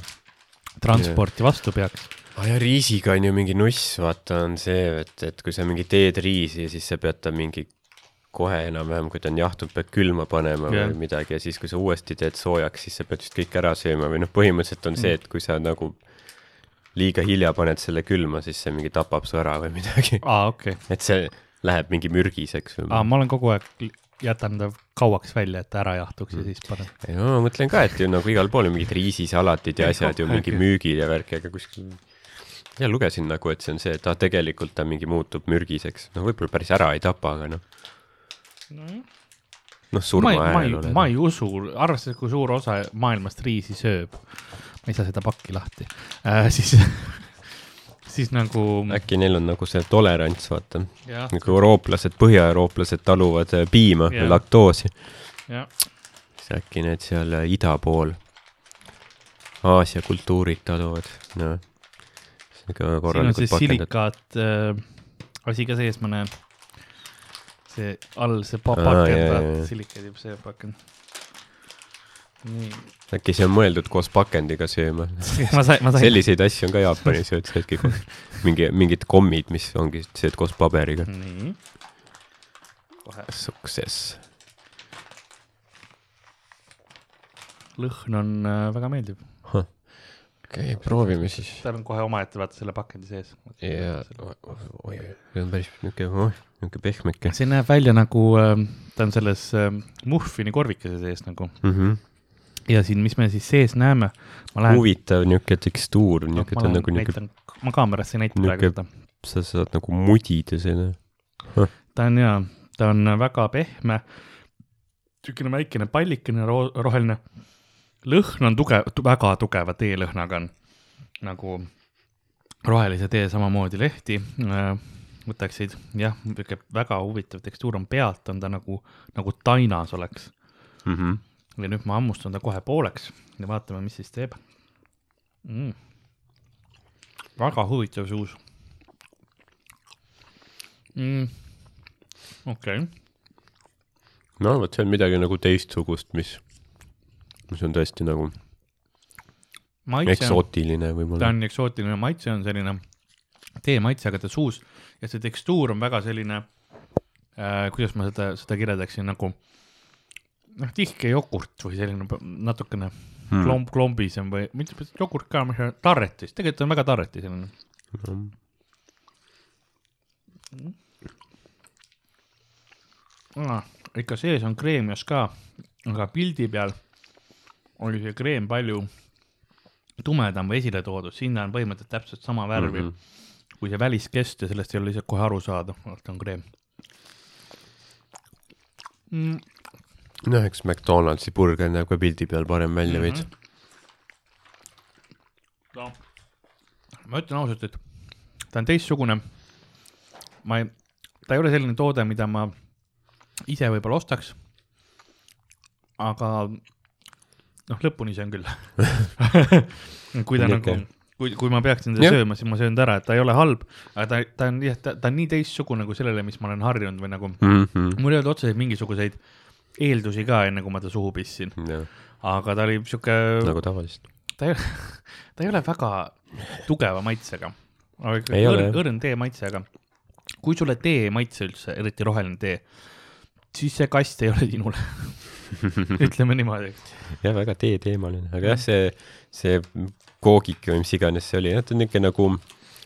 A: transporti vastu peaks.
B: ah ja riisiga on ju mingi nuss, vaata, on see, et, et kui sa mingi teed riisi ja siis sa pead ta mingi kohe enam-vähem, kui ta on jahtunud, pead külma panema
A: Jah.
B: või midagi ja siis, kui sa uuesti teed soojaks, siis sa pead vist kõik ära sööma või noh, põhimõtteliselt on
A: Mm.
B: see, et kui sa nagu liiga hilja paned selle külma, siis see mingi tapab su ära või midagi.
A: aa, okei okay.,
B: et see läheb mingi mürgiseks või
A: aa, ma olen kogu aeg jätan ta kauaks välja, et ta ära jahtuks
B: Mm.
A: ja siis panen.
B: ei no ma mõtlen ka, et ju nagu igal pool on mingid riisisalatid ja asjad ju mingi müügil ja värki, aga kuskil ja lugesin nagu, et see on see, et ta tegelikult ta mingi muutub mürgiseks, no võib-olla päris ära ei tapa, aga noh,
A: nojah,
B: noh,
A: ma
B: surma
A: ei, ma ei usu, arvestades, kui suur osa maailmast riisi sööb, ma ei saa seda pakki lahti. Äh,, siis, [LAUGHS] siis nagu
B: äkki neil on nagu see tolerants, vaata. nagu eurooplased, põhjaeurooplased taluvad äh, piima ja laktoosi, siis äkki need seal äh, ida pool, Aasia kultuurid taluvad, noh.
A: siin on see silikaat äh, asi ka sees, ma näen. See all see pa- pakend
B: jaa,
A: vaata
B: jaa.,
A: silikaat jääb see pakend. nii,
B: äkki see on mõeldud koos pakendiga sööma. [LAUGHS] selliseid asju on ka Jaapanis ju, et söödki koos, mingi, mingid kommid, mis ongi, sööd koos paberiga.
A: nii.
B: Success.
A: lõhn on äh, väga meeldiv,
B: okei okay,, proovime siis.
A: tal on kohe omaette vaata selle pakendi sees.
B: ja, oi, see on päris niuke, niuke pehmeke
A: see näeb välja nagu äh,, ta on selles äh, muffini korvikese sees nagu
B: mm. -hmm.
A: ja siin, mis me siis sees näeme, lähen.
B: huvitav niuke tekstuur, niuke, ta on nagu
A: näitan, ma kaamerasse ei näita praegu seda.
B: sa saad nagu mudida selle.
A: ta on jaa, ta on väga pehme, niisugune väikene pallikene ro roheline. Lõhn on tugev, väga tugeva teelõhnaga on nagu rohelise tee samamoodi lehti äh, võtaksid, jah, niisugune väga huvitav tekstuur on pealt, on ta nagu, nagu tainas oleks.
B: Mm -hmm.
A: ja nüüd ma hammustan ta kohe pooleks ja vaatame, mis siis teeb mm.. väga huvitav suus mm.. okei okay.,
B: no vot, see on midagi nagu teistsugust, mis, mis on tõesti nagu
A: maitse on,
B: eksootiline
A: ta
B: võib-olla.
A: on eksootiline, maitse on selline tee maitse, aga ta suus ja see tekstuur on väga selline äh,, kuidas ma seda, seda kirjeldaksin nagu noh, tihke jogurt või selline natukene
B: Hmm.
A: klomb, klombisem või mitte jogurt ka, mis on tarretis, tegelikult on väga tarreti selline. Ah, ikka sees on kreemias ka, aga pildi peal oli see kreem palju tumedam või esile toodud, sinna on põhimõtteliselt täpselt sama värvi mm. -hmm. kui see väliskest ja sellest ei ole lihtsalt kohe aru saada, et on kreem mm,.
B: noh, eks McDonaldsi burger näeb ka pildi peal parem välja
A: Mhm.
B: veits.
A: no ma ütlen ausalt, et ta on teistsugune. ma ei, ta ei ole selline toode, mida ma ise võib-olla ostaks. aga noh, lõpuni söön küll. [LAUGHS] kui ta nagu, kui, kui ma peaksin seda sööma, siis ma söön ta ära, et ta ei ole halb, aga ta, ta on jah, ta, ta on nii teistsugune kui sellele, mis ma olen harjunud või nagu,
B: Mhm.
A: mul ei olnud otseselt mingisuguseid eeldusi ka, enne kui ma ta suhu pistsin, aga ta oli sihuke
B: nagu tavaliselt.
A: ta ei, [LAUGHS] ta ei ole väga tugeva maitsega, õrn, õrn tee maitsega. kui sulle tee ei maitse üldse, eriti roheline tee, siis see kast ei ole sinule. [LAUGHS] [LAUGHS] ütleme niimoodi.
B: jah, väga teeteemaline, aga jah, see, see koogik või mis iganes see oli, jah, on niuke nagu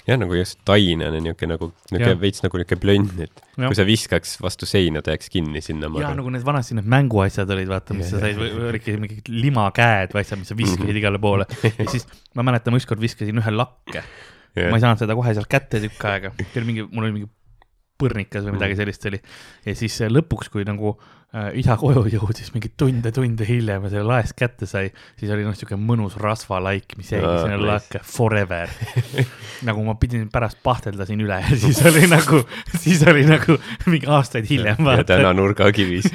B: jah, nagu just tainene niuke nagu,
A: Jah.
B: veits nagu niuke plönn, et
A: Jah.
B: kui sa viskaks vastu seina, ta jääks kinni sinna.
A: ja nagu need vanasti need mänguasjad olid, vaata, mis sa
B: Jah,
A: said, olidki mingid limakäed või asjad, mis sa viskasid
B: Mhm.
A: igale poole ja siis ma mäletan, ma ükskord viskasin ühe lakke, ma ei saanud seda kohe sealt kätte tükk aega, see oli mingi, mul oli mingi põrnikas või midagi
B: Mm.
A: sellist oli. ja siis äh, lõpuks, kui nagu äh, isa koju jõudis mingi tunde-tunde hiljem ja selle laest kätte sai, siis oli noh, siuke mõnus rasvalaik, mis jäigi
B: Aa,
A: sinna
B: nice.
A: lakke forever. [LAUGHS] nagu ma pidin pärast pahteldasin üle ja siis oli nagu, siis oli nagu mingi aastaid hiljem.
B: ja täna nurgakivis.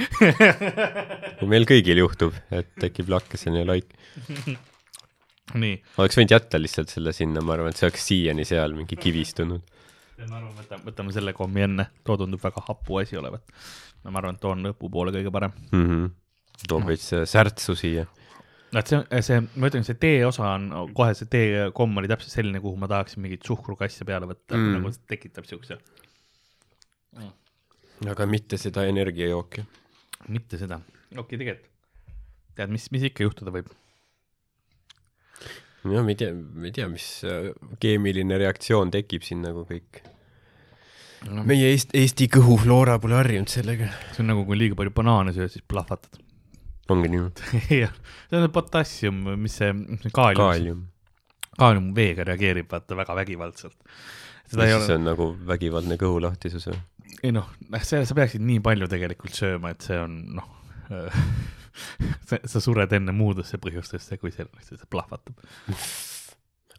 B: [LAUGHS] meil kõigil juhtub, et tekib lakkeseni laik.
A: nii,
B: oleks võinud jätta lihtsalt selle sinna, ma arvan, et see oleks siiani seal mingi kivistunud.
A: Ma arvan, võtame, võtame selle kommi enne, too tundub väga hapu asi olevat. ma arvan, et too on lõpupoole kõige parem.
B: mm. -hmm. toob veits äh, särtsu siia.
A: et see, see, ma ütlen, see tee osa on, kohe see teekomm oli täpselt selline, kuhu ma tahaksin mingit suhkrukasse peale võtta
B: Mm.
A: mm., nagu tekitab siukse,
B: aga mitte seda energiajooki.
A: mitte seda. okei okay,, tegelikult tead, mis, mis ikka juhtuda võib?
B: no ma ei tea, ma ei tea, mis äh, keemiline reaktsioon tekib siin nagu kõik.
A: No,
B: meie Eesti, Eesti kõhufloora pole harjunud sellega.
A: see on nagu, kui liiga palju banaane sööd, siis plahvatad.
B: ongi niimoodi. [LAUGHS]
A: jah, see on potassium, mis see, mis see kaalium,
B: kaalium.
A: kaalium veega reageerib vaata väga vägivaldselt. seda ei
B: siis
A: ole,
B: on nagu vägivaldne kõhulahtisus või?
A: ei noh, see, sa peaksid nii palju tegelikult sööma, et see on noh, [LAUGHS] sa, sa sured enne muudesse põhjustesse, kui sellesse see plahvatab.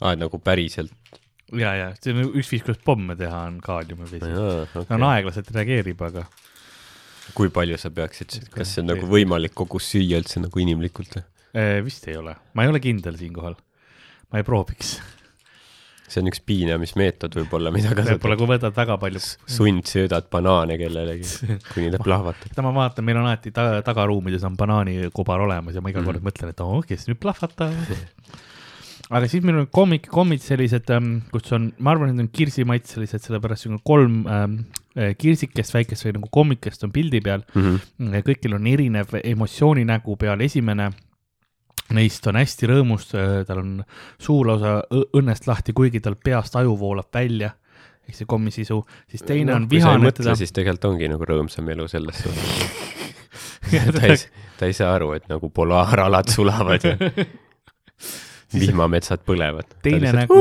B: aa, nagu päriselt.
A: ja, ja see on üks viis, kuidas pomme teha, on kaaliumivesi. ta
B: Okay.
A: on aeglaselt reageerib, aga
B: kui palju sa peaksid, kas see on nagu võimalik kogus süüa üldse nagu inimlikult või?
A: eh, vist ei ole, ma ei ole kindel siinkohal. ma ei prooviks.
B: see on üks piinamismeetod võib-olla, mida
A: võib-olla
B: kasutada.
A: kui võtad väga palju.
B: sundsöödad banaane kellelegi, kuni ta plahvatab.
A: ma vaatan, meil on alati ta tagaruumides on banaanikobar olemas ja ma iga kord
B: Mhm.
A: mõtlen, et oo, kes nüüd plahvatab. [LAUGHS] aga siis meil on kommik, kommid sellised, kus on, ma arvan, need on kirsimaitselised, sellepärast siin on kolm ähm, eh, kirsikest väikest või nagu kommikest on pildi peal.
B: Mhm.
A: kõigil on erinev emotsiooni-nägu peal, esimene neist on hästi rõõmus, tal on suu lausa õ- õnnest lahti, kuigi tal peast aju voolab välja, ehk see kommi sisu, siis teine on
B: sa ei
A: vihane,
B: mõtle, siis tegelikult ongi nagu rõõmsam elu selles suhtes. [LAUGHS] ta ei, ta ei saa aru, et nagu polaaralad sulavad ja [LAUGHS] vihmametsad põlevad.
A: teine nägu,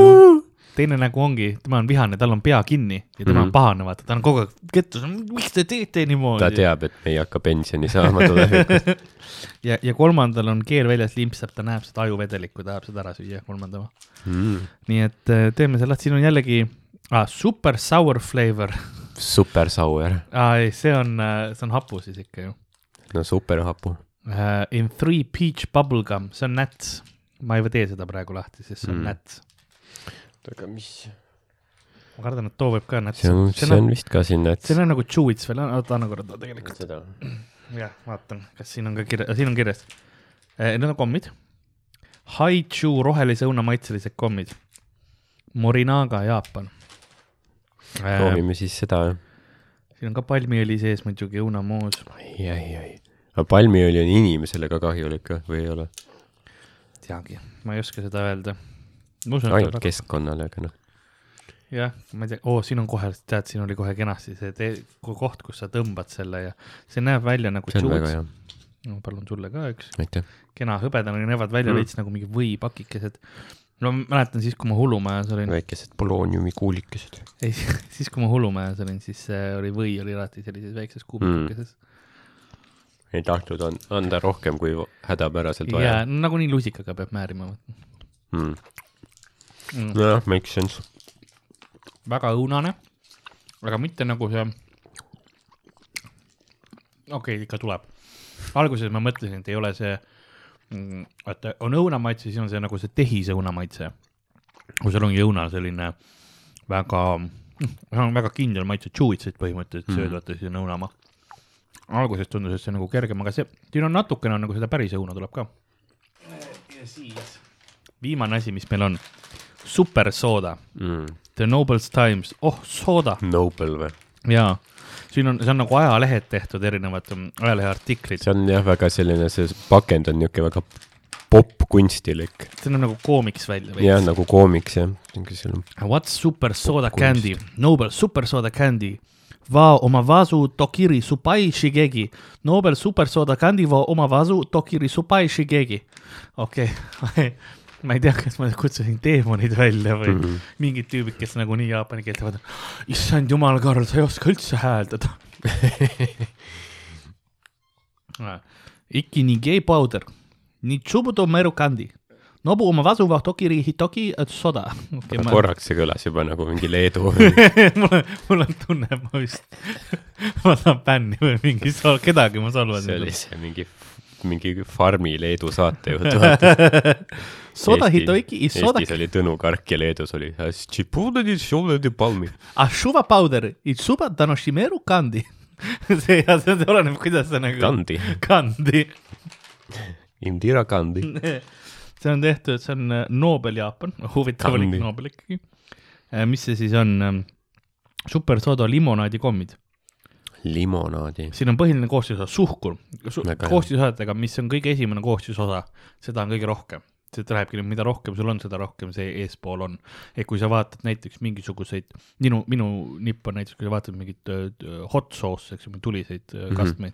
A: teine nägu ongi, tema on vihane, tal on pea kinni ja tema mm -hmm.
B: Mhm.
A: on pahane, vaata, ta on kogu aeg kettus, miks te teete
B: ta
A: niimoodi.
B: teab, et me ei hakka pensioni saama tulevikus. [LAUGHS]
A: ja, ja kolmandal on keel väljas, limpsab, ta näeb seda ajuvedelikku, tahab seda ära süüa, kolmanda oma.
B: Mm.
A: nii et äh, teeme selle, siin on jällegi ah, super sour flavor
B: super sour,
A: ah,. ei, see on, see on hapu siis ikka ju
B: no super hapu.
A: uh,. In three peach bubblegum, see on näts. Ma ei tee seda praegu lahti, sest see on mm. Näts.
B: aga mis?
A: ma kardan, et too võib ka näts.
B: see on, see on vist ka siin, et
A: see on nagu chewits veel, oota anna korra tegelikult.
B: seda.
A: jah, vaatan, kas siin on ka kirjas, siin on kirjas eh,. Need on kommid. Haichu rohelise õuna maitselised kommid. Morinaga, Jaapan eh,.
B: proovime siis seda, jah.
A: siin on ka palmiõli sees muidugi, õunamoos.
B: ai, ai, ai. aga palmiõli on inimesele ka kahjulik või- või ei ole?
A: teagi, ma ei oska seda öelda.
B: ainult keskkonnale, aga noh.
A: jah, ma ei tea, oo, siin on kohe, tead, siin oli kohe kenasti see tee, koht, kus sa tõmbad selle ja see näeb välja nagu
B: see on väga hea,
A: no palun sulle ka üks, kena hõbedane, näevad välja
B: Mm.
A: mm. veits nagu mingi võipakikesed. no ma mäletan siis, kui ma hullumajas olin,
B: väikesed polooniumi kuulikesed.
A: ei, siis kui ma hullumajas olin, [LAUGHS] siis äh, oli või oli alati sellises väikses kuubikeses
B: ei tahtnud an- anda rohkem, kui hädapäraselt
A: mm..
B: vaja
A: ja. no, nagunii lusikaga peab määrima
B: Mm.
A: mm..
B: nojah, makes sense.
A: väga õunane, aga mitte nagu see. okei okay,, ikka tuleb. alguses ma mõtlesin, et ei ole see, et on õunamaitse, siis on see nagu see tehisõuna maitse. kui seal ongi õunal selline väga, on väga kindel maitse, tšuitseid põhimõtteliselt
B: Mhm.
A: sööd, vaata siis on õunamaa. Alguses tundus, et see on nagu kergem, aga see, siin on natukene on nagu seda päris õuna tuleb ka. ja siis? Viimane asi, mis meil on, supersooda
B: Mm.
A: The Nobles Times, oh sooda
B: Nobel või?
A: jaa, siin on, see on nagu ajalehed tehtud, erinevad mm, ajaleheartiklid,
B: see on jah, väga selline, see pakend on niisugune väga popp-kunstilik.
A: see on nagu koomiks välja
B: jah, nagu koomiks jah,
A: What's super soda candy, Nobel super soda candy, va oma vasu tokiri supai shigegi, Nobel super soda candy va oma vasu tokiri supai shigegi. okei okay. [LAUGHS] ma ei tea, kas ma kutsusin teemonid välja või mm. -hmm. mingid tüübid, kes nagunii jaapani keelt teevad. issand jumal, Karl, sa ei oska üldse hääldada. [LAUGHS] Ikki ni gay powder, ni tsubuto meru kandi, nobu oma vasuva tokiri hitoki soda okay,. Ma...
B: korraks see kõlas juba nagu mingi Leedu [LAUGHS]
A: mul on, mul on tunne, et ma vist, saan bänni või mingi, kedagi ma solvan.
B: see oli see mingi, mingi farmi Leedu saatejuht, [LAUGHS]
A: soda
B: Eesti-
A: hitoiki, soda
B: Eestis, oli Tõnu Kark ja Leedus oli
A: ashuva powder, itsuba tanoshimeru kandi. [LAUGHS] see, see oleneb, kuidas sa nagu.
B: Kandi,
A: kandi.
B: Indira Kandi.
A: See on tehtud, see on äh, Nobel Jaapan, [LAUGHS] huvitav oli. Nobel ikkagi. mis see siis on? supersooda limonaadikommid,
B: limonaadi.
A: siin on põhiline koostisosa suhkur Su koostisosadega, mis on kõige esimene koostisosa, seda on kõige rohkem. see lähebki nüüd, mida rohkem sul on, seda rohkem see eespool on. et kui sa vaatad näiteks mingisuguseid, minu, minu nipp on näiteks, kui sa vaatad mingit äh, hot sauce, eks ju, tuliseid mm. -hmm. kastmeid,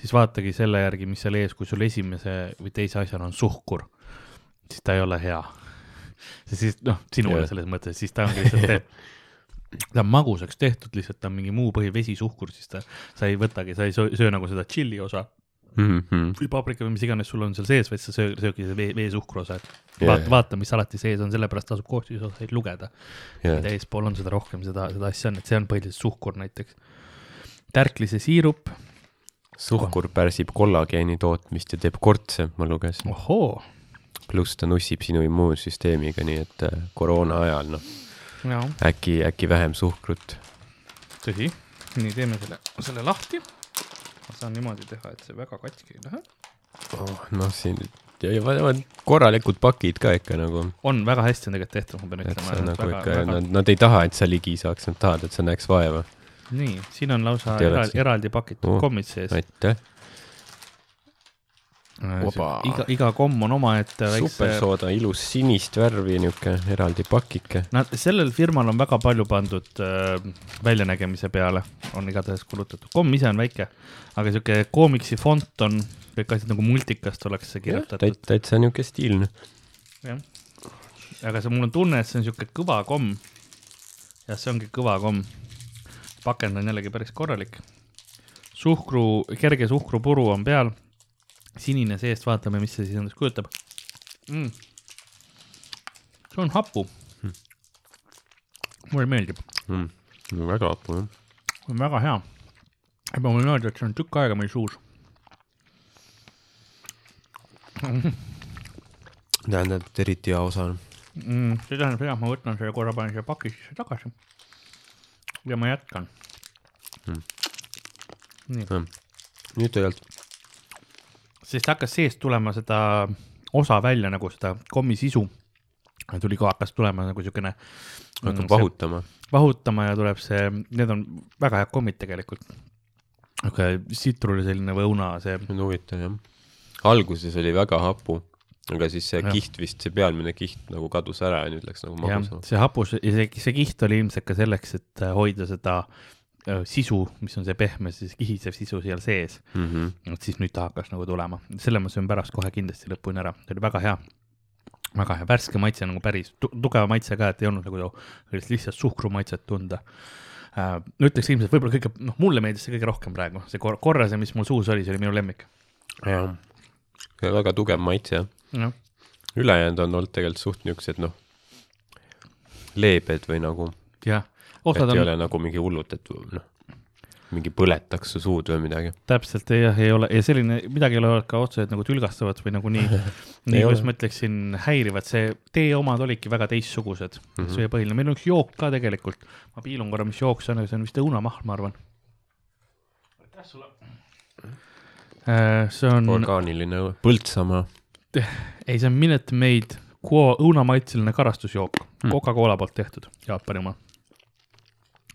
A: siis vaatagi selle järgi, mis seal ees, kui sul esimese või teise asjana on suhkur, siis ta ei ole hea. siis noh, sinule selles mõttes, siis ta ongi lihtsalt see ta on magusaks tehtud, lihtsalt ta on mingi muu põhi, vesi, suhkur, siis ta, sa ei võtagi, sa ei söö, söö nagu seda tšilli osa,
B: mm. -hmm.
A: või paprika või mis iganes sul on seal sees, vaid sa söö-, söögi see vee, veesuhkru osa, et
B: Jaa,
A: vaata,
B: jaa.
A: vaata, mis alati sees on, sellepärast tasub koostisosaid lugeda.
B: Yeah.
A: mida eespool on, seda rohkem seda, seda asja on, et see on põhiliselt suhkur näiteks. tärklise siirup,
B: suhkur pärsib kollageeni tootmist ja teeb kortse, ma lugesin.
A: ohoo,
B: pluss ta nussib sinu immuunsüsteemiga, nii et äh, koroona ajal, noh,
A: jaa,
B: äkki, äkki vähem suhkrut.
A: tõsi, nii teeme selle, selle lahti. ma saan niimoodi teha, et see väga katki ei lähe.
B: oh,. noh, siin ja, ja vaat- korralikud pakid ka ikka nagu,
A: on väga hästi on tegelikult tehtud, ma pean ütlema
B: nagu
A: väga,
B: ikka,
A: väga...
B: nad, nad ei taha, et sa ligi saaks, nad tahavad, et sa näeks vaeva.
A: nii, siin on lausa eraldi, eraldi pakitud
B: Oh,
A: kommid sees.
B: aitäh.
A: iga, iga komm on omaette väikse.
B: supersooda, ilus sinist värvi, niisugune eraldi pakike.
A: Nad, sellel firmal on väga palju pandud äh, väljanägemise peale, on igatahes kulutatud. komm ise on väike, aga sihuke koomiksi font on, kõik asjad nagu multikast oleks see kirjutatud.
B: täit-, täitsa niisugune stiilne.
A: jah, aga see, mul on tunne, et see on sihuke kõva komm. jah, see ongi kõva komm. pakend on jällegi päris korralik. suhkru, kerge suhkrupuru on peal. Sinine seest, vaatame, mis see siis endast kujutab mm.. see on hapu
B: Hmm.
A: mulle meeldib,
B: mm.. väga hapu jah.
A: on väga hea. ma võin öelda, et see on tükk aega meil suus. [LAUGHS]
B: tähendab, et eriti hea osa on.
A: mm,. see tähendab seda, et ma võtan selle korra, panen siia paki sisse tagasi. ja ma jätkan
B: Mm.
A: nii,
B: nüüd tegelikult,
A: sest hakkas seest tulema seda osa välja nagu seda kommi sisu. tuli ka, hakkas tulema nagu siukene.
B: hakkab vahutama.
A: vahutama ja tuleb see, need on väga head kommid tegelikult. niisugune sitruliseline või õuna, see,
B: see on huvitav jah. alguses oli väga hapu, aga siis see
A: Jah.
B: kiht vist, see pealmine kiht nagu kadus ära ja nüüd läks nagu magusam.
A: see hapus ja see, see kiht oli ilmselt ka selleks, et hoida seda äh, sisu, mis on see pehme, siis kihisev sisu seal sees.
B: Mm -hmm.
A: et siis nüüd ta hakkas nagu tulema, selle ma söön pärast kohe kindlasti lõpuni ära, see oli väga hea. väga hea, värske maitse nagu päris tu tugeva maitse ka, et ei olnud nagu sellist lihtsalt suhkrumaitset tunda. Äh,. ütleks ilmselt võib-olla kõige, noh, mulle meeldis see kõige rohkem praegu, see kor korrase, mis mul suus oli, see oli minu lemmik.
B: jah, väga tugev maitse jah, ülejäänud on olnud tegelikult suht niisugused noh, leebed või nagu,
A: jah,
B: et
A: osad
B: ei
A: on
B: ole nagu mingi hullult, et noh, mingi põletaks su suud või midagi.
A: täpselt jah, ei ole ja selline midagi ei ole ka otseselt nagu tülgastavat või nagu nii, [LAUGHS] nii kuidas ma ütleksin, häirivad, see teie omad olidki väga teistsugused mm,
B: Mhm.
A: -hmm. see oli põhiline, meil on üks jook ka tegelikult, ma piilun korra, mis jook see on, see on vist õunamahl, ma arvan. aitäh sulle. see on,
B: orgaaniline Põltsamaa.
A: ei see on Minute Maid õunamaitseline karastusjook
B: hmm.,
A: Coca-Cola poolt tehtud, Jaapani oma.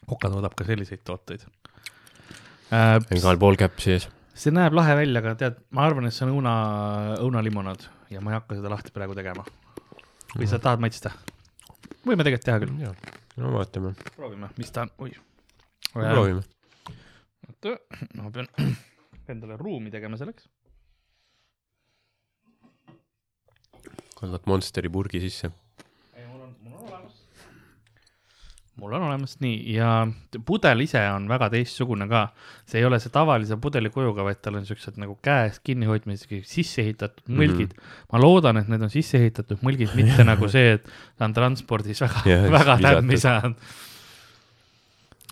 A: Coca toodab ka selliseid tooteid äh,.
B: igal pool käpp sees.
A: see näeb lahe välja, aga tead, ma arvan, et see on õuna, õunalimonaad ja ma ei hakka seda lahti praegu tegema. või sa tahad maitsta? võime tegelikult teha küll,
B: no vaatame,
A: proovime, mis ta on, oih.
B: proovime.
A: oota, ma pean [CLEARS THROAT] endale ruumi tegema selleks.
B: kannad Monsteri purgi sisse.
A: ei, mul on, mul on olemas. Mul on olemas nii ja pudel ise on väga teistsugune ka, see ei ole see tavalise pudelikujuga, vaid tal on siuksed nagu käes kinnihoidmisega sisse ehitatud mõlgid mm. -hmm. ma loodan, et need on sisse ehitatud mõlgid, mitte [LAUGHS] nagu see, et ta on transpordis väga
B: Jah,
A: väga täppi saanud.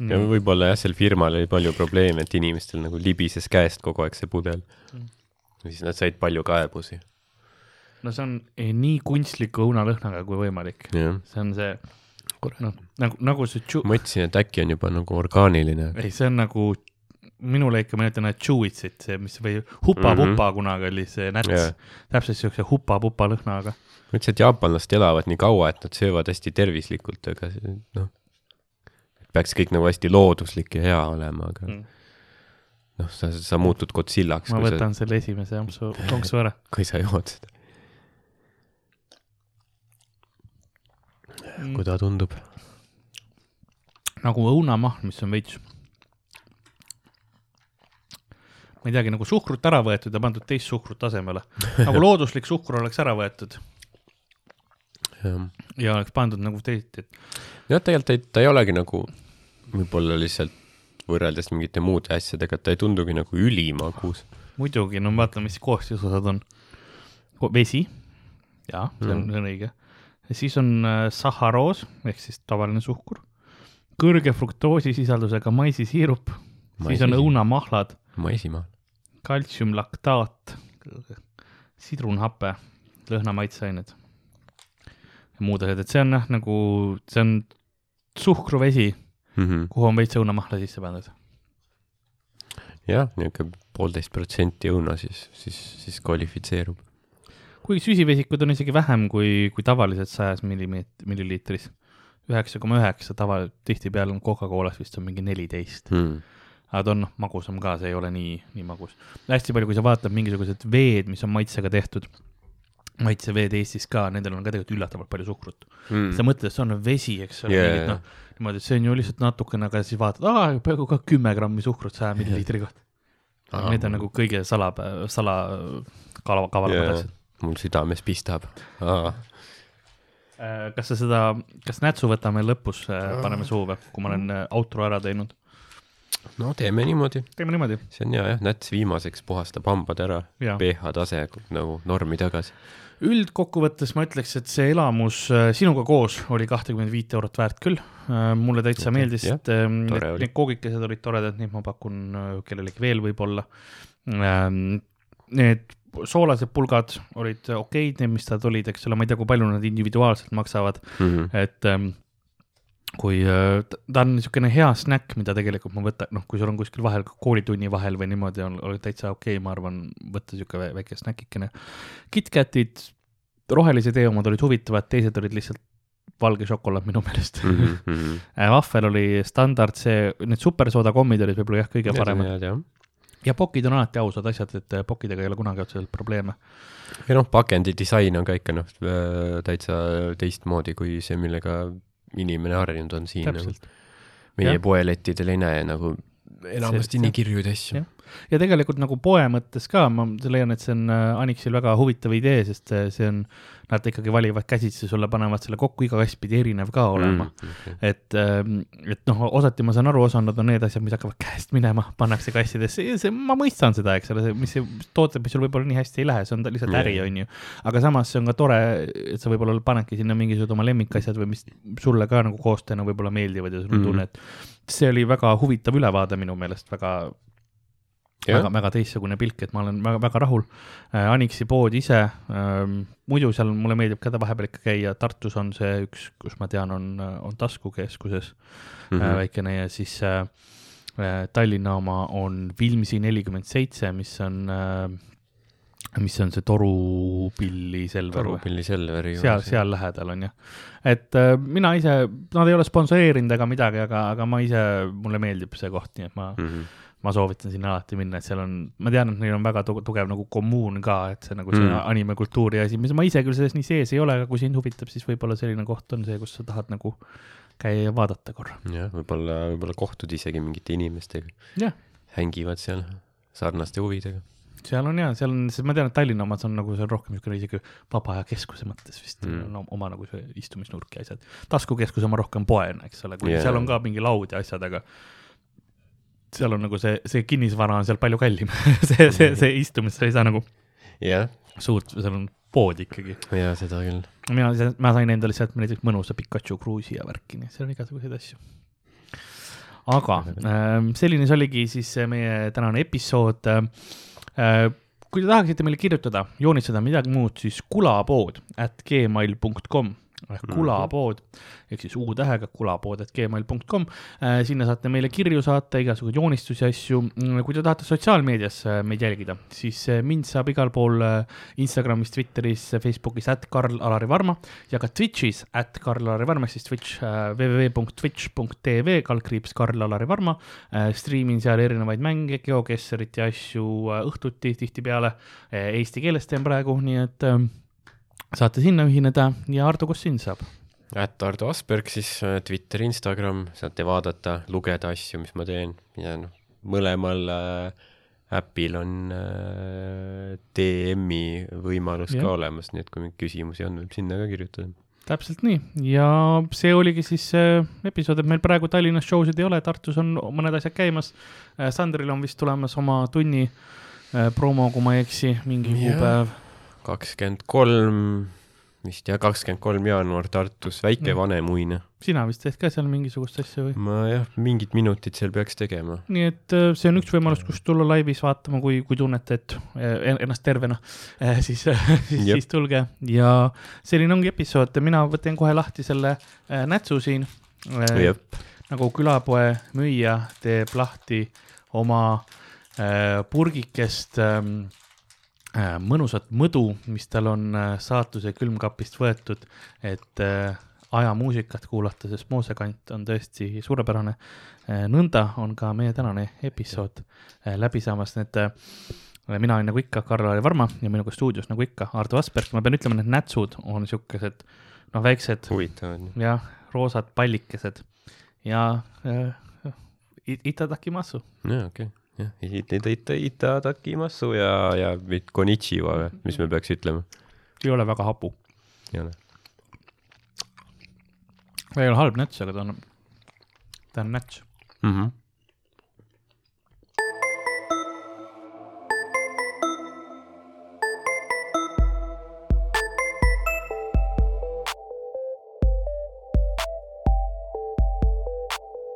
B: ja võib-olla jah, sel firmal oli palju probleeme, et inimestel nagu libises käest kogu aeg see pudel
A: Mm.
B: siis nad said palju kaebusi.
A: no see on eh, nii kunstliku õunalõhnaga kui võimalik,
B: jah,
A: see on see, noh, nagu, nagu see tšu-,
B: ma mõtlesin, et äkki on juba nagu orgaaniline.
A: ei, see on nagu minule ikka meenutan need Chewitsit, see, mis või Hupa-Pupa mm -hmm. kunagi oli see näts
B: Jaa.
A: yeah., täpselt siukse Hupa-Pupa lõhnaga.
B: ma ütlesin, et jaapanlased elavad nii kaua, et nad söövad hästi tervislikult, aga see noh, peaks kõik nagu hästi looduslik ja hea olema, aga
A: Mm.
B: noh, sa, sa muutud Godzillaks,
A: ma
B: kui sa,
A: võtan selle esimese ampsu, konksu ära. [LAUGHS]
B: kui sa jood seda. Kui ta tundub.
A: nagu õunamahl, mis on veits. ma ei teagi, nagu suhkrut ära võetud ja pandud teist suhkrut asemele. [LAUGHS] nagu looduslik suhkur oleks ära võetud ja oleks pandud nagu teist, et
B: jah, tegelikult ta ei olegi nagu võib-olla lihtsalt võrreldes mingite muude asjadega, et ta ei tundugi nagu ülimagus.
A: muidugi, no vaatame, mis koostisosad on. vesi, jaa, see on
B: Mm.,
A: see on õige. Siis on äh, sahharoos ehk siis tavaline suhkur, kõrge fruktoosisisaldusega maisisiirup, siis on. õunamahlad,
B: maisimaal.
A: kaltsiumlaktaat, sidrunhape, lõhnamaitseained ja muud asjad, et see on jah, nagu see on suhkruvesi,
B: Mhm.
A: kuhu on veits õunamahla sisse pandud.
B: jah, niisugune poolteist protsenti õuna siis, siis, siis kvalifitseerub.
A: Kuigi süsivesikud on isegi vähem kui, kui tavaliselt sajas millimeet-, milliliitris. üheksa koma üheksa tava, tihtipeale on Coca-Colas vist on mingi neliteist,
B: Hmm.
A: aga ta on noh, magusam ka, see ei ole nii, nii magus. hästi palju, kui sa vaatad mingisugused veed, mis on maitsega tehtud, maitseveed Eestis ka, nendel on ka tegelikult üllatavalt palju suhkrut.
B: Hmm.
A: sa mõtled, et see on vesi, eks ole yeah,, noh, niimoodi, et see on ju lihtsalt natukene, aga siis vaatad, aa, peaaegu ka kümme grammi suhkrut saja milliliitri kohta. [LAUGHS] Need on nagu kõige sala, sala, kala, kavalamad
B: Jaa.
A: asjad.
B: Mul südames pistab.
A: Äh, kas sa seda, kas nätsu võtame lõpus, paneme suhu või, kui ma olen äh, outro ära teinud?
B: no teeme niimoodi,
A: teeme niimoodi,
B: see on hea jah, näts viimaseks puhastab hambad ära, pH tase nagu normi tagasi.
A: üldkokkuvõttes ma ütleks, et see elamus äh, sinuga koos oli kahtekümmet viit eurot väärt küll. mulle täitsa
B: Okei,
A: meeldis, et need, need koogikesed olid toredad, neid ma pakun äh, kellelegi veel võib-olla. Need soolased pulgad olid okeid, need, mis nad olid, eks ole, ma ei tea, kui palju nad individuaalselt maksavad,
B: Mhm.
A: et ähm, kui äh, ta on niisugune hea snäkk, mida tegelikult ma võtan, noh, kui sul on kuskil vahel koolitunni vahel või niimoodi on, oli täitsa okei okay,, ma arvan, võtta niisugune väike snäkikene. KitKatid, rohelise tee omad olid huvitavad, teised olid lihtsalt valge šokolaad minu meelest [LAUGHS] mm. -hmm. vahvel oli standard see, need supersooda kommid olid võib-olla jah, kõige paremad ja pokid on alati ausad asjad, et äh, pokkidega ei ole kunagi otseselt probleeme.
B: ja noh, pakendi disain on ka ikka noh, täitsa teistmoodi kui see, millega inimene harjunud on siin.
A: täpselt.
B: meie poelettidel ei näe nagu enamasti nii kirjuid asju
A: ja tegelikult nagu poe mõttes ka ma leian, et see on äh, Anixil väga huvitav idee, sest see, on, nad ikkagi valivad käsitsi sulle, panevad selle kokku, iga kast pidi erinev ka olema mm..
B: mm.
A: et, et noh, osati ma saan aru, osad on need asjad, mis hakkavad käest minema, pannakse kastidesse, see, ma mõistan seda, eks ole, mis see tooted, mis sul võib-olla nii hästi ei lähe, see on ta- lihtsalt äri, on ju. aga samas see on ka tore, et sa võib-olla panedki sinna mingisugused oma lemmikasjad või mis sulle ka nagu koostajana võib-olla meeldivad ja sul on
B: Mhm.
A: tunne, et see oli väga huvitav ülevaade minu meelest, väga väga, väga teistsugune pilk, et ma olen väga, väga rahul äh,. Anixi pood ise ähm,, muidu seal mulle meeldib ka vahepeal ikka käia, Tartus on see üks, kus ma tean, on, on taskukeskuses mm -hmm. äh, väikene ja siis äh, äh, Tallinna oma on Vilmsi nelikümmend seitse, mis on äh,, mis on see Torupilli Selver või?
B: Torupilli Selveri
A: seal, seal lähedal on jah. et äh, mina ise, nad ei ole sponsoreerinud ega midagi, aga, aga ma ise, mulle meeldib see koht, nii et ma
B: mm. -hmm.
A: ma soovitan sinna alati minna, et seal on, ma tean, et neil on väga tu- tugev nagu kommuun ka, et see nagu see
B: Mm.
A: mm. animekultuuri asi, mis ma ise küll selles nii sees ei ole, aga kui sind huvitab, siis võib-olla selline koht on see, kus sa tahad nagu käia ja vaadata korra.
B: jah, võib-olla, võib-olla kohtud isegi mingite inimestega. Hängivad seal sarnaste huvidega.
A: Seal on ja, seal on, sest ma tean, et Tallinna omad on nagu seal rohkem niisugune isegi vaba aja keskuse mõttes vist
B: Mm.
A: mm. no, oma nagu see istumisnurk ja asjad. taskukeskus oma rohkem poena, eks ole, kui
B: Jaa.
A: yeah. seal on ka mingi laud ja asjad, aga seal on nagu see, see kinnisvara on seal palju kallim [LAUGHS] see, see, see istumine, sa ei saa nagu
B: jah,
A: suurt, seal on pood ikkagi.
B: ja seda küll.
A: mina, ma sain endale sealt näiteks mõnusa Pikachu kruusi ja värki, nii et seal on igasuguseid asju. aga [LAUGHS] ähm, selline see oligi siis meie tänane episood äh,. Kui te tahaksite meile kirjutada, joonistada midagi muud, siis kulapood at gmail.com ehk
B: Mhm.
A: kulapood ehk siis U-tähega kulapood at gmail.com. sinna saate meile kirju saata, igasuguseid joonistusi, asju. kui te tahate sotsiaalmeedias äh, meid jälgida, siis äh, mind saab igal pool äh, Instagramis, Twitteris, Facebookis, at Karl-Alari Varma ja ka Twitch'is, at Karl-Alari Varma, siis Twitch äh, www.twitch.tv, kaldkriips Karl-Alari Varma äh,. striimin seal erinevaid mänge, GeoGuessarit ja asju äh, õhtuti tihtipeale äh, eesti keeles teen praegu, nii et äh, saate sinna ühineda ja Ardo, kus sind saab?
B: at Ardo Asperg siis äh, Twitter, Instagram, saate vaadata, lugeda asju, mis ma teen ja noh, mõlemal äh, äpil on äh, DM-i võimalus
A: Jah.
B: ka olemas, nii et kui mingeid küsimusi on, võib sinna ka kirjutada.
A: täpselt nii ja see oligi siis episood, et meil praegu Tallinnas show sid ei ole, Tartus on mõned asjad käimas. Sandril on vist tulemas oma tunni äh, promo, kui ma ei eksi, mingi kuupäev.
B: Kakskümmend kolm, vist jah, kakskümmend kolm jaanuar Tartus, väike
A: Mm.
B: Vanemuine.
A: sina vist teed ka seal mingisugust asja või?
B: ma jah, mingid minutid seal peaks tegema.
A: nii et äh, see on üks võimalus, kus tulla laivis vaatama, kui, kui tunnete, et äh, ennast tervena, [LAUGHS] siis, [LAUGHS] siis,
B: Jep.
A: siis tulge ja selline ongi episood, mina võtan kohe lahti selle äh, nätsu siin. nagu külapoe müüja teeb lahti oma äh, purgikest äh, mõnusat mõdu, mis tal on äh, saatuse külmkapist võetud, et äh, ajamuusikat kuulata, sest moosekant on tõesti suurepärane äh,. nõnda on ka meie tänane episood äh, läbi saamas, need äh, mina olen nagu ikka Karl-Lari Varma ja minuga stuudios nagu ikka Ardo Asperg, ma pean ütlema, need nätsud on siukesed noh, väiksed jah, roosad pallikesed ja äh, it- itadakimasu.
B: jaa, okei okay., jah, ita, itadakimasu ja, ja konnichiwa või, mis me peaks ütlema?
A: ei ole väga hapu.
B: ei ole.
A: ei ole halb näts, aga ta on, ta on näts.
B: mm. -hmm.